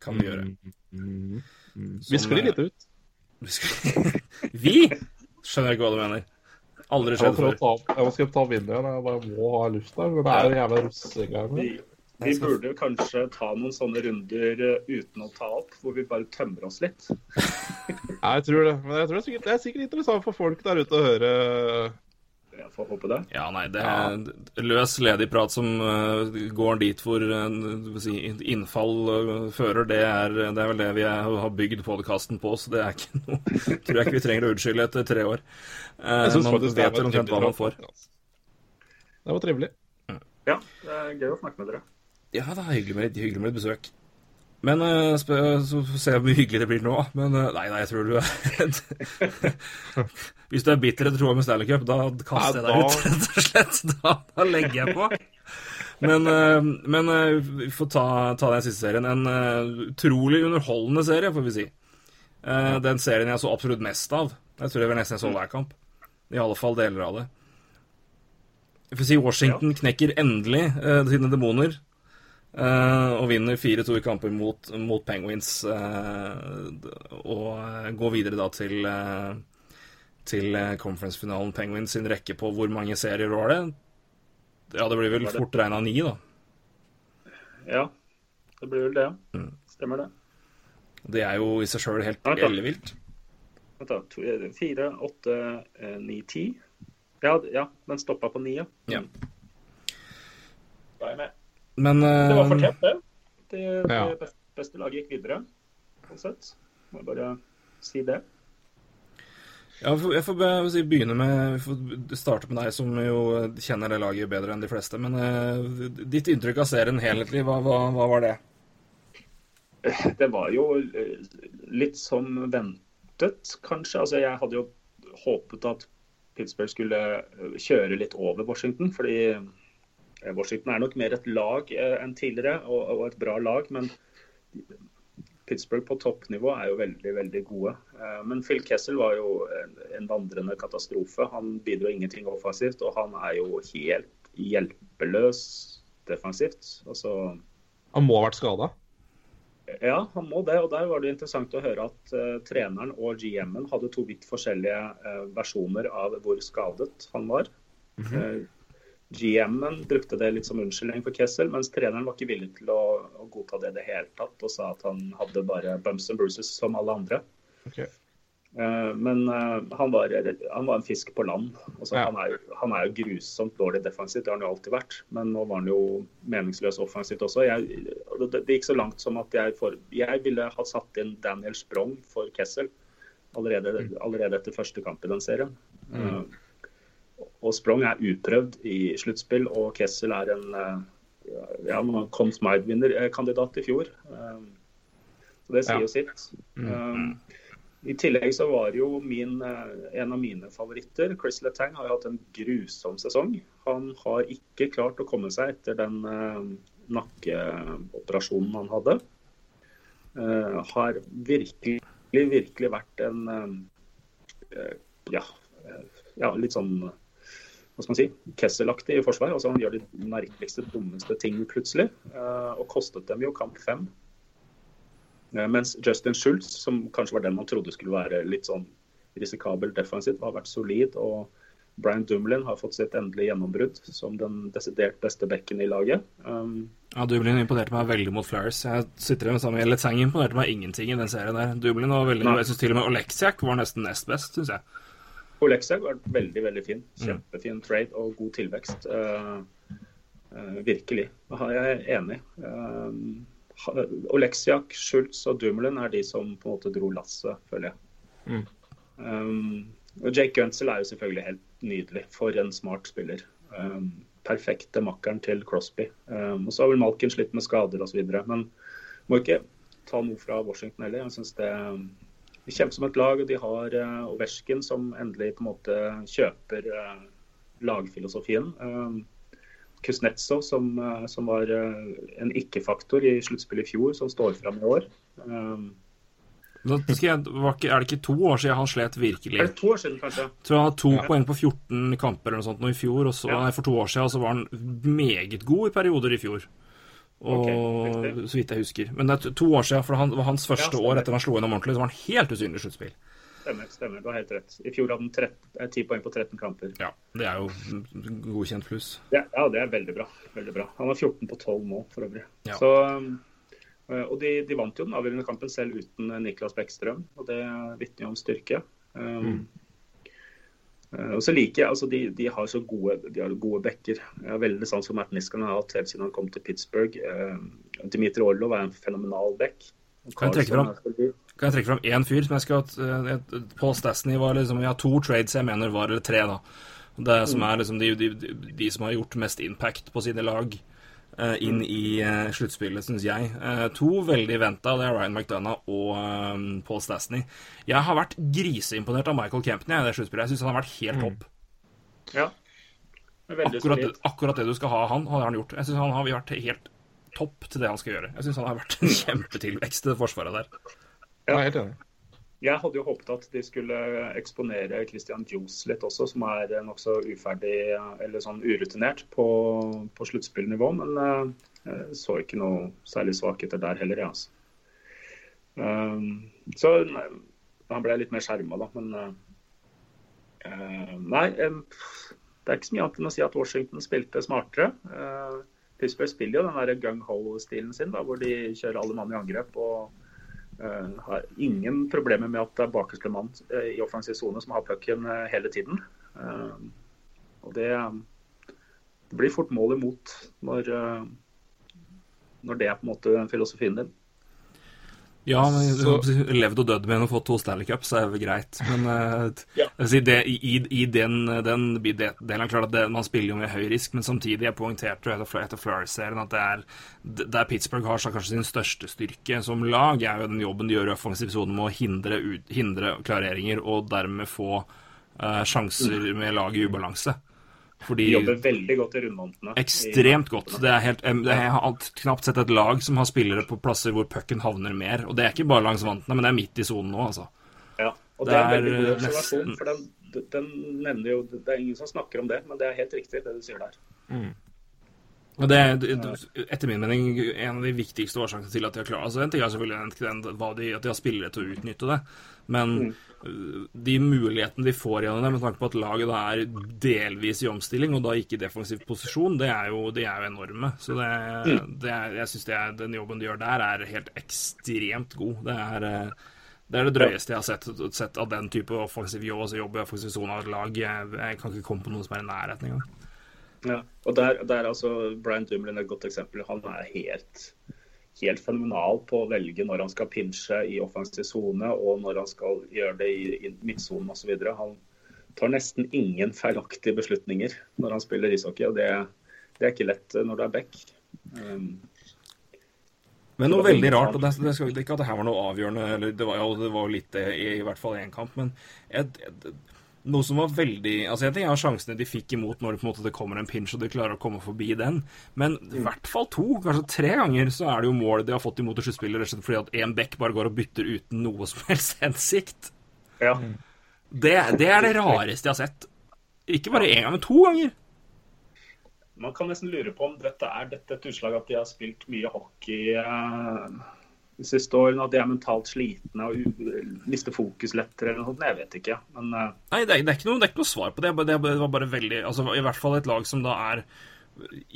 Kan vi gjøre. mm, mm. Som, Vi sklir litt ut. Vi skal- Vi? Skjønner ikke hva du mener. Aldri Jeg skjedd før. jeg må skal ta vinduet. Jeg bare må ha luft der. Men det er jo jævla russegreier. Vi, burde kanskje ta noen sånne runder eh, uten å ta opp, hvor vi bare tømmer oss litt. Ja, jeg tror det. Men jeg tror det er sikkert, det er sikkert interessant for folk der ute å høre Jeg får håpe det. Ja, nei, det er løs, ledig prat som eh, går dit hvor eh, si, innfall eh, fører. Det er, det er vel det vi er, har bygd podkasten på, så det er ikke noe Tror jeg ikke vi trenger å unnskylde etter tre år. Eh, Jeg synes man vet omtrent hva man får. Det var trivelig. Ja, det er gøy å snakke med dere. Ja, det er hyggelig med, hyggelig med et besøk. Men eh, så får vi se hvor hyggelig det blir nå. Men eh, nei, nei, jeg tror du er Hvis du er bitter etter troa med Stanley Cup, da kaster jeg deg ut, rett og slett. Da, da legger jeg på. Men, eh, men eh, vi får ta, ta den siste serien. En eh, utrolig underholdende serie, får vi si. Eh, Den serien jeg så absolutt mest av. Jeg tror det var nesten jeg så hver kamp. I alle fall deler av det. Jeg får si Washington knekker endelig eh, sine demoner. Eh, og vinner 4-2 i kamper mot, mot Penguins. Uh, og eh, går videre da til uh, til conference-finalen. Penguins sin rekke på hvor mange serier var det? Ja, det blir vel det- fort regna ni, da. Ja, det blir vel det. Mm. Stemmer det. Det er jo i seg sjøl helt ellevilt. To- Fire, åtte, ni, ti. Ja, ja, den stoppa på ni, ja. Ja. Da er jeg med. Men Det var eh, fortjent, det. Det, det Ja. beste, beste laget gikk videre, sånn sett. Må jeg bare si det. Ja, jeg får, begynne med vi får starte med deg, som jo kjenner det laget bedre enn de fleste. Men uh, ditt inntrykk av serien helhetlig, hva, hva, hva var det? Det var jo eh, litt som ventet, kanskje. Altså, jeg hadde jo håpet at Pittsburgh skulle kjøre litt over Washington. Fordi Washington er nok mer et lag eh, enn tidligere, og, og et bra lag. Men Pittsburgh på toppnivå er jo veldig veldig gode. Eh, Men Phil Kessel var jo en, en vandrende katastrofe. Han bidro ingenting offensivt, og han er jo helt hjelpeløs defensivt. Altså, Han må ha vært skada. ja, han må det. Og der var det interessant å høre at uh, treneren og GM-en hadde to vidt forskjellige uh, versjoner av hvor skadet han var. Eh, GM-en brukte det litt som unnskyldning for Kessel, mens treneren var ikke villig til å, å godta det i det hele tatt, og sa at han hadde bare bumps and bruises som alle andre. Okay. Eh, Men eh, han var, han var en fisk på land. Altså, Ja. han, er, han er jo grusomt dårlig defensivt, det har han jo alltid vært. Men nå var han jo meningsløs offensivt også. Jeg, det, det gikk så langt som at jeg, for, jeg ville ha satt inn Daniel Sprong for Kessel allerede, allerede etter første kamp i den serien. Eh, og Sprong er uprøvd i sluttspill, og Kessel er en eh, ja, Conn Smythe-vinnerkandidat i fjor. Eh, Så det sier Ja. jo sitt. Um, I tillegg så var jo min, en av mine favoritter, Chris Letang, har jo hatt en grusom sesong. Han har ikke klart å komme seg etter den nakkeoperasjonen han hadde. Har virkelig, virkelig vært en ja, ja, litt sånn hva skal man si, Kessel-aktig i forsvar. Altså Han gjør de merkeligste, dummeste ting plutselig, eh, og kostet dem jo kamp fem. Eh, Mens Justin Schultz, som kanskje var den man trodde skulle være litt sånn risikabel defensivt, har vært solid. Og Brian Dumlin har fått sitt endelige gjennombrudd som den desidert beste bekken i laget. Um, Ja, Dublin imponerte meg veldig mot Flyers. Jeg sitter med samme Letang imponerte meg ingenting i den serien der. Dublin var veldig. Jeg synes til og med Oleksiak var nesten nest best, syns jeg. Oleksiak vært veldig veldig fin. Kjempefin trade og god tilvekst. Uh, eh, virkelig. Da er jeg enig. Uh, Oleksiak, Schultz og Dumoulin er de som på en måte dro lasset, føler jeg. Um, og Jake Gunsel er jo selvfølgelig helt nydelig. For en smart spiller. Um, perfekte makkeren til Crosby. Um, og så har vel Malkin slitt med skader osv. Men må ikke ta noe fra Washington heller. Jeg synes det de kjemper som et lag, og de har uh, Ovesjkin som endelig på en måte kjøper uh, lagfilosofien. Uh, Kuznetsov som, uh, som var eh, en ikke-faktor i sluttspillet i fjor, som står fram i år. Nå skal jeg, var ikke, er det ikke to år siden han slet virkelig? er det to år siden, kanskje? Jeg tror han hadde to poeng på 14 kamper eller noe sånt nå i fjor, og så, Ja. nei, for to år siden og så var han meget god i perioder i fjor. Og, okay, så vidt jeg husker. Men det er to- år siden, for han, det var hans første Ja, år etter han slo gjennom ordentlig, så var han helt usynlig i sluttspill. Stemmer, stemmer. Du har helt rett. I fjor hadde han 13 eh, 10 poeng på 13 kamper. Ja, det er jo godkjent pluss. Ja, ja, det er veldig bra. veldig bra. Han har 14 på 12 nå, for øvrig. Ja. Så, eh, og de, de vant jo den avgjørende kampen selv uten eh, Niklas Bekkstrøm, og det vitner jo om styrke. Um, eh, Og så liker jeg, altså de, de har så gode, de har gode backer. Jeg har veldig sans for Matt Niskanen har hatt helt siden han kom til Pittsburgh. Eh, Dimitri Orlov er en fenomenal back. Kan jeg trekke fram? Kan jeg trekke fram én fyr som jeg skal uh, Paul Stastny var liksom Vi har to trades jeg mener var, eller tre, da. Det som er liksom de, de, de, de som har gjort mest impact på sine lag eh, inn i uh, sluttspillet, syns jeg. Eh, to veldig venta, det er Ryan McDonough og eh, Paul Stastny. Jeg har vært griseimponert av Michael Campney i det sluttspillet. Jeg syns han har vært helt topp. Ja. Akkurat, akkurat det du skal ha han, har han gjort. Jeg syns han har vært helt topp til det han skal gjøre. Jeg syns han har vært en kjempetilvekst i det forsvaret der. Er helt enig. Jeg hadde jo håpet at de skulle eksponere Christian Johs litt også, som er nokså uferdig eller sånn urutinert på, på sluttspillnivå. Men eh, jeg så ikke noe særlig svakheter der heller, jeg, altså. Um, så han ble litt mer skjerma, da. Men eh, eh, nei. det er ikke så mye annet enn å si at Washington spilte smartere. Pittsburgh spiller jo den gung-ho-stilen sin, da, hvor de kjører alle mann i angrep. og Eh, har ingen problemer med at det er bakerste mann eh, i offensiv sone som har pucken eh, hele tiden. Eh, og det, det blir fort mål imot når, eh, når det er på en måte filosofien din. Ja, men Så- levd og dødd med en og fått to Stanley Cups er jo greit. Men eh, Ja. jeg vil si det, i, i den, den det- er klart at det, man spiller jo med høy risk, men samtidig jeg poengterte etter, etter Flurry-serien at det er der Pittsburgh har så kanskje sin største styrke som lag, er jo den jobben de gjør i offensiv sone med å hindre, ut, hindre klareringer og dermed få uh, sjanser med laget i ubalanse. Fordi De jobber veldig godt i rundvantene. Ekstremt godt. Det er helt, det er, jeg har alt- knapt sett et lag som har spillere på plasser hvor pucken havner mer. Og det er ikke bare langs vantene, men det er midt i sonen nå, altså. Ja, og Det det er en veldig god eh, observasjon, nesten- for den, den nevner jo Det er ingen som snakker om det, men det er helt riktig, det du sier der. Og det er etter min mening en av de viktigste årsakene til at de har klart Altså En ting er selvfølgelig den, den, hva de, at de har spillere til å utnytte det, men øh, de mulighetene de får gjennom det, med tanke på at laget da er delvis i omstilling, og da ikke i defensiv posisjon, det er jo, de er jo enorme. Så det, det er, jeg syns den jobben de gjør der, er helt ekstremt god. Det er øh, det er det drøyeste jeg har sett, sett av den type offensiv jobb, altså jobb i offensiv sone av et lag. Jeg, jeg kan ikke komme på noe som er i nærheten engang. Ja. Og der, der er altså Brian Dumlin et godt eksempel. Han er helt, helt fenomenal på å velge når han skal pinche i offensiv sone, og når han skal gjøre det i, midtsonen osv. Han tar nesten ingen feilaktige beslutninger når han spiller ishockey, og det, det er ikke lett når du er back. Um, Men noe veldig rart, og det, det skal ikke at det her var noe avgjørende, eller det var jo det var litt det i, i hvert fall i én kamp, men jeg, et, noe som var veldig Altså, Jeg tenker er sjansene de fikk imot når det på en måte det kommer en pinch og de klarer å komme forbi den, men i hvert fall to, kanskje tre ganger, så er det jo mål de har fått imot i sluttspillet rett og slett fordi at én back bare går og bytter uten noe som helst hensikt. ja. Det, det er det rareste jeg har sett. Ikke bare én gang, men to ganger. Man kan nesten lure på om dette er dette et utslag at de har spilt mye hockey eh, de siste årene, at de er mentalt slitne og mister fokus lettere eller noe sånt. Jeg vet ikke. Men uh... Nei, det er, det, er noe, det er ikke noe svar på det. Det, var bare veldig altså, I hvert fall et lag som da er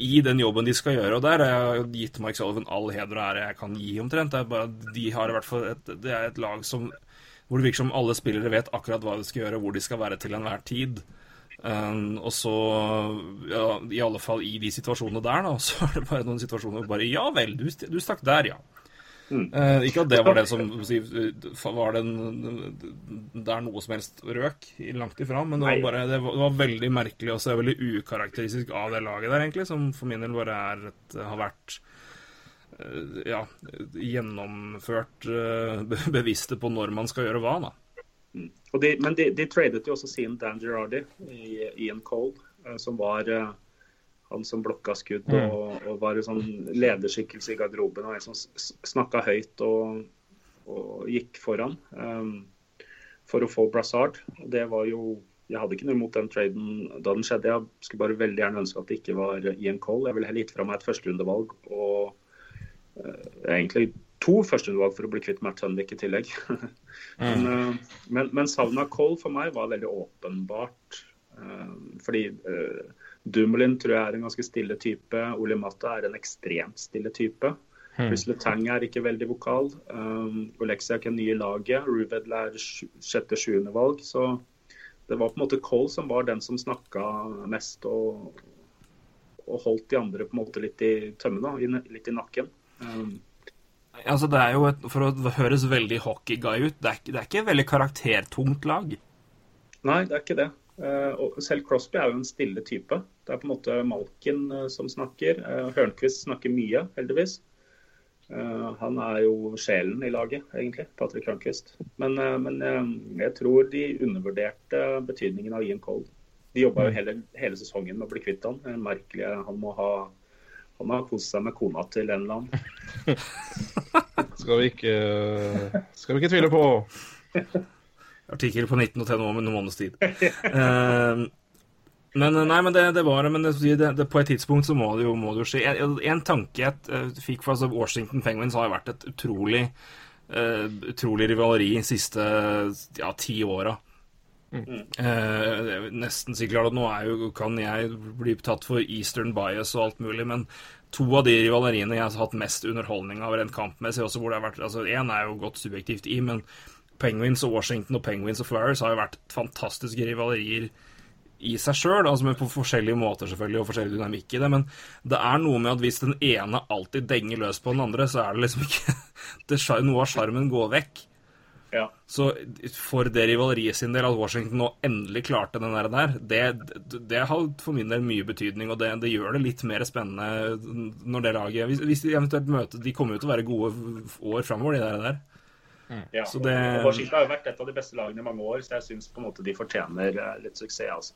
i den jobben de skal gjøre. Og der har jeg gitt Mike Sullivan all heder og ære jeg kan gi, omtrent. Det er bare de har i hvert fall et, det er et lag som hvor det virker som alle spillere vet akkurat hva de skal gjøre, hvor de skal være til enhver tid. Um, og så, ja, i alle fall i de situasjonene der, da, så er det bare noen situasjoner hvor bare Ja vel, du, du stakk der, ja. Eh, ikke at det var det som var den, der noe som helst røk, langt ifra, men det var, bare, det var, det var veldig merkelig og så veldig ukarakteristisk av det laget der, egentlig, som for min del bare er et, har vært eh, ja, gjennomført eh, bevisste på når man skal gjøre hva, da. Og de, men de, de tradet jo også sin Dan Girardi i Ian Cole, eh, som var han som blokka skudd og, og var en sånn lederskikkelse i garderoben. og En som snakka høyt og, og gikk foran um, for å få Brassard. Det var jo Jeg hadde ikke noe imot den traden da den skjedde. Jeg skulle bare veldig gjerne ønske at det ikke var Ian Cole. Jeg ville heller gitt fra meg et førsterundevalg og uh, egentlig to førsterundevalg for å bli kvitt Matt Tunwick i tillegg. Men, uh, men, men savnet av Cole for meg var veldig åpenbart. Uh, fordi uh, Dumoulin tror jeg er en ganske stille type. Ole Matta er en ekstremt stille type. Chris Letang er ikke veldig vokal. Um, Oleksiak er ny i laget. Ruvedl er sj- sjette-sjuende valg. Så det var på en måte Cole som var den som snakka mest og, og holdt de andre på en måte litt i tømmene, litt i nakken. Um, Altså, det er jo et, For å høres veldig hockey-guy ut, det er, ikke, det er ikke et veldig karaktertungt lag. Nei, det er ikke det. Eh, og selv Crosby er jo en stille type. Det er på en måte Malkin eh, som snakker. Uh, Hørnquist snakker mye, heldigvis. Eh, han er jo sjelen i laget, egentlig, Patrick Hørnquist. Men, eh, men eh, jeg tror de undervurderte betydningen av Ian Cole. De jobba jo hele, hele sesongen med å bli kvitt han. Er merkelig. Han må ha han må ha kost seg med kona til en eller annen. Skal vi ikke, skal vi ikke tvile på. Artikkel på 19 og til om en måneds tid. uh, men eh, nei, men det, det var men det, det, På et tidspunkt så må det jo, må det jo skje. En, en tanke jeg eh, fikk fra altså, Washington Penguins har vært et utrolig uh, utrolig rivaleri de siste ja, ti åra. Eh, det er nesten sikkert at nå jo, kan jeg bli tatt for eastern bias og alt mulig, men to av de rivaleriene jeg har hatt mest underholdning av rent kampmessig, også hvor det har vært altså Én er jo godt subjektivt i, men Penguins og Washington og Penguins og Flyers har jo vært fantastiske rivalerier i seg sjøl, altså men på forskjellige måter selvfølgelig, og forskjellig dynamikk i det, men det er noe med at hvis den ene alltid denger løs på den andre, så er det liksom ikke det, Noe av sjarmen går vekk. Ja. Så for det rivaleriet sin del at Washington nå endelig klarte den der, det, det har for min del mye betydning, og det, det, gjør det litt mer spennende når det laget Hvis, hvis de eventuelt møter De kommer jo til å være gode år framover, de der. Der. Ja. Så det- og Washington har jo vært et av de beste lagene i mange år, så jeg syns på en måte de fortjener eh, litt suksess. altså.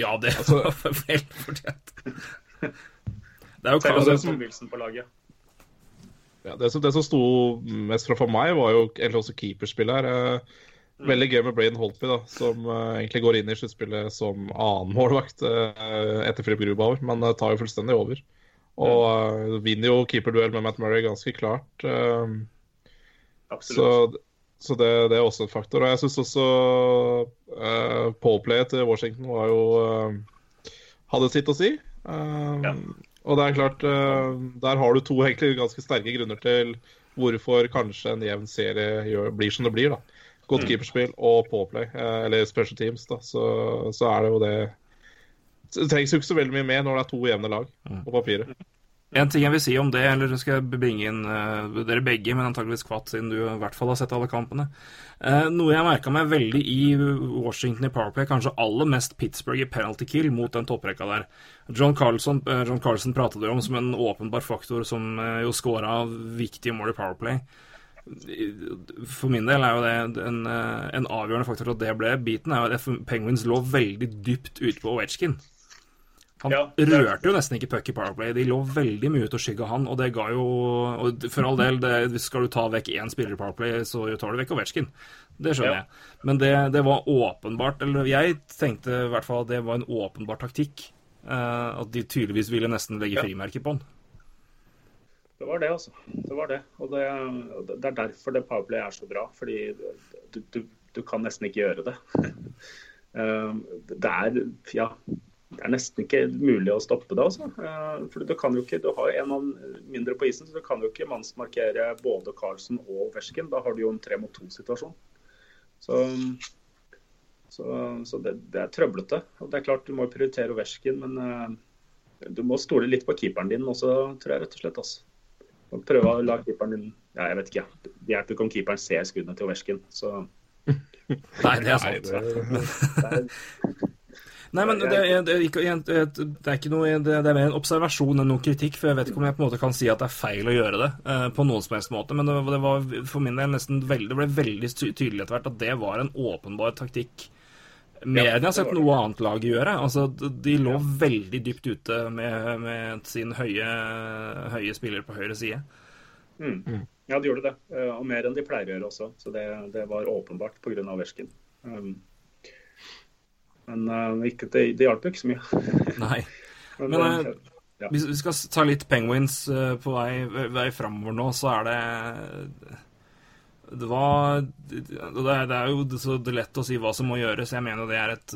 Ja, det Altså- var vel fortjent. Det er jo Selv om det er Wilson på laget. Ja, det, som, det som sto mest fra for meg, var jo egentlig også keeperspillet her. Eh, Veldig gøy med Braden Holtby, da, som uh, egentlig går inn i sluttspillet som annen målvakt uh, etter Philip Grubauer, men uh, tar jo fullstendig over. Og eh, vinner jo keeperduell med Matt Murray ganske klart. eh, Absolutt. så så det, det er også en faktor. Og jeg syns også uh, påplayet til Washington var jo uh, hadde sitt å si. Uh, Ja. Og det er klart, eh, der har du to egentlig ganske sterke grunner til hvorfor kanskje en jevn serie gjør, blir som det blir. da. Godt keeperspill og eh, eller special teams, da, så, så er det jo det Det trengs jo ikke så veldig mye mer når det er to jevne lag på papiret. En ting jeg vil si om det, eller skal jeg bringe inn uh, dere begge, men antageligvis Kvatt, siden du i hvert fall har sett alle kampene. Uh, noe jeg merka meg veldig i Washington i Powerplay, kanskje aller mest Pittsburgh i penalty kill mot den topprekka der. John Carlson, uh, John Carlson pratet jo om som en åpenbar faktor som jo scora viktige mål i Powerplay. For min del er jo det en, en avgjørende faktor at det ble beaten, er jo at Penguins lå veldig dypt ute på Ovechkin. Han Ja, rørte jo nesten ikke puck i Powerplay. De lå veldig mye ute og skygga han, og det ga jo og For all del, det, skal du ta vekk én spiller i Powerplay, så tar du vekk Ovetsjkin. Det skjønner Ja. jeg. Men det, det var åpenbart Eller jeg tenkte i hvert fall at det var en åpenbar taktikk. Uh, at de tydeligvis ville nesten legge Ja. frimerke på han. Det var det, altså. Det var det. Og det, det er derfor det powerplay er så bra. Fordi du, du, du kan nesten ikke gjøre det. uh, det er ja, det er nesten ikke mulig å stoppe det. altså. Uh, For du kan jo ikke, du har en mann mindre på isen, så du kan jo ikke mannsmarkere både Carlsen og Wersken. Da har du jo en tre mot to-situasjon. Så, så, så det, det er trøblete. Og det er klart du må prioritere Wersken, men uh, du må stole litt på keeperen din også, tror jeg rett og slett. altså. Og prøve å la keeperen din Ja, jeg vet ikke. Det hjelper ikke om keeperen ser skuddene til Wersken. Så Nei, det er sant. det, det er, Nei, men det er, det er, ikke, det er ikke noe Det er mer en observasjon enn noe kritikk, for jeg vet ikke om jeg på en måte kan si at det er feil å gjøre det eh, på noen som helst måte, men det, det var for min del nesten veldig, det ble veldig tydelig etter hvert at det var en åpenbar taktikk. Mer enn jeg har sett noe annet lag gjøre. Altså, de- lå veldig dypt ute med, med sin høye, høye spiller på høyre side. mm. Ja, de gjorde det. Eh, Og mer enn de pleier å gjøre også. Så det, det var åpenbart pga. versken. Um, men uh, ikke, det, det hjalp jo ikke så mye. Nei. Men, Men, eh, eh, ja. Hvis vi skal ta litt Penguins uh, på vei, vei framover nå, så er det Det var Det det er jo så det lett å si hva som må gjøres. Jeg mener det er et,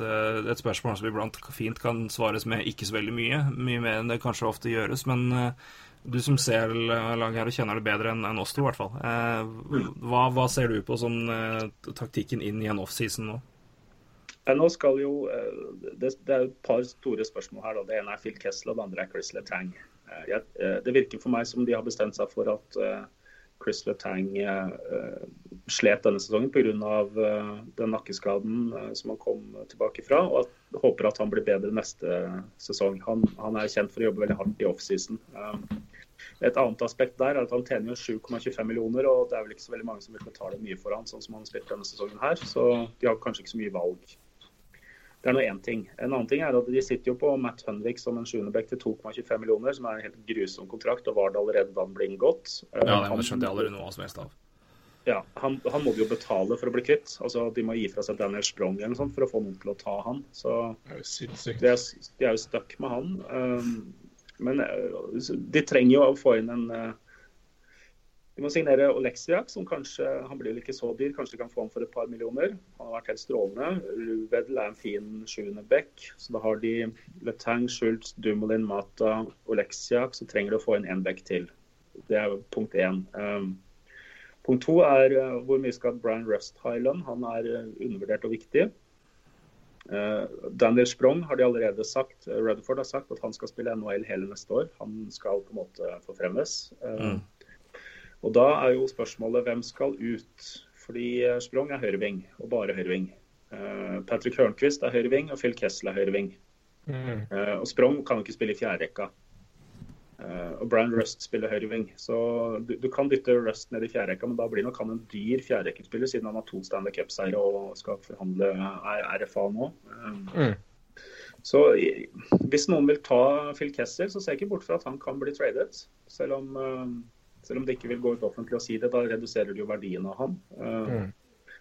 et spørsmål som iblant fint kan svares med ikke så veldig mye. Mye mer enn det kanskje ofte gjøres. Men du som ser laget her og kjenner det bedre enn oss to, i hvert fall. Eh, Hva, hva ser du på som taktikken inn i en offseason nå? Nå skal jo, eh, det, det er et par store spørsmål her. Da. Det ene er Phil Kessel, og det andre er Chris Letang. Eh, eh, Det virker for meg som de har bestemt seg for at Chris Letang slet denne sesongen pga. Den nakkeskaden som han kom tilbake fra, og at, håper at han blir bedre neste sesong. Han, han er kjent for å jobbe veldig hardt i offseason. Et annet aspekt der er at han tjener jo 7,25 millioner, og det er vel ikke så veldig mange som vil betale mye for han, sånn som han har spilt denne sesongen her. Så de har kanskje ikke så mye valg. Det er nå én ting. En annen ting er at de sitter jo på Matt Hunvik som en sjuendeback til 2,25 millioner, som er en helt grusom kontrakt, og var det allerede da den ble inngått. Ja, Han- det skjønte jeg allerede noe som helst av. ja, han, han må de jo betale for å bli kvitt. Altså, De må gi fra seg Daniel Sprong eller noe sånt for å få noen til å ta han. Så er jo sinnssykt. de er, de er jo stuck med han. Um, men uh, de trenger jo å få inn en uh, De må signere Oleksiak, som kanskje Han blir vel ikke så dyr, kanskje de kan få ham for et par millioner. Han har vært helt strålende. Ruvedel er en fin sjuende back. Så da har de Letang, Schultz, Dumoulin, Mata, Oleksiak. Så trenger de å få inn én back til. Det er punkt én. Um, punkt to er uh, hvor mye skal Brian Rust ha i lønn? Han er uh, undervurdert og viktig. Eh, Daniel Sprong har de allerede sagt, Redford har sagt at han skal spille NHL hele neste år. Han skal på en måte forfremmes. Eh, Og da er jo spørsmålet hvem skal ut? Fordi eh, Sprong er høyreving, og bare høyreving. Eh, Patrick Hørnquist er høyreving, og Phil Kessel er høyreving. Mm. Og Sprong kan jo ikke spille i fjerderekka. Eh, og Brian Rust spiller høyreving. Så du, du kan dytte Rust ned i fjerderekka, men da blir nok han en dyr fjerderekkespiller, siden han har to Stanley Cup-seiere og skal forhandle RFA nå. Mm. Så hvis noen vil ta Phil Kessel, så ser jeg ikke bort fra at han kan bli tradet. Selv om, eh, selv om det ikke vil gå ut offentlig å si det, da reduserer det jo verdien av han. Mm.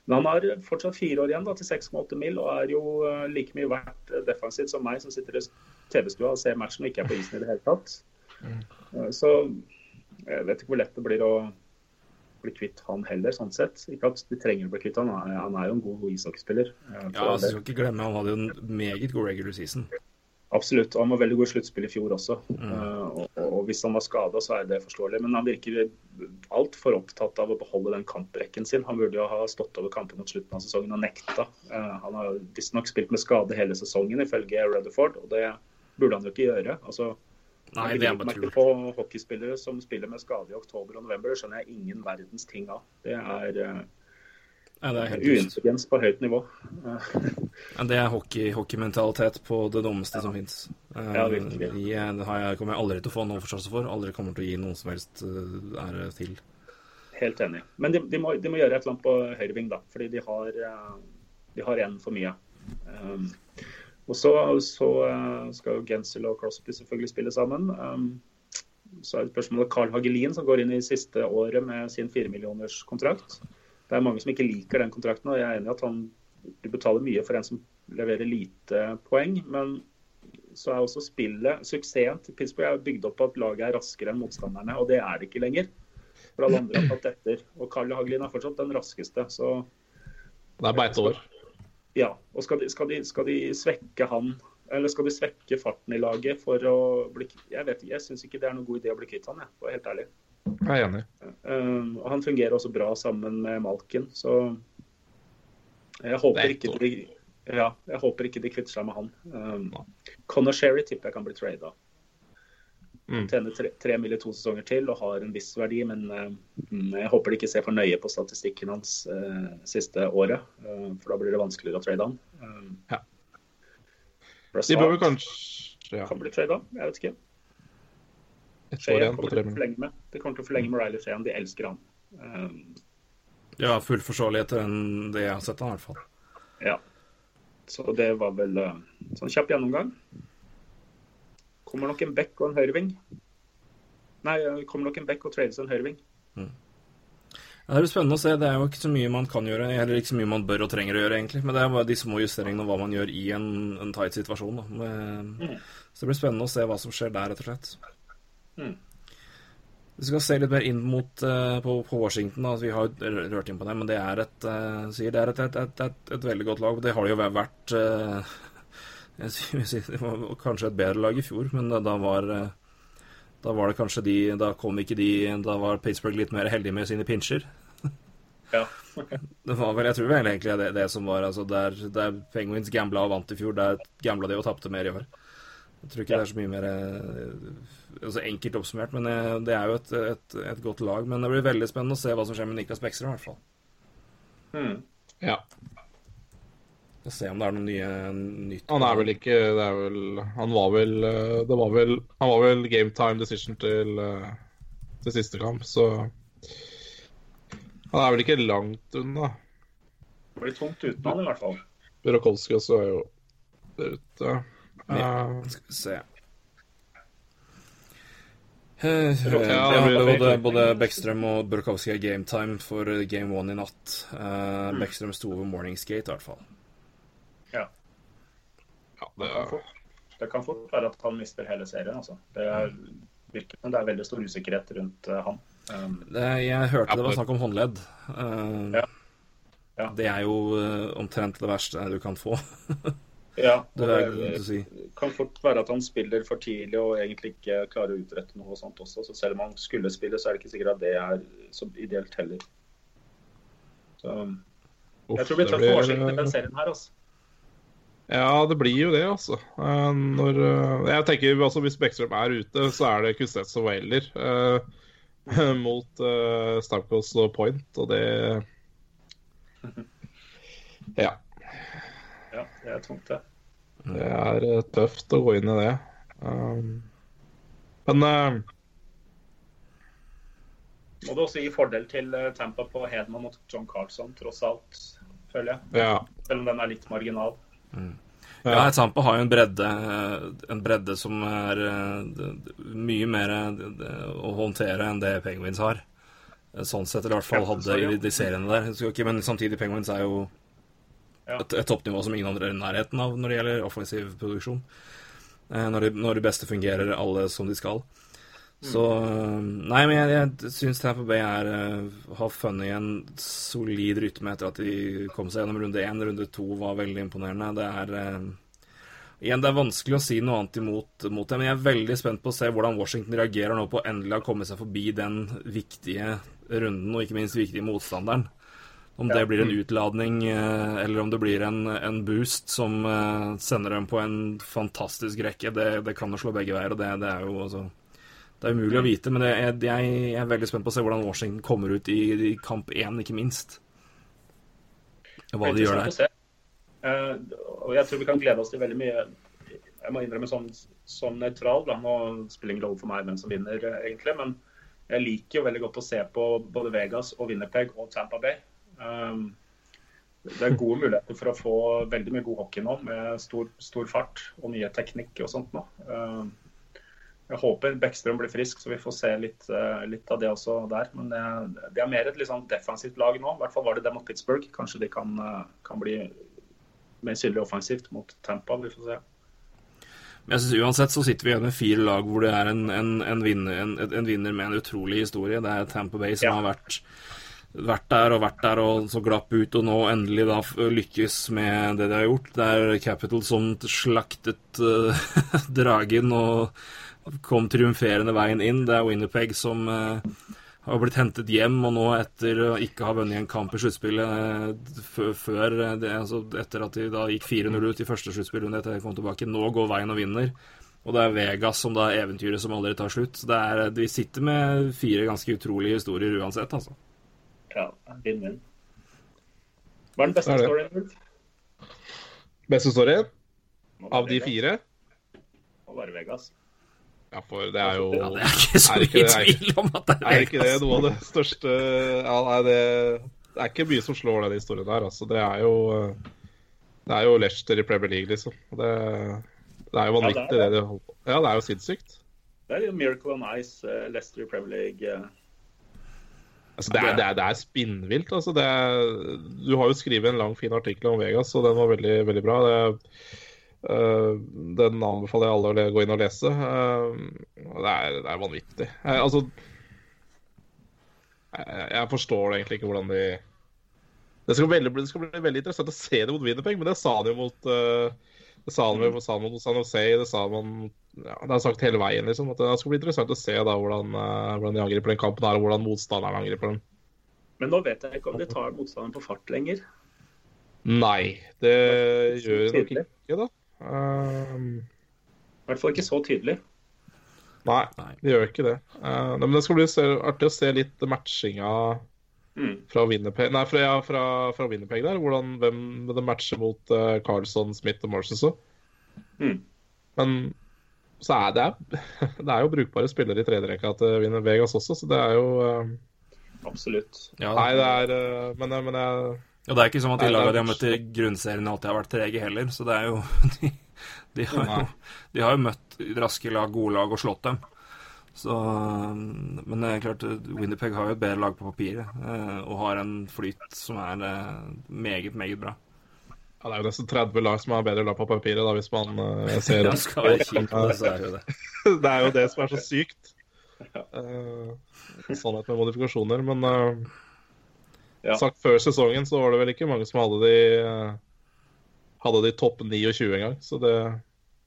Men han har fortsatt fire år igjen da, til 6,8 mil, og er jo eh, like mye verdt eh, defensivt som meg, som sitter i TV-stua og ser matchen og ikke er på isen i det hele tatt. Mm. Så jeg vet ikke hvor lett det blir å bli kvitt han heller, sånn sett. Ikke at de trenger å bli kvitt han, han er, jo en god ishockeyspiller. eh, Ja, altså, skal ikke glemme, han hadde jo en meget god regular season. Absolutt. Han var veldig god i sluttspill i fjor også. Mm. Eh, og, og hvis han var skada, så er det forståelig. Men han virker altfor opptatt av å beholde den kamprekken sin. Han burde jo ha stått over kampen mot slutten av sesongen og nekta. Eh, han har visstnok spilt med skade hele sesongen, ifølge Rutherford, og det burde han jo ikke gjøre. Altså, Nei, det er bare tull. på hockeyspillere som spiller med skade i oktober og november. Det skjønner jeg ingen verdens ting av. Det er uh, Ja, uintelligens på høyt nivå. Eh, Ja, det er hockey, hockeymentalitet på det dummeste som fins. Ja, virkelig. det har jeg, kommer jeg aldri til å få noen forståelse for. Aldri kommer til å gi noen som helst eh, ære til. Helt enig. Men de, de, må, de må gjøre et eller annet på høyreving, da. Fordi de har, eh, de har en for mye. Um, og så, så eh, skal jo Gensel og Crosby selvfølgelig spille sammen. Um, så er det spørsmålet Carl Hagelin, som går inn i siste året med sin firemillionerskontrakt. kontrakt. Det er mange som ikke liker den kontrakten, og jeg er enig i at han du betaler mye for en som leverer lite poeng. Men så er også spillet Suksessen til Pittsburgh er bygd opp på at laget er raskere enn motstanderne, og det er det ikke lenger. For alle andre har tatt etter. Og Carl Hagelin er fortsatt den raskeste. Så Det er beiteår. ja. Og skal de, skal, de, skal de svekke han, eller skal de svekke farten i laget for å bli Jeg vet ikke, jeg syns ikke det er noen god idé å bli kvitt han, jeg, for helt ærlig. Jeg er enig. Um, og han fungerer også bra sammen med Malkin, så jeg håper er ikke de ja, jeg håper ikke de kvitter seg med han. Um, Connor Sherry tipper jeg kan bli trada. Mm. Tjener tre, tre i to sesonger til og har en viss verdi, men uh, jeg håper de ikke ser for nøye på statistikken hans uh, siste året. Uh, for da blir det vanskeligere å trade han. Um, Ja. De bør vel kanskje ja, kan bli trada, jeg vet ikke. Shea igjen på kommer tre til å minutter. forlenge med. De kommer til å forlenge med Riley Sheehan. De elsker han. Um, Ja, full forståelig etter den- det jeg har sett han i hvert fall. Ja. Så det var vel eh, sånn kjapp gjennomgang. Kommer nok en back og en høyreving. Nei, eh, kommer nok en back og trades en høyreving. Ja, det blir spennende å se. Det er jo ikke så mye man kan gjøre, eller ikke så mye man bør og trenger å gjøre, egentlig. Men det er bare de små justeringene og hva man gjør i en, en tight situasjon. Da. Men, Så det blir spennende å se hva som skjer der, rett og slett. Mm. Vi skal se litt mer inn mot uh, på, på Washington. altså, Vi har jo rørt inn på det, men det er et, uh, sier det er et, et, et, et, veldig godt lag. Det har det jo vært uh, jeg sier- Det var kanskje et bedre lag i fjor, men da, var da var det kanskje de Da kom ikke de Da var Pittsburgh litt mer heldige med sine pinsjer. Ja. Det var vel, Jeg tror vel egentlig det, det som var altså Der, der Penguins gambla og vant i fjor, der gambla de og tapte mer i år. Jeg tror ikke det er så mye mer eh, altså enkelt oppsummert, men eh, det er jo et, et, et godt lag. Men det blir veldig spennende å se hva som skjer med Niklas Beckster, i hvert fall. Mm. Ja. Se om det er noe nye, nytt. Han er vel ikke Det er vel Han var vel eh, Det var vel Han var vel game time decision til, til siste kamp, så Han er vel ikke langt unna. Det blir tungt uten han i hvert fall. Burakovsky også er jo ute. Eh, Skal vi se Eh, Ja, det ja, både, både Beckstrøm og Burkowski er game time for game one i natt. Uh, Beckstrøm sto over morningsgate, i hvert fall. Ja. ja, det Det kan er, fort, det kan fort være at han mister hele serien. Altså. Det er, virker som det er veldig stor usikkerhet rundt uh, han. Um, Det, jeg hørte det var snakk om håndledd. Uh, Ja. Ja. Det er jo eh, omtrent det verste du kan få. ja, Det er det godt si. kan fort være at han spiller for tidlig og egentlig ikke klarer å utrette noe sånt også. Så selv om han skulle spille, så er det ikke sikkert at det er så ideelt heller. Så uff, jeg tror vi det tar blir- for Washington i den serien her, altså. Ja, det blir jo det, altså. Eh, Når, eh, jeg tenker altså Hvis Bekkstrøm er ute, så er det Kuznets og Wailer eh, mot eh, Stamkos og Point, og det Ja. Ja, det er tungt, det. Det er eh, tøft å gå inn i det. Um, men uh, Må det også gi fordel til eh, Tampa på Hedman og John Carlson, tross alt, føler jeg. ja. Selv om den er litt marginal. Ja, Tampa har jo en bredde, en bredde som er mye mer å håndtere enn det Penguins har. Sånn sett, eller i hvert fall hadde i de seriene der. Men samtidig, Penguins er jo Ja. Et, et toppnivå som ingen andre er i nærheten av når det gjelder offensiv produksjon. Eh, Når de, når de beste fungerer alle som de skal. Så eh, Nei, men jeg, jeg syns Tampa Bay er, eh, har funnet en solid rytme etter at de kom seg gjennom runde én. Runde to var veldig imponerende. Det er Igjen, det er vanskelig å si noe annet imot mot det, men jeg er veldig spent på å se hvordan Washington reagerer nå på å endelig ha kommet seg forbi den viktige runden, og ikke minst viktige motstanderen. Om det blir en utladning, eh, eller om det blir en, en boost som eh, sender dem på en fantastisk rekke, det, det kan jo slå begge veier, og det, det er jo altså Det er umulig å vite, men det, jeg, er veldig spent på å se hvordan Washington kommer ut i, i kamp én, ikke minst. Hva de gjør der. Uh. Og jeg tror vi kan glede oss til veldig mye. Jeg må innrømme sånn, sånn nøytral, da. Nå spiller ingen rolle for meg hvem som vinner, egentlig. Men jeg liker jo veldig godt å se på både Vegas og Winnerpeg og Tampa Bay. Um, det er gode muligheter for å få veldig mye god hockey nå, med stor, stor fart og mye teknikk og sånt nå. Um, jeg håper Bekkstrøm blir frisk, så vi får se litt, eh, litt av det også der. Men det, det er mer et sånn defensivt lag nå. I hvert fall var det det mot Pittsburgh. Kanskje de kan, eh, kan bli mer synlig offensivt mot Tampa. Vi får se. Men jeg synes Uansett så sitter vi igjen med fire lag hvor det er en, en, en, vinner, en, en vinner med en utrolig historie. Det er Tampa Bay som Ja. har vært, vært der og vært der og så glapp ut, og nå endelig da lykkes med det de har gjort. Det er Capital som slaktet uh, dragen og kom triumferende veien inn. Det er Winnerpeg som uh, har blitt hentet hjem, og nå etter å ikke ha vunnet en kamp i sluttspillet eh, før det, altså etter at de da gikk 4-0 ut i første sluttspillrunde etter at de kom tilbake, nå går veien og vinner. Og det er Vegas som da er eventyret som aldri tar slutt. Det er, de sitter med fire ganske utrolige historier uansett, altså. Ja, vinn-vinn. Hva er den beste Det er det. storyen? Beste storyen av de Vegas. fire? Må være Vegas. Ja, for det er jo Ja, det er ikke så mye det- tvil om at det er Er ikke det noe av det største Ja, nei, det, det er ikke mye som slår den historien der. Altså, det er jo Det er jo Leicester i Premier League, liksom. Det, det er jo vanvittig, Ja, det det, er de holder på Ja, det er jo sinnssykt. Det er jo Miracle on Ice, eh, Leicester i Premier League. Eh. Altså, det, er, det, er, det er spinnvilt. Altså, det er, du har jo skrevet en lang, fin artikkel om Vegas, og den var veldig, veldig bra. Det, øh, den anbefaler jeg alle å gå inn og lese. Uh, det, er, det er vanvittig. Jeg, altså jeg, jeg forstår det egentlig ikke hvordan de det skal, veldig, det skal bli veldig interessant å se det mot Winnerpeg, men det sa han jo mot uh, det sa han jo mot San Jose, det sa han ja, Det er sagt hele veien, liksom. At det skal bli interessant å se da hvordan, øh, hvordan de angriper den kampen her, og hvordan motstanderen angriper den. Men nå vet jeg ikke om de tar motstanderen på fart lenger. Nei, det det gjør de nok ikke, da. Um, I hvert fall ikke så tydelig. nei, de gjør ikke det. Uh, men det skal bli se, artig å se litt matchinga Mm. fra Winnerpeg Nei, fra, ja, fra, fra Winnerpeg der. Hvordan, hvem det matcher mot uh, Carlson, Smith og Morses òg. Mm. Men så er det, det er jo brukbare spillere i tredjerekka til Winner Vegas også, så det er jo uh, Absolutt. Ja, Nei, det er uh, Men, men jeg ja, det er ikke sånn at de lagene de har møtt i grunnserien alltid har vært trege heller, så det er jo De, de, har, jo, de har jo møtt raske lag, gode lag og slått dem. Så Men det er klart, Winderpeg har jo et bedre lag på papiret, eh, og har en flyt som er eh, meget, meget bra. Ja, Det er jo nesten 30 lag som har bedre lag på papiret, da, hvis man uh, ser Ja, skal kjipt det, så er det er jo det som er så sykt. Uh, sannhet med modifikasjoner. Men uh, Ja. sagt før sesongen så var det vel ikke mange som hadde de uh, Hadde de topp 29 engang. Så det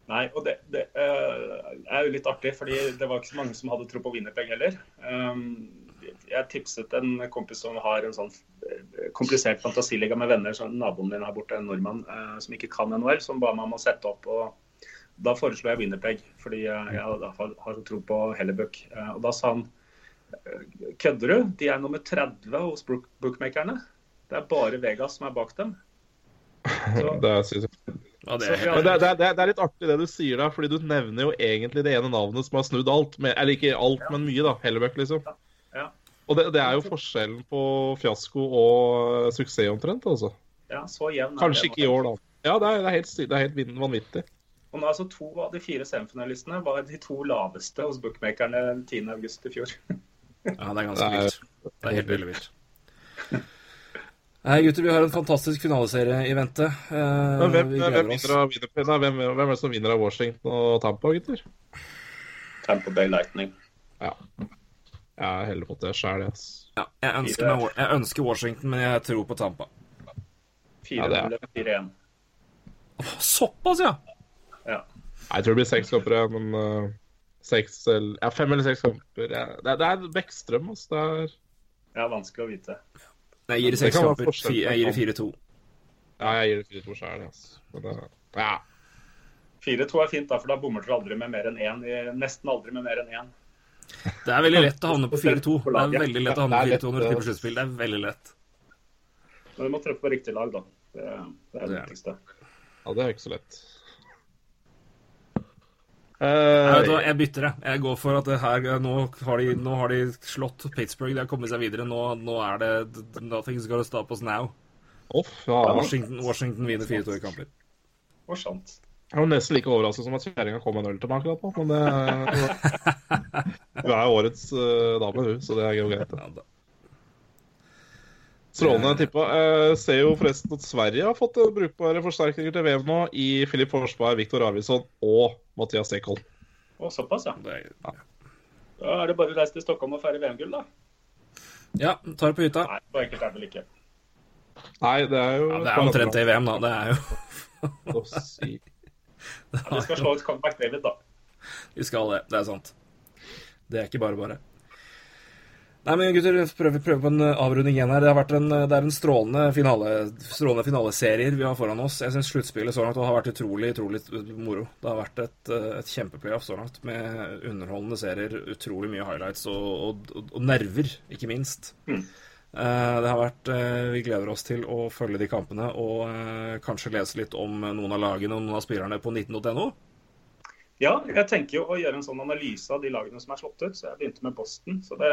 Nei, og det, det eh, er jo litt artig, fordi det var ikke så mange som hadde tro på Winnerpeg heller. Um, jeg tipset en kompis som har en sånn komplisert fantasiliga med venner. Så naboen min her borte, en nordmann eh, som ikke kan NHL, som ba meg om å sette opp. og Da foreslo jeg Winnerpeg, fordi jeg, jeg har, har tro på Hellebuck. Eh, og da sa han eh, kødder du? De er nummer 30 hos book bookmakerne. Det er bare Vegas som er bak dem. Så, Det synes. Ja, det er vi helt det, det, det, det er litt artig det du sier da, fordi du nevner jo egentlig det ene navnet som har snudd alt. Med, eller ikke alt, men mye, da. Hellebuck, liksom. ja, Og det, det er jo forskjellen på fiasko og suksess omtrent, altså. ja, så jevn er Kanskje det. ikke i år, da. Ja, det er, det er helt, det er helt vanvittig. Og nå altså To av de fire semifinalistene var de to laveste hos bookmakerne 10.8 i fjor. Ja, det er ganske er- vilt. Det er helt veldig vilt. Nei, gutter, vi har en fantastisk finaleserie i vente. Eh, hvem, vi hvem, vinner av, nei, hvem, hvem er det som vinner av Washington og Tampa, gutter? Tampa Bay Lightning. Ja. Jeg heller fått det sjæl, ass. Ja, jeg, ønsker meg, jeg ønsker Washington, men jeg tror på Tampa. 4-0 Ja, er- 4-1. Såpass, ja! Ja. Jeg tror det blir seks kamper, ja, men uh, seks eller ja, fem eller seks kamper ja. det, det er Bekkstrøm, ass. Det er ja, vanskelig å vite. Jeg gir det seks kamper. Jeg gir det kamp. 4-2. Ja, jeg gir det 4-2 sjæl, ass. Men uh, ja. 4-2 er fint, da, for da bommer dere aldri med mer enn én. Nesten aldri med mer enn én. Det er veldig lett å havne på 4-2. Det er veldig lett å havne på er 4-2 når du lett, sluttspill. Det er veldig lett. Men du må treffe på riktig lag, da. Det, det er det viktigste. ja, det er ikke så lett. Nei, vet hva, Uh, jeg bytter det. Jeg går for at det her, nå, har de, nå har de slått Pittsburgh. De har kommet seg videre. Nå, nå er det Nothing's gonna stop us now. Oh, ja. Washington, Washington vinner 4-2 i kamper. Jeg var nesten like overrasket som at kjerringa kom med en øl til meg akkurat nå, men det Hun er årets uh, dame, hun, så det er jo greit. det. Ja. Strålende tippa. Jeg ser jo forresten at Sverige har fått eh, brukbare forsterkninger til VM nå i Filip Forsberg, Viktor Arvidsson og Mathias Ekholm. Å, såpass, ja. Det er, Da er det bare å reise til Stockholm og feire VM-gull, da. ja, tar det på hytta. Nei, så enkelt er det vel ikke. Nei, det er jo Ja, det er omtrent det i VM, da. Det er jo. Ja, vi skal slå ut Comeback David, da. Vi skal det. Det er sant. Det er ikke bare bare. Nei, men gutter, prøver, prøver på en eh, avrunding igjen her. Det har vært en, det er en strålende, finale, strålende finaleserier vi har foran oss. Jeg syns sluttspillet så langt har vært utrolig utrolig moro. Det har vært et, eh, et kjempeplayoff så langt, med underholdende serier, utrolig mye highlights og, og, og, og nerver, ikke minst. Mm. Eh, Det har vært, eh, Vi gleder oss til å følge de kampene og eh, kanskje lese litt om noen av lagene og noen av spillerne på 19.no. Ja, jeg tenker jo å gjøre en sånn analyse av de lagene som er slått ut. Så jeg begynte med Boston. Så det,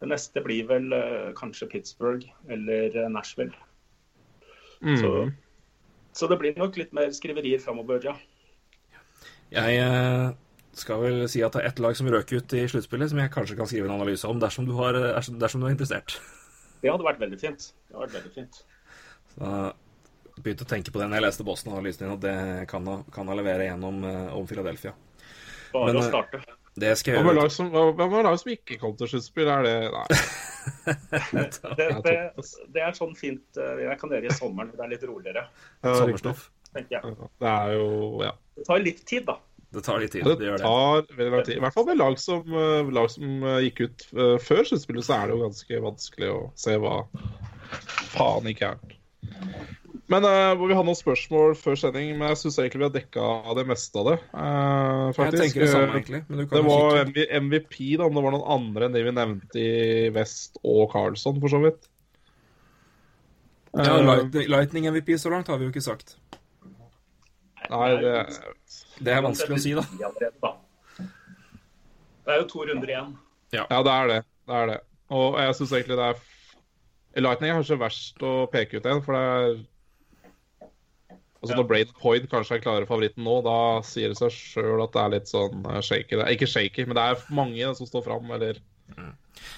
det neste blir vel kanskje Pittsburgh eller Nashville. Så, Mm. så det blir nok litt mer skriverier framover, ja. Jeg eh, skal vel si at det er ett lag som røk ut i sluttspillet, som jeg kanskje kan skrive en analyse om dersom du, har, eh, dersom du er interessert. Det hadde vært veldig fint. Det hadde vært veldig fint. Så begynte å tenke på det når jeg leste Boston-analysen din, at det kan ha, kan ha levere gjennom eh, om Philadelphia. Bare Men, å eh, starte. Det skal jeg gjøre. lag som, hva- hva lag som ikke kom til sluttspill? Er det Nei. Det, det, det er sånn fint jeg kan gjøre i sommeren. Det er litt roligere, Sommerstoff. tenker jeg. Det er jo Ja. Det tar litt tid, da. Det tar litt tid. Det Det tar veldig lang tid. I hvert fall med lag som, eh, lag som eh, gikk ut eh, før sluttspillet, så er det jo ganske vanskelig å se hva faen gikk gærent. Men uh, Vi har noen spørsmål før sending, men jeg syns egentlig vi har dekka det meste av det. Uh, Jeg faktisk. tenker det samme, egentlig. Men du kan Det var kikke. MVP, da, om det var noen andre enn de vi nevnte i Vest og Carlsson, for så vidt. Ja, Eh, Lightning, Lightning MVP så langt har vi jo ikke sagt. Nei, det Det er vanskelig å si, da. Det er jo to runder igjen. Ja, det er det. Det er det. Og jeg syns egentlig det er Lightning er kanskje verst å peke ut en, for det er Altså Når Braden Point kanskje er klare favoritten nå, da sier det seg sjøl at det er litt sånn eh, shaky. Ikke shaky, men det er mange som står fram, eller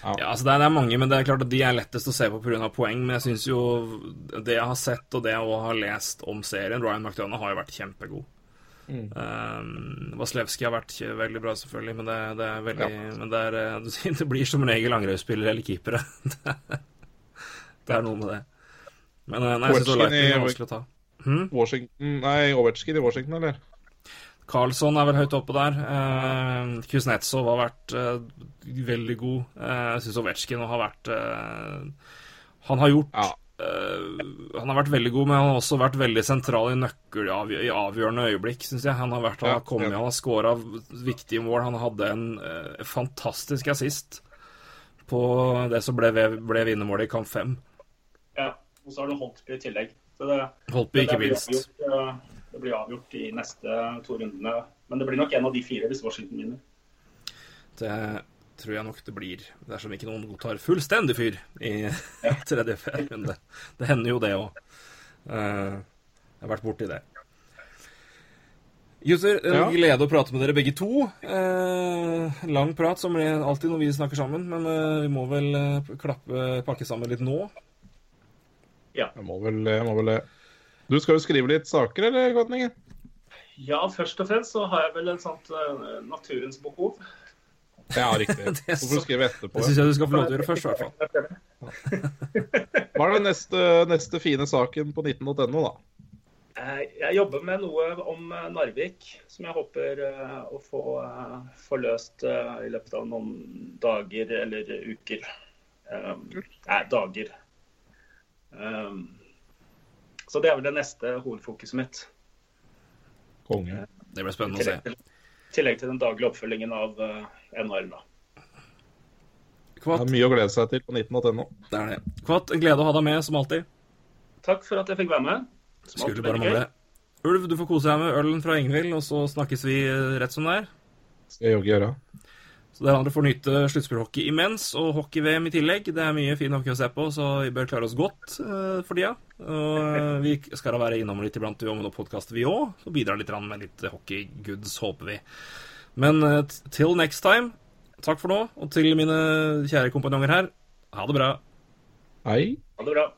Ja, altså det er, det er mange, men det er klart at de er lettest å se på pga. poeng. Men jeg syns jo det jeg har sett og det jeg også har lest om serien Ryan McDonough har jo vært kjempegod. Um, Vaslevskij har vært veldig bra, selvfølgelig, men det, det er veldig Men det, er, eh, det blir som regel angrepsspillere eller keepere. det er noe med det. Men eh, nei, jeg syns det Lightning er vanskelig å ta. Washington Nei, Ovetsjkin i Washington, eller? Carlsson er vel høyt oppe der. Eh, Kuznetsov har vært eh, veldig god. Eh, jeg syns Ovetsjkin har vært eh, Han har gjort Ja. eh, Han har vært veldig god, men han har også vært veldig sentral i nøkkel i avgjørende øyeblikk, syns jeg. Han har, vært, han har kommet, han har scora viktige mål. Han hadde en eh, fantastisk assist på det som ble, ble vinnermålet i kamp fem. Ja. Og så har du Holtby i tillegg. Så det, Holtby, det ikke blir minst. avgjort, eh, det blir avgjort i neste to rundene. Men det blir nok en av de fire hvis Washington vinner. Det tror jeg nok det blir, dersom ikke noen godtar fullstendig fyr i tredje runde. Det hender jo det òg. Jeg har vært borti det. Jusser, en Ja. glede å prate med dere begge to. Eh, lang prat, som blir alltid når vi snakker sammen, men eh, vi må vel eh, klappe, pakke sammen litt nå. Jeg må vel, jeg må vel det. Du skal jo skrive litt saker, eller, Gatningen? Ja, først og fremst så har jeg vel et sånt uh, naturens behov. Ja, riktig. Det Så får du skrive etterpå. Det syns jeg du skal få lov til å gjøre først, i hvert fall. Hva er den neste, neste fine saken på 19.no, da? Eh, Jeg jobber med noe om eh, Narvik som jeg håper eh, å få, få løst i løpet av noen dager eller uker. Um, Nei, dager. Um, Så det er vel det neste hovedfokuset mitt. Konge. Det blir spennende spennende å se. tillegg til, i tillegg til den daglige oppfølgingen av uh, NHL. da. Det Kvatt, er mye å glede seg til på 19.no. det er det. Kvatt, en glede å ha deg med, som alltid. Takk for at jeg fikk være med. Som Skulle bare mangle. Ulv, du får kose deg med ølen fra Ingvild, og så snakkes vi eh, rett som det er. Skal jeg jogge gjøre. Så dere andre får nyte sluttspillhockey imens, og hockey-VM i tillegg. Det er mye fin hockey å se på, så vi bør klare oss godt uh, for tida. Og eh, vi skal da være innom litt iblant om noen podkaster, vi òg. Og bidra litt med litt hockey-goods, håper vi. Men eh, t- till next time, takk for nå. Og til mine kjære kompanjonger her, ha det bra. Hei. Ha det bra.